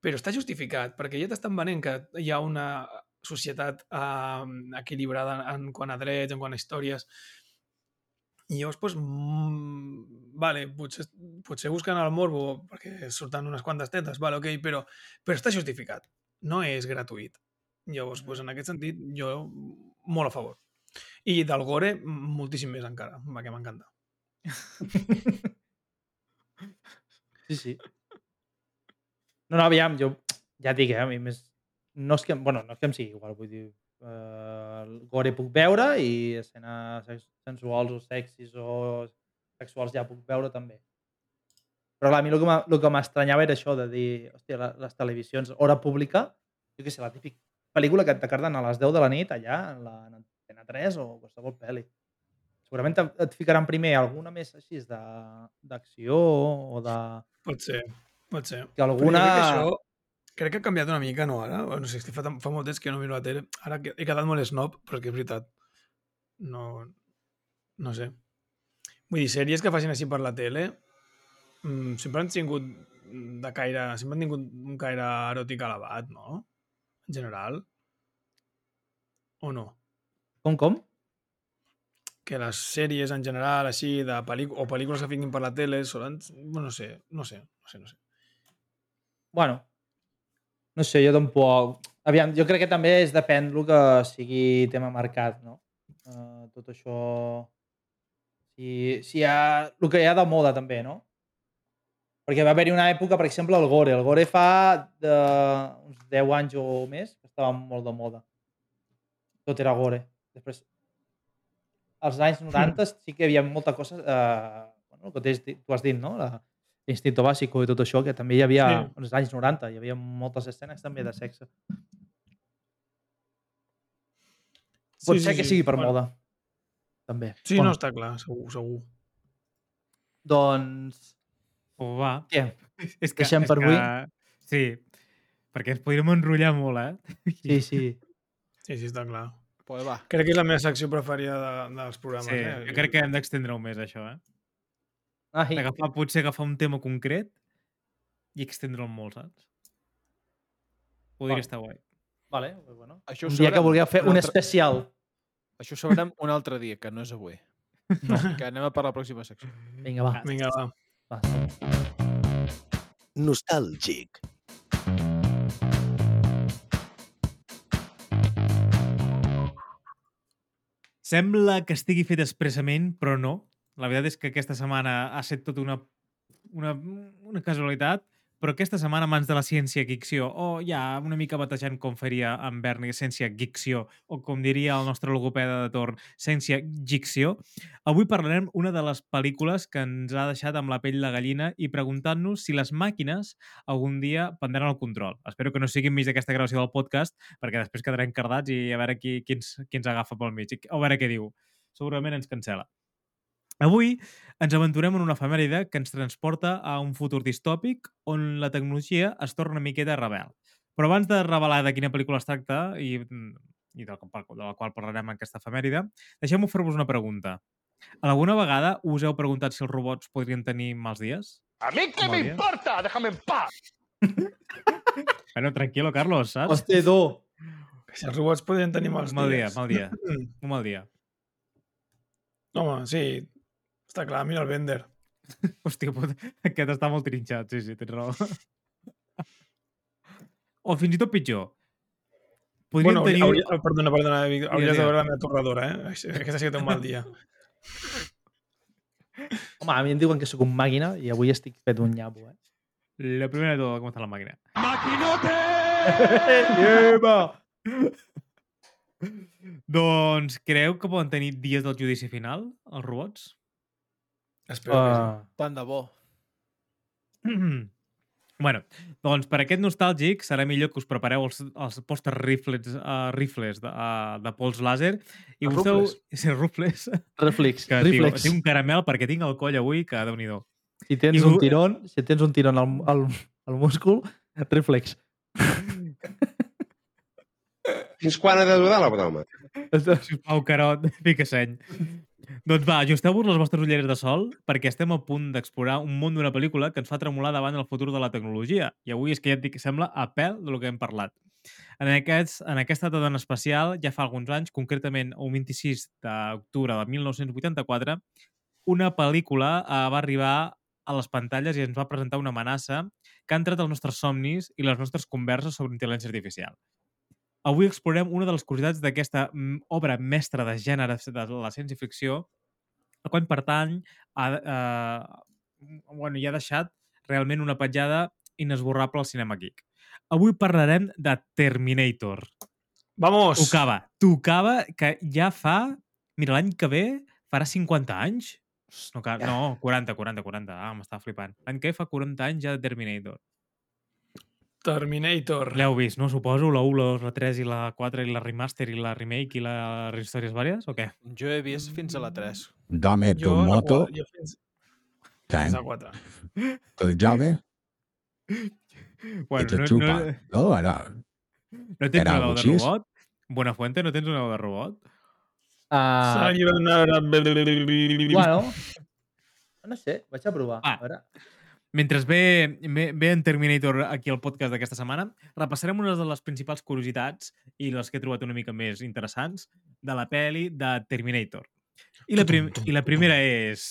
Speaker 5: però està justificat, perquè ja t'estan venent que hi ha una societat uh, equilibrada en quant a drets, en quant a històries, i llavors, doncs, mm, vale, potser, potser busquen el morbo perquè surten unes quantes tetes, vale, ok, però, però està justificat, no és gratuït. Llavors, doncs, en aquest sentit, jo molt a favor. I del gore, moltíssim més encara, que m'encanta.
Speaker 4: Sí, sí. No, no, aviam, jo ja et dic, eh, a mi més... No és que, bueno, no és que em sigui igual, vull dir, eh, el gore puc veure i escenes sensuals o sexis o sexuals ja puc veure també. Però clar, a mi el que el que m'estranyava era això de dir, hòstia, les televisions, hora pública, jo què sé, la típica pel·lícula que et carden a les 10 de la nit allà, en la en Antena 3 o qualsevol pel·li. Segurament et, ficaran primer alguna més així de- d'acció o de...
Speaker 5: Pot ser, pot ser.
Speaker 4: Que alguna...
Speaker 5: crec que això crec que ha canviat una mica, no, ara? No sé, fa, fa molt temps que no miro la tele. Ara que he quedat molt snob, però és que és veritat. No, no sé. Vull dir, sèries que facin així per la tele mm, sempre han tingut de caire, sempre han tingut un caire eròtic elevat, no? En general. O no?
Speaker 4: Com, com?
Speaker 5: Que les sèries en general, així, de pel·líc o pel·lícules que fiquin per la tele, solen... Bueno, no sé, no sé, no sé, no sé.
Speaker 4: Bueno, no sé, jo tampoc... Aviam, jo crec que també és depèn el que sigui tema marcat, no? Uh, tot això... Si, si hi ha... El que hi ha de moda, també, no? Perquè va haver-hi una època, per exemple, el Gore. El Gore fa de uns 10 anys o més que estava molt de moda. tot era gore. Després, als anys 90 sí que hi havia molta cosa, eh, bueno, el que tu has dit, no? La, Instinto bàsico i tot això, que també hi havia,
Speaker 5: Sí.
Speaker 4: als anys 90, hi havia moltes escenes també de sexe. Pot ser que sigui per
Speaker 5: Bueno,
Speaker 4: moda. També.
Speaker 5: Sí,
Speaker 4: Bueno,
Speaker 5: no, està clar, segur, segur.
Speaker 4: Doncs,
Speaker 3: Oh, va.
Speaker 4: què?
Speaker 3: És que,
Speaker 4: Deixem
Speaker 3: és
Speaker 4: per
Speaker 3: que...
Speaker 4: avui?
Speaker 3: Sí, perquè ens podríem enrotllar molt, eh?
Speaker 4: Sí, sí.
Speaker 5: Sí, sí, està clar.
Speaker 2: Pues va.
Speaker 5: Crec que és la meva secció preferida de, dels programes.
Speaker 3: Sí,
Speaker 5: eh?
Speaker 3: jo crec que hem d'extendre-ho més, això, eh?
Speaker 4: Ai,
Speaker 3: Agafar, potser agafar un tema concret i extendre'l molt, saps? Podria
Speaker 4: Vale.
Speaker 3: estar guai.
Speaker 4: vale, bueno.
Speaker 2: Això
Speaker 4: Un dia que vulgueu fer un
Speaker 2: altre-
Speaker 4: especial.
Speaker 2: Això ho sabrem un altre dia, que no és avui. No. Que anem a per la pròxima secció.
Speaker 4: Vinga, va.
Speaker 5: Vinga, va.
Speaker 1: Nostàlgic.
Speaker 3: Sembla que estigui fet expressament, però no. La veritat és que aquesta setmana ha estat tota una, una, una casualitat, però aquesta setmana, mans de la ciència-ficció, o ja una mica batejant com faria en Bernie, ciència-ficció, o com diria el nostre logopeda de torn, ciència-ficció, avui parlarem una de les pel·lícules que ens ha deixat amb la pell de gallina i preguntant-nos si les màquines algun dia prendran el control. Espero que no sigui enmig d'aquesta gravació del podcast, perquè després quedarem cardats i a veure qui, qui, ens, qui ens agafa pel mig, i a veure què diu. Segurament ens cancela. Avui ens aventurem en una efemèride que ens transporta a un futur distòpic on la tecnologia es torna una miqueta rebel. Però abans de revelar de quina pel·lícula es tracta i, i de, la, de la qual parlarem en aquesta efemèride, deixeu-me fer-vos una pregunta. Alguna vegada us heu preguntat si els robots podrien tenir mals dies?
Speaker 7: ¿A mí qué
Speaker 3: Mal
Speaker 7: me
Speaker 3: día.
Speaker 7: importa? Déjame en paz. (laughs)
Speaker 3: Bueno, tranquilo, Carlos, saps?
Speaker 4: Hòstia, tu.
Speaker 5: Si els robots podrien tenir mals
Speaker 3: Un mal dia,
Speaker 5: dies.
Speaker 3: mal dia.
Speaker 5: Mm. (laughs)
Speaker 3: Un mal dia.
Speaker 5: Home, sí. Està clar, mira el Bender. (laughs)
Speaker 3: Hòstia puta, aquest està molt trinxat, sí, sí, tens raó. O fins i tot pitjor. Podríem
Speaker 5: Bueno,
Speaker 3: tenir...
Speaker 5: hauria, hauria, perdona, perdona, Vic, hauries de veure la meva torradora, eh? Aquesta sí que té un mal dia. (laughs)
Speaker 4: Home, a mi em diuen que sóc un màquina i avui estic fet un nyapo, eh?
Speaker 3: Lo primero de todo, ¿cómo está la máquina? (laughs)
Speaker 4: Lleva!
Speaker 3: doncs creu que poden tenir dies del judici final, els robots?
Speaker 5: Espero que sí.
Speaker 4: Uh,
Speaker 2: Tant de bo. (clears throat)
Speaker 3: bueno, doncs per aquest nostàlgic serà millor que us prepareu els, els poster rifles, uh, rifles de, uh, de pols làser i busqueu...
Speaker 5: rufles. (laughs)
Speaker 3: Sí, rifles.
Speaker 4: reflex.
Speaker 3: Que
Speaker 4: reflex.
Speaker 3: tinc un caramel perquè tinc el coll avui que déu nhi
Speaker 4: Si tens
Speaker 3: I
Speaker 4: un tirón, si tens un tirón al, al, al múscul, reflex.
Speaker 7: Fins quan ha de durar la broma?
Speaker 3: Sisplau, Carot, fica seny. Doncs va, ajusteu-vos les vostres ulleres de sol perquè estem a punt d'explorar un món d'una pel·lícula que ens fa tremolar davant del futur de la tecnologia. I avui és que ja et dic que sembla a pèl de lo que hem parlat. En, aquest, en aquesta data en especial, ja fa alguns anys, concretament el 26 d'octubre de 1984, una pel·lícula eh, va arribar a les pantalles i ens va presentar una amenaça que ha entrat als nostres somnis i les nostres converses sobre intel·ligència artificial. Avui explorem una de les curiositats d'aquesta mm, obra mestra de gènere de la ciència-ficció, a quan pertany a, eh, bueno, ja ha deixat realment una petjada inesborrable al cinema geek. Avui parlarem de Terminator.
Speaker 5: Vamos!
Speaker 3: Tocava, tocava que ja fa... Mira, l'any que ve farà 50 anys? No, cal, no 40, 40, 40. Ah, m'estava flipant. L'any que ve fa 40 anys ja de Terminator.
Speaker 5: Terminator.
Speaker 3: L'heu vist, no? Suposo, la 1, la 2, la 3 i la 4 i la remaster i la remake i les històries vàries, o què?
Speaker 2: Jo he vist fins a la 3.
Speaker 6: Dame tu
Speaker 5: Jo, la
Speaker 6: moto.
Speaker 5: qua- jo fins,
Speaker 6: Ten.
Speaker 5: fins a 4.
Speaker 6: Tu llave.
Speaker 3: Bueno, no,
Speaker 6: chupa.
Speaker 3: no,
Speaker 6: No, no.
Speaker 3: no tens
Speaker 6: Era
Speaker 3: una veu de robot? Buenafuente, no tens una veu de robot?
Speaker 4: Uh,
Speaker 5: Bueno,
Speaker 4: no sé, vaig a provar.
Speaker 3: Va.
Speaker 4: A veure.
Speaker 3: Mentre ve, ve, ve en Terminator aquí al podcast d'aquesta setmana, repassarem unes de les principals curiositats i les que he trobat una mica més interessants de la peli de Terminator. I la, prim i la primera és...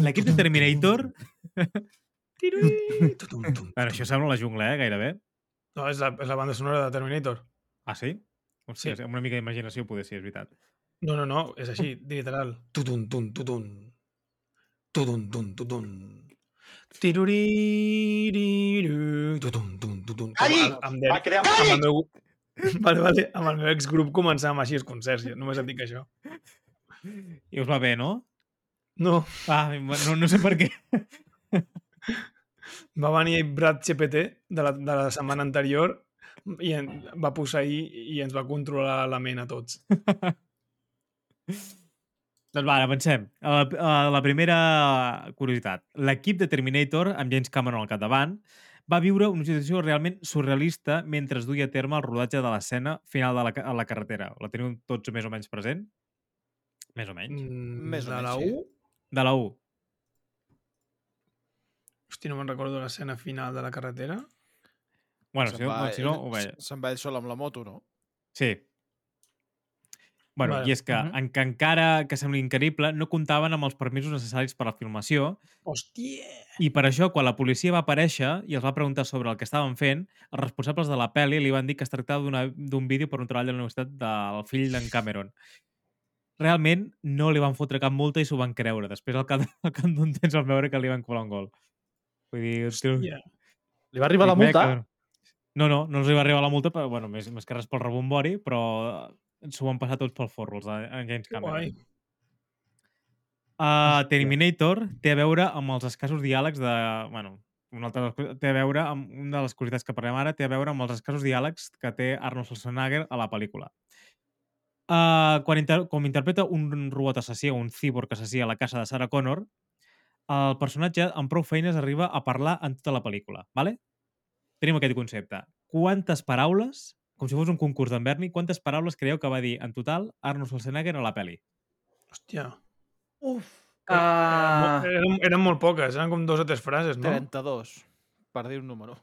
Speaker 3: L'equip de Terminator... Bueno, això sembla la jungla, eh, gairebé.
Speaker 5: No, és la, és la banda sonora de Terminator.
Speaker 3: Ah, sí? Hòstia,
Speaker 5: Sí.
Speaker 3: amb una mica d'imaginació poder ser, és veritat.
Speaker 5: No, no, no, és així, literal. Tutun, tun, tutun. Tutun, tun, tutun. Tiruririru, tutun, tun, tutun.
Speaker 7: Calli!
Speaker 5: Amb, amb,
Speaker 7: crear...
Speaker 5: amb, el meu, (laughs) Vale, vale. Amb el meu exgrup començàvem així, els concerts. Només et dic això.
Speaker 3: I us va bé, no?
Speaker 5: No,
Speaker 3: Ah, no, no sé per què. (laughs)
Speaker 5: va venir Brad CPT de la, de la setmana anterior i en, va posseir i ens va controlar la ment a tots. (laughs)
Speaker 3: Doncs va, avancem. A la, a la primera curiositat. L'equip de Terminator, amb James Cameron al capdavant, va viure una situació realment surrealista mentre es duia a terme el rodatge de l'escena final de la, a la carretera. La teniu tots més o menys present? Més o menys.
Speaker 5: Mm,
Speaker 2: Més o
Speaker 5: de
Speaker 2: menys,
Speaker 5: la
Speaker 2: sí.
Speaker 5: 1?
Speaker 3: De la 1.
Speaker 5: Hosti, no me'n recordo l'escena final de la carretera.
Speaker 3: Bueno,
Speaker 2: Se'n
Speaker 3: si no,
Speaker 2: va
Speaker 3: si no ho veia.
Speaker 2: Se'n va ell sol amb la moto, no?
Speaker 3: Sí. Bueno,
Speaker 5: Vale.
Speaker 3: i és que,
Speaker 5: Mhm.
Speaker 3: en que encara que sembli increïble, no comptaven amb els permisos necessaris per a la filmació
Speaker 5: Hòstia!
Speaker 3: i per això, quan la policia va aparèixer i els va preguntar sobre el que estaven fent, els responsables de la pel·li li van dir que es tractava d'un vídeo per un treball de la universitat del fill d'en Cameron. Realment no li van fotre cap multa i s'ho van creure. Després, al cap, al cap d'un temps, van veure que li van cobrar un gol. Vull dir...
Speaker 5: Hòstia.
Speaker 4: Li va arribar la
Speaker 3: Dic,
Speaker 4: multa?
Speaker 3: "Meca". No, no, no els hi va arribar la multa, però, bueno, més, més que res pel rebombori, però s'ho van passar tots pel forro, els de en James Cameron.
Speaker 5: guai.
Speaker 3: Uh, Terminator té a veure amb els escassos diàlegs de... Bueno, una altra de té a veure amb una de les curiositats que parlem ara, té a veure amb els escassos diàlegs que té Arnold Schwarzenegger a la pel·lícula. Uh, quan inter com interpreta un robot assassí o un cyborg assassí a la casa de Sarah Connor, el personatge amb prou feines arriba a parlar en tota la pel·lícula. Vale? Tenim aquest concepte. Quantes paraules, com si fos un concurs d'en Berni, quantes paraules creieu que va dir en total Arnold Schwarzenegger a la pel·li?
Speaker 5: Hòstia.
Speaker 4: Uf.
Speaker 5: Ah.
Speaker 4: Uh,
Speaker 5: Eren, eren molt poques, eren com dos o tres frases, no?
Speaker 2: 32, per dir un número.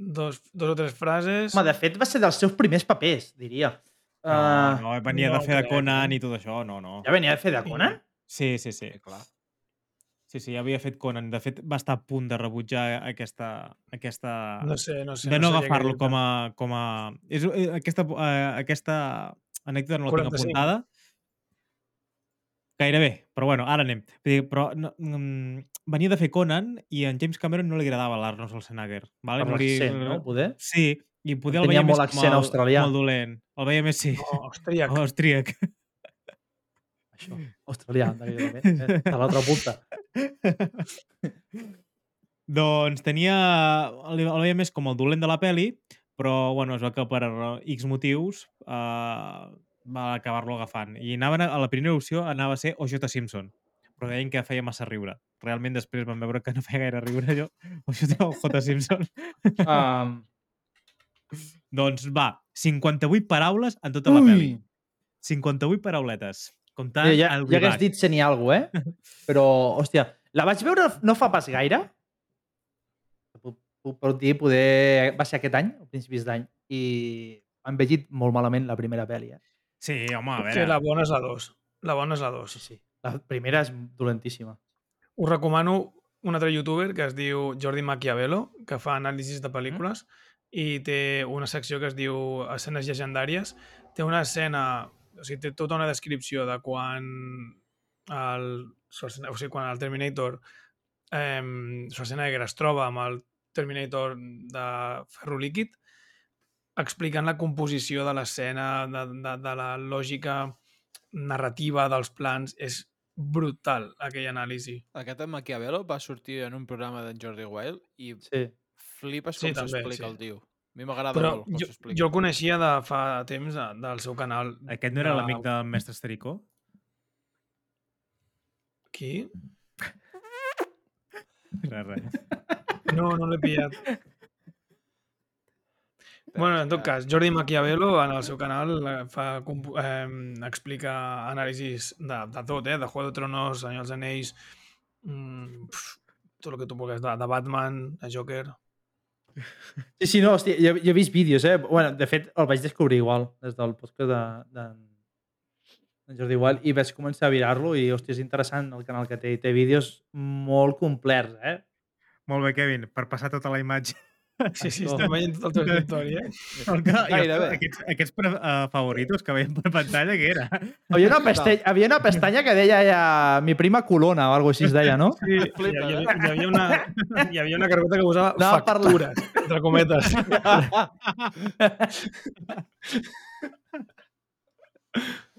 Speaker 5: Dos, dos o tres frases...
Speaker 4: home, de fet, va ser dels seus primers papers, diria.
Speaker 3: No,
Speaker 4: Uh,
Speaker 3: no, venia
Speaker 5: no
Speaker 3: de fer de Conan i tot això, no, no.
Speaker 4: Ja venia de fer de Conan?
Speaker 3: Sí, sí, sí, clar. Sí, sí, ja havia fet Conan. De fet, va estar a punt de rebutjar aquesta... aquesta...
Speaker 5: No sé, no sé.
Speaker 3: de no,
Speaker 5: sabia què
Speaker 3: agafar-lo com a... Com a... És, eh, aquesta, eh, aquesta anècdota no la tinc
Speaker 5: 45.
Speaker 3: apuntada. Gairebé, però bueno, ara anem. Però no, mm, venia de fer Conan i a en James Cameron no li agradava l'Arnold Schwarzenegger. Vale?
Speaker 4: Per
Speaker 3: No li-
Speaker 4: l'accent, no? Poder?
Speaker 3: Sí, i poder el
Speaker 4: Tenia
Speaker 3: veia
Speaker 4: molt
Speaker 3: més com
Speaker 4: accent
Speaker 3: el,
Speaker 4: australià.
Speaker 3: com el dolent. El veia més, sí,
Speaker 5: No, austríac.
Speaker 3: oh, (laughs) austríac.
Speaker 4: Això. Australià, de, de, l'altra punta.
Speaker 3: doncs tenia... El, veia més com el dolent de la peli, però bueno, es va que per X motius uh, va acabar-lo agafant. I anaven a, a la primera opció anava a ser O.J. Simpson, però deien que feia massa riure. Realment després van veure que no feia gaire riure jo, O.J. Simpson.
Speaker 4: Um,
Speaker 3: doncs va, 58 paraules en tota la pel·li. 58 parauletes. Comptant
Speaker 4: ja,
Speaker 3: el
Speaker 4: ja hagués dit sent alguna eh? (laughs) Però, hòstia, la vaig veure no fa pas gaire. Puc, puc, puc dir, poder... Va ser aquest any, a principis d'any, i han envellit molt malament la primera pel·li, eh?
Speaker 3: Sí, home, a
Speaker 5: Que
Speaker 3: veure.
Speaker 5: la bona és la 2. La bona és la 2.
Speaker 4: Sí, sí. La primera és dolentíssima.
Speaker 5: Us recomano un altre youtuber que es diu Jordi Maquiavelo, que fa anàlisis de pel·lícules i té una secció que es diu Escenes llegendàries. Té una escena, o sigui, té tota una descripció de quan el, o sigui, quan el Terminator eh, Schwarzenegger es troba amb el Terminator de ferro líquid explicant la composició de l'escena, de, de, de la lògica narrativa dels plans. És brutal, aquella anàlisi.
Speaker 2: Aquest en Maquiavelo va sortir en un programa d'en Jordi Wild i
Speaker 4: Sí.
Speaker 2: flipes
Speaker 5: Sí,
Speaker 2: com
Speaker 5: també,
Speaker 2: s'explica
Speaker 5: sí.
Speaker 2: el tio. A mi m'agrada molt com
Speaker 5: jo,
Speaker 2: s'explica.
Speaker 5: jo el coneixia de fa temps de, del seu canal.
Speaker 3: Aquest no era
Speaker 5: de-
Speaker 3: l'amic del mestre Estericó?
Speaker 5: Qui?
Speaker 3: Res, res.
Speaker 5: No, no l'he pillat. Bueno, en tot cas, Jordi Maquiavelo en el seu canal eh, fa, eh, explica anàlisis de, de tot, eh? de Juego de Tronos, Senyor dels Anells, mm, pf, tot el que tu vulguis, de, de Batman, de Joker...
Speaker 4: Sí, sí, no, hòstia, jo, jo he vist vídeos, eh? Bueno, de fet, el vaig descobrir igual, des del podcast de, de, de Jordi Wild, i vaig començar a mirar-lo i, hòstia, és interessant el canal que té. i Té vídeos molt complets, eh?
Speaker 3: Molt bé, Kevin, per passar tota la imatge.
Speaker 5: Sí, sí, estem veient tot el teu escriptori, eh?
Speaker 3: El que, i
Speaker 2: Gairebé.
Speaker 3: aquests, aquests pre, uh, favoritos que veiem per pantalla, què era?
Speaker 4: Havia una, pestanya, havia una pestanya que deia ja, mi prima colona o alguna així es deia, no?
Speaker 5: Sí, hi,
Speaker 2: Flipa,
Speaker 5: havia,
Speaker 2: eh?
Speaker 5: hi, havia una, hi havia una carpeta que posava
Speaker 4: la-
Speaker 5: factures, entre cometes. (laughs) (laughs) (laughs)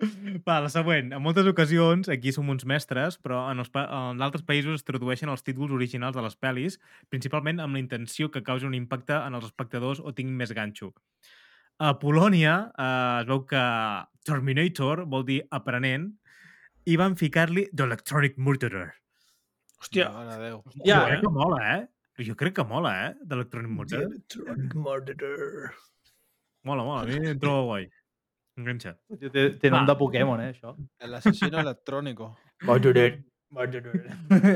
Speaker 5: (laughs)
Speaker 3: Va, la següent. En moltes ocasions, aquí som uns mestres, però en, els, pa- en altres països es tradueixen els títols originals de les pel·lis, principalment amb la intenció que causi un impacte en els espectadors o tinguin més ganxo. A Polònia eh, es veu que Terminator vol dir aprenent i van ficar-li The Electronic Murderer.
Speaker 5: Hòstia,
Speaker 2: Mare de Déu.
Speaker 4: Ja,
Speaker 3: jo crec que mola, eh? Jo crec que mola, eh? The Electronic Murderer.
Speaker 5: Electronic Murderer.
Speaker 3: Mola, mola. A mi em trobo guai. Enganxa.
Speaker 4: Té, té nom de Pokémon, eh, això.
Speaker 2: El asesino electrónico.
Speaker 4: Murderer.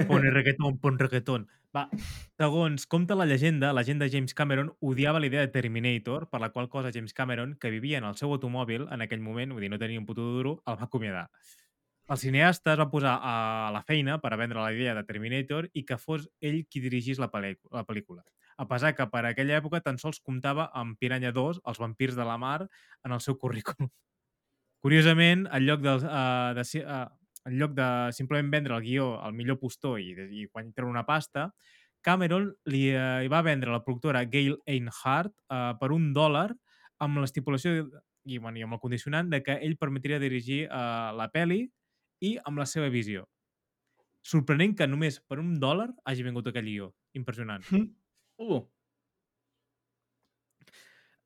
Speaker 3: Pon reggaeton, pon reggaeton. Va, segons compta la llegenda, la gent de James Cameron odiava la idea de Terminator, per la qual cosa James Cameron, que vivia en el seu automòbil en aquell moment, vull dir, no tenia un puto duro, el va acomiadar. El cineasta es va posar a la feina per a vendre la idea de Terminator i que fos ell qui dirigís la, la pel·lícula. A pesar que per aquella època tan sols comptava amb Piranha 2, els vampirs de la mar, en el seu currículum. Curiosament, en lloc de, uh, de, uh, en lloc de simplement vendre el guió al millor postor i, i quan treure una pasta, Cameron li, uh, hi va vendre la productora Gail Einhardt uh, per un dòlar amb l'estipulació i, bueno, i amb el condicionant de que ell permetria dirigir uh, la peli i amb la seva visió. Sorprenent que només per un dòlar hagi vingut aquell guió. Impressionant.
Speaker 4: Uh,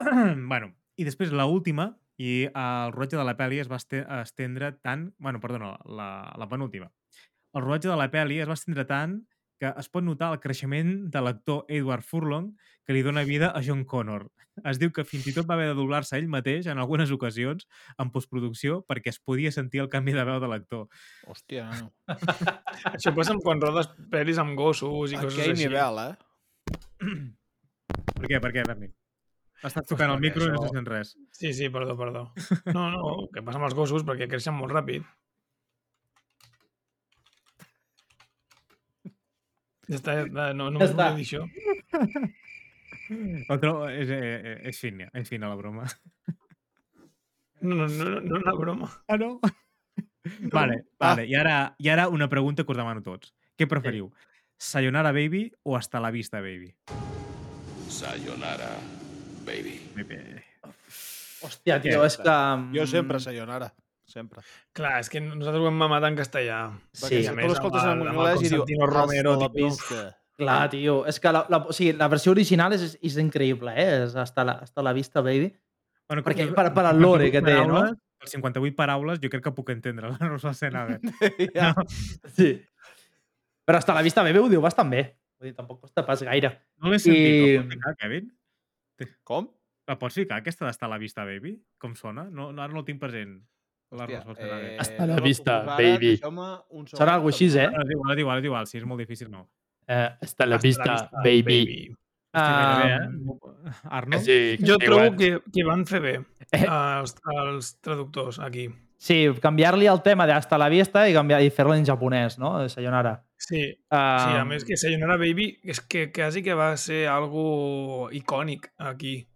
Speaker 4: (clears throat)
Speaker 3: bueno, i després la última i el rodatge de la pel·li es va este- estendre tant... bueno, perdona, la, la penúltima. El rodatge de la pel·li es va estendre tant que es pot notar el creixement de l'actor Edward Furlong que li dona vida a John Connor. Es diu que fins i tot va haver de doblar-se ell mateix en algunes ocasions en postproducció perquè es podia sentir el canvi de veu de l'actor.
Speaker 2: Hòstia, nano. (laughs)
Speaker 5: Això passa quan rodes pel·lis amb gossos i coses
Speaker 2: Aquell
Speaker 5: així.
Speaker 2: nivell, eh? (clears throat)
Speaker 3: Per què? Per què, Berni? Estàs tocant el micro i no
Speaker 5: això-
Speaker 3: se sent res.
Speaker 5: Sí, sí, perdó, perdó. (laughs) No, no, què passa amb els gossos? Perquè creixen molt ràpid. Ja està. No, no
Speaker 4: Ja està.
Speaker 5: dir això. (laughs)
Speaker 3: Otro, és, és, és fina, és fina la broma.
Speaker 5: No, no, no, no, una broma.
Speaker 3: Ah, no? Vale, vale. I ara, I ara una pregunta que us demano tots. Què preferiu? Sayonara Baby o Hasta la Vista Baby?
Speaker 6: Sayonara, baby.
Speaker 3: Baby.
Speaker 4: hòstia, tio, és que...
Speaker 2: Jo sempre
Speaker 4: mm,
Speaker 2: sayonara. Sempre.
Speaker 5: Clar, és que nosaltres ho hem mamat en castellà.
Speaker 4: Sí.
Speaker 5: I a
Speaker 2: tu
Speaker 5: més,
Speaker 2: l'escoltes
Speaker 5: amb
Speaker 2: en anglès i diu
Speaker 5: Constantino Romero,
Speaker 2: "Hasta la
Speaker 5: tio.
Speaker 2: vista".
Speaker 4: Clar, tio, és que la, la, o sigui, la versió original és, és increïble, eh? És hasta la, hasta la vista, baby.
Speaker 3: Bueno,
Speaker 4: Perquè-
Speaker 3: com-
Speaker 4: per- per al lore que té, no?
Speaker 3: paraules, Per 58 paraules jo crec que puc entendre la Rosa Senada.
Speaker 2: Ja.
Speaker 4: Sí. Però hasta la vista baby ho diu bastant bé. Vull dir, tampoc costa pas gaire.
Speaker 3: No l'he sentit.
Speaker 4: I-.
Speaker 3: Pots ficar, Kevin?
Speaker 2: Com?
Speaker 3: La pots ficar, aquesta d'Hasta la Vista Baby? Com sona? No, no, ara no el tinc present. La
Speaker 2: Hòstia,
Speaker 3: Rosa Senada.
Speaker 2: eh,
Speaker 8: Hasta la
Speaker 2: no
Speaker 8: vista, baby.
Speaker 2: un.
Speaker 4: Serà alguna així, eh?
Speaker 3: Ara, és igual, és igual, és igual. Si és molt difícil, no.
Speaker 8: Eh, hasta la
Speaker 5: Hasta
Speaker 8: vista, baby.
Speaker 3: Gairebé,
Speaker 4: Um,
Speaker 3: eh? Arno?
Speaker 8: Sí,
Speaker 5: Jo trobo que, que van fer bé
Speaker 4: Eh.
Speaker 5: els, els traductors aquí.
Speaker 4: Sí, canviar-li el tema de hasta la vista i, canviar, i fer-lo en japonès, no? Sayonara.
Speaker 5: Sí,
Speaker 4: Uh,
Speaker 5: sí, a més que Sayonara Baby és que quasi que va ser algo icònic aquí.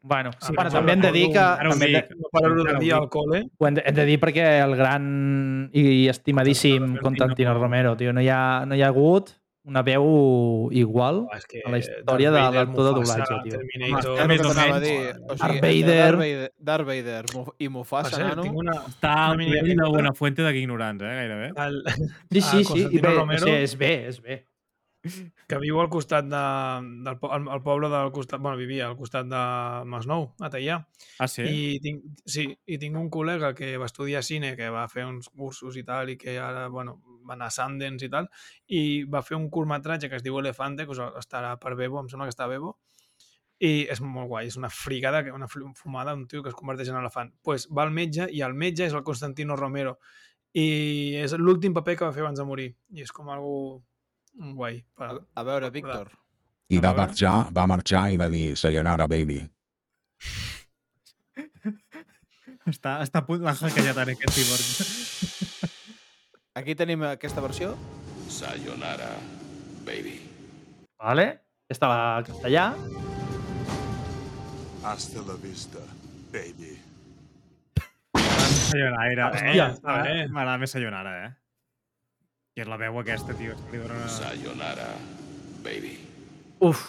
Speaker 4: Bueno,
Speaker 5: Sí,
Speaker 4: bueno
Speaker 5: jo
Speaker 4: també hem de dir que...
Speaker 3: Ara ho
Speaker 4: També
Speaker 3: dic.
Speaker 5: No de dir al col·le.
Speaker 4: ho hem de, hem de dir perquè el gran i estimadíssim
Speaker 3: Constantino
Speaker 4: Constantino Romero, tio, no hi ha, no hi ha hagut una veu igual
Speaker 5: És que
Speaker 4: a la història de
Speaker 5: Darth
Speaker 4: l'actor de doblatge, tio.
Speaker 5: Terminator...
Speaker 3: Home,
Speaker 2: a
Speaker 3: menys.
Speaker 2: dir. O
Speaker 4: Darth
Speaker 2: sigui, entre
Speaker 4: Vader.
Speaker 2: Darth Vader, Darth Vader i Mufasa,
Speaker 5: cert,
Speaker 2: nano.
Speaker 5: tinc una...
Speaker 3: Està
Speaker 5: Una
Speaker 3: al
Speaker 5: mini
Speaker 3: nivell de
Speaker 5: anècdota.
Speaker 3: Buena Fuente de ignorants, eh, gairebé.
Speaker 5: El,
Speaker 4: Sí, sí, (laughs) sí. I bé,
Speaker 5: Romero.
Speaker 4: o sigui, és bé, és bé.
Speaker 5: que viu al costat de, del al, al poble del costat... Bueno, vivia al costat de Masnou, a Teià.
Speaker 3: Ah, sí?
Speaker 5: I tinc, sí, i tinc un col·lega que va estudiar cine, que va fer uns cursos i tal, i que ara, bueno, va anar a Sundance i tal, i va fer un curtmetratge que es diu Elefante, que estarà per Bebo, em sembla que està a Bebo, i és molt guai, és una fricada, que- una fumada, un tio que es converteix en elefant. Doncs pues va al metge, i el metge és el Constantino Romero, i és l'últim paper que va fer abans de morir, i és com algo guai. Per...
Speaker 2: A, a veure, Víctor.
Speaker 6: I va
Speaker 5: veure.
Speaker 6: marxar, va marxar i va dir Sayonara, baby.
Speaker 3: Està, està a punt l'Àngel Cayetana, aquest cyborg.
Speaker 2: Aquí tenim aquesta versió.
Speaker 6: Sayonara, baby.
Speaker 4: Vale? Aquesta la castellà.
Speaker 8: Hasta la vista, baby.
Speaker 3: Sayonara.
Speaker 4: Hòstia.
Speaker 3: Eh?
Speaker 5: Està bé.
Speaker 3: M'agrada més Sayonara, eh? I és la veu aquesta, tio. és que li dona...
Speaker 8: Sayonara, baby.
Speaker 4: Uf.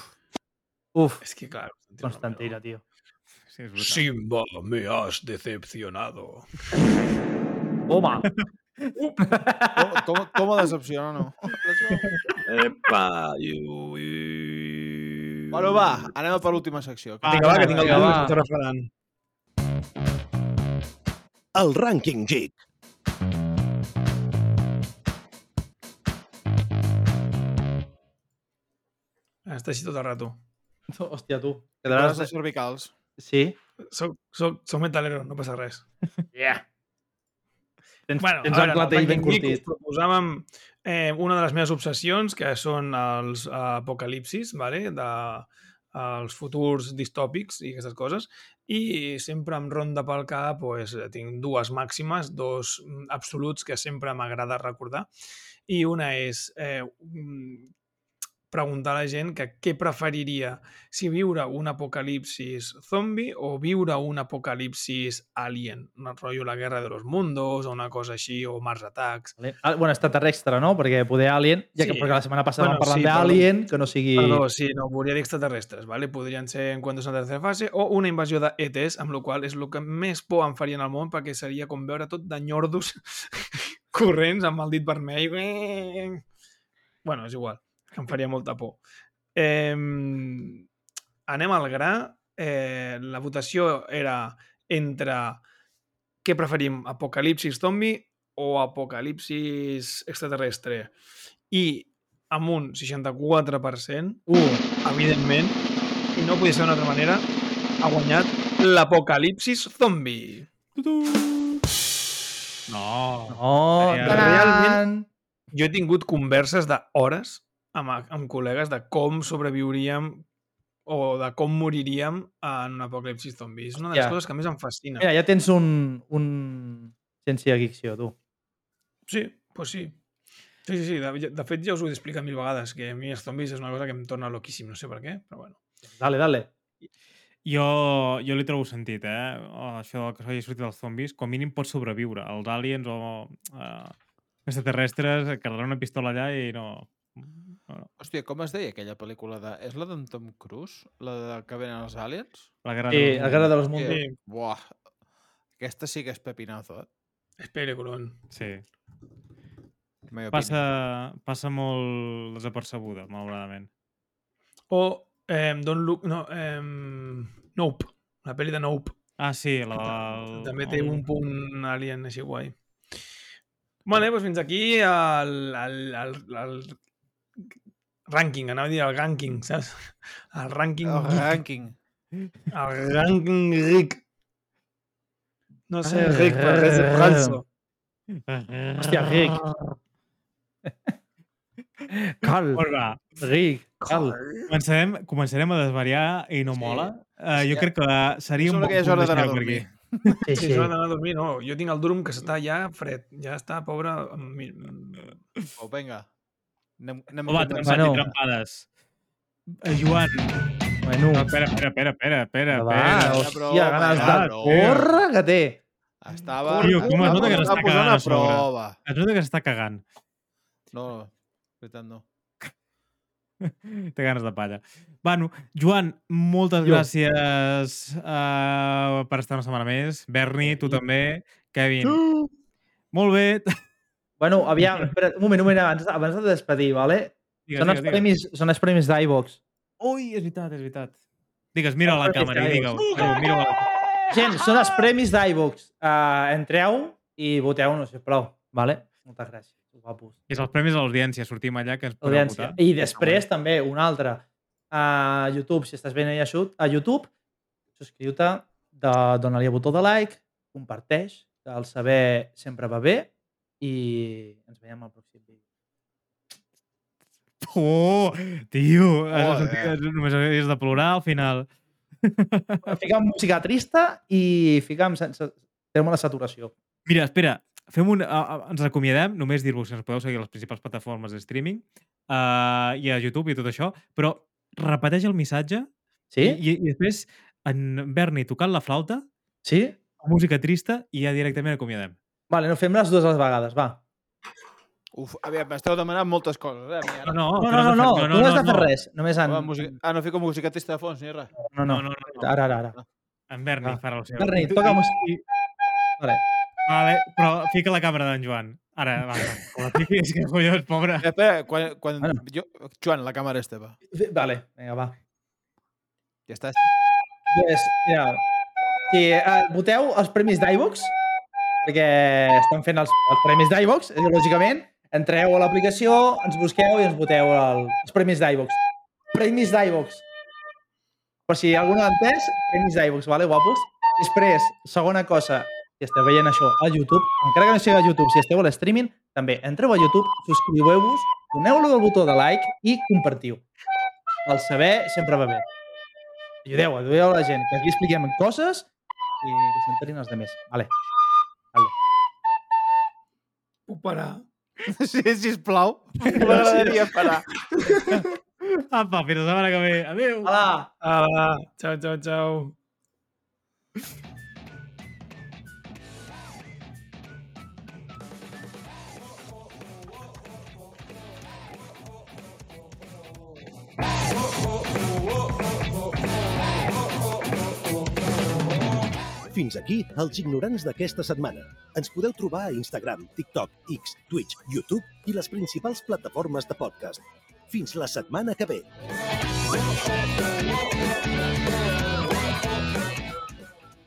Speaker 4: Uf.
Speaker 5: És que, clar...
Speaker 4: Constantira, tio.
Speaker 3: Sí.
Speaker 5: Simba, me has decepcionado.
Speaker 4: Home.
Speaker 2: Com, com, com decepciona, no?
Speaker 5: Epa, iu, iu.
Speaker 2: Bueno, va, anem a per l'última secció.
Speaker 3: Va,
Speaker 5: Vinga, va, que tinc el
Speaker 4: va.
Speaker 5: refredant.
Speaker 1: El rànquing geek.
Speaker 5: Està així tot el rato. (laughs)
Speaker 4: Hòstia, tu.
Speaker 2: Quedaràs
Speaker 4: Quedaràs...
Speaker 2: de cervicals.
Speaker 4: Sí.
Speaker 5: Soc, soc, soc metalero, no passa res. (laughs)
Speaker 4: Yeah. Tens,
Speaker 5: Bueno,
Speaker 4: tens el clatell ben curtit.
Speaker 5: proposàvem eh, una de les meves obsessions, que són els eh, apocalipsis, vale? de, els futurs distòpics i aquestes coses, i sempre em ronda pel cap, pues, tinc dues màximes, dos mm, absoluts que sempre m'agrada recordar, i una és eh, preguntar a la gent que què preferiria, si viure un apocalipsis zombi o viure un apocalipsis alien, un rotllo la guerra de los mundos o una cosa així, o Mars Attacks.
Speaker 4: Ah, bueno, extraterrestre, no? Perquè poder Alien, ja que
Speaker 5: Sí.
Speaker 4: perquè la setmana passada
Speaker 5: Bueno,
Speaker 4: vam parlar
Speaker 5: sí,
Speaker 4: d'Alien, que no sigui...
Speaker 5: Perdó, sí, no, volia dir extraterrestres, ¿vale? podrien ser encuentros en la tercera fase o una invasió de ETs, amb la qual és el que més por em faria en el món perquè seria com veure tot de nyordos (laughs) corrents amb el dit vermell. Bueno, és igual, que em faria molta por. Eh, anem al gra. Eh, la votació era entre què preferim, apocalipsis zombi o apocalipsis extraterrestre. I amb un 64%,
Speaker 4: Uh,
Speaker 5: evidentment, i no podia ser d'una altra manera, ha guanyat l'apocalipsis zombi.
Speaker 3: No.
Speaker 4: no,
Speaker 5: realment- Jo he tingut converses d'hores amb, amb col·legues de com sobreviuríem o de com moriríem en un apocalipsis zombi. És una de les
Speaker 4: Hòstia.
Speaker 5: coses que més em fascina.
Speaker 4: Mira, ja tens un, un ciència-ficció, tu.
Speaker 5: Sí, pues sí. Sí, sí, sí. De, de fet, ja us ho he explicat mil vegades, que a mi els zombis és una cosa que em torna loquíssim, no sé per què, però bueno.
Speaker 4: Dale, dale.
Speaker 3: Jo, jo li trobo sentit, eh? Oh, això que s'hagi sortit dels zombis, com a mínim pots sobreviure. Els aliens o uh, extraterrestres, carregar una pistola allà i no... no, no.
Speaker 2: Hòstia, com es deia aquella pel·lícula de... És la d'en Tom Cruise? La de que venen els aliens?
Speaker 3: La guerra
Speaker 4: Sí,
Speaker 3: dels
Speaker 4: la guerra de los
Speaker 3: mundos.
Speaker 4: mundos.
Speaker 5: Sí,
Speaker 2: Buah. Aquesta sí que és pepinazo, eh?
Speaker 5: és peliculón.
Speaker 3: Sí. Passa, passa molt desapercebuda, malauradament.
Speaker 5: O eh, Don't Look... No, eh, Nope. La pel·li de Nope.
Speaker 3: Ah, sí, la del...
Speaker 5: També té un punt alien així guai. Vale, doncs fins aquí el, el, el, el rànquing, anava a dir el ranking, saps? El rànquing,
Speaker 2: El ranking.
Speaker 5: el rànquing ric. No sé, ric, però res de falso.
Speaker 4: Hòstia, Rick. (laughs) Cal.
Speaker 3: Va,
Speaker 4: Rick. Cal.
Speaker 3: començarem, començarem a desvariar i no
Speaker 2: Sí.
Speaker 3: mola. Uh, jo crec que seria un bon
Speaker 2: que és
Speaker 3: punt
Speaker 2: hora d'anar a dormir.
Speaker 3: aquí.
Speaker 4: Sí,
Speaker 5: Sí,
Speaker 4: sí.
Speaker 5: és hora d'anar a dormir, no. Jo tinc el durum que està ja fred. Ja està, pobre...
Speaker 2: Oh, vinga. Anem, anem
Speaker 3: Home, trempades
Speaker 4: Bueno.
Speaker 3: trempades. Eh, Joan,
Speaker 4: Bueno,
Speaker 3: no, espera, espera, espera, espera, espera.
Speaker 4: va,
Speaker 3: espera.
Speaker 2: hòstia,
Speaker 4: ganes de córrer que té.
Speaker 2: Estava...
Speaker 3: Tio, com es nota que s'està cagant
Speaker 2: a
Speaker 3: sobre. Es nota que s'està cagant.
Speaker 2: No, veritat no. (laughs)
Speaker 3: Té ganes de palla. Bueno, Joan, moltes
Speaker 4: Jo.
Speaker 3: gràcies uh, per estar una setmana més. Berni, tu també. Kevin. Molt bé.
Speaker 4: Bueno, (laughs) aviam, espera, un moment, un moment, abans, abans de despedir, vale?
Speaker 3: Digues,
Speaker 4: Són els
Speaker 3: digues,
Speaker 4: premis, són els premis d'iVox.
Speaker 3: Ui, és veritat, és veritat. Digues, mira la càmera i digue-ho. Mira la...
Speaker 4: Gent, són els premis d'iVox. Uh, entreu i voteu-nos, sisplau. Vale? Moltes gràcies, guapos.
Speaker 3: És els premis a l'audiència. Sortim allà que ens podeu votar.
Speaker 4: I després també un altre. A YouTube, si estàs veient a YouTube, a YouTube subscriu-te, dona-li a botó de like, comparteix, que el saber sempre va bé i ens veiem al pròxim vídeo.
Speaker 3: Oh, tio. Oh, només havies de plorar al final.
Speaker 4: Fica'm música trista i fica'm sense... Fem la saturació.
Speaker 3: Mira, espera, fem un, a, a, ens acomiadem, només dir-vos que ens podeu seguir a les principals plataformes de streaming uh, i a YouTube i tot això, però repeteix el missatge
Speaker 4: Sí?
Speaker 3: i, i després en Berni tocant la flauta,
Speaker 4: Sí?
Speaker 3: música trista i ja directament acomiadem.
Speaker 4: Vale, no fem les dues a les vegades, va.
Speaker 2: Uf, aviam, m'esteu demanant moltes coses, eh? a mi, ara.
Speaker 3: No, no,
Speaker 4: No, no, no, no, no, no has de fer res. Només en...
Speaker 2: Ah, música... ah, no fico música trista de fons ni res.
Speaker 4: No, no,
Speaker 3: No, no, no.
Speaker 4: Ara, ara, ara.
Speaker 3: En Berni
Speaker 4: Ah.
Speaker 3: farà el seu.
Speaker 4: Berni, toca música.
Speaker 3: i-
Speaker 4: Vale.
Speaker 3: Vale, però fica la càmera d'en Joan. Ara, va, va. que La fiquis, que collons, pobre.
Speaker 2: Eh, espera, quan, quan
Speaker 4: Bueno.
Speaker 2: jo... Joan, la càmera és teva.
Speaker 4: Vale, vinga, va.
Speaker 2: Ja estàs?
Speaker 4: Pues, mira, si eh, voteu els premis d'iVox, perquè estan fent els, els premis d'iVox, eh, lògicament, entreu a l'aplicació, ens busqueu i ens voteu el, els premis d'iVox. Premis d'iVox. Per si algú no ha entès, premis d'iVox, vale, guapos? Després, segona cosa, si esteu veient això a YouTube, encara que no sigui a YouTube, si esteu a l'streaming, també entreu a YouTube, subscriveu-vos, doneu-lo del botó de like i compartiu. El saber sempre va bé. Ajudeu, ajudeu a la gent, que aquí expliquem coses i que s'enterin els altres. Vale.
Speaker 5: Puc parar? (laughs)
Speaker 2: Sí, sisplau. M'agradaria parar. (laughs)
Speaker 3: Apa, fins la setmana que ve. Adéu.
Speaker 4: Hola!
Speaker 5: Ah, ciao, ciao, ciao.
Speaker 1: Fins aquí els ignorants d'aquesta setmana. Ens podeu trobar a Instagram, TikTok, X, Twitch, YouTube i les principals plataformes de podcast. Fins la setmana que ve.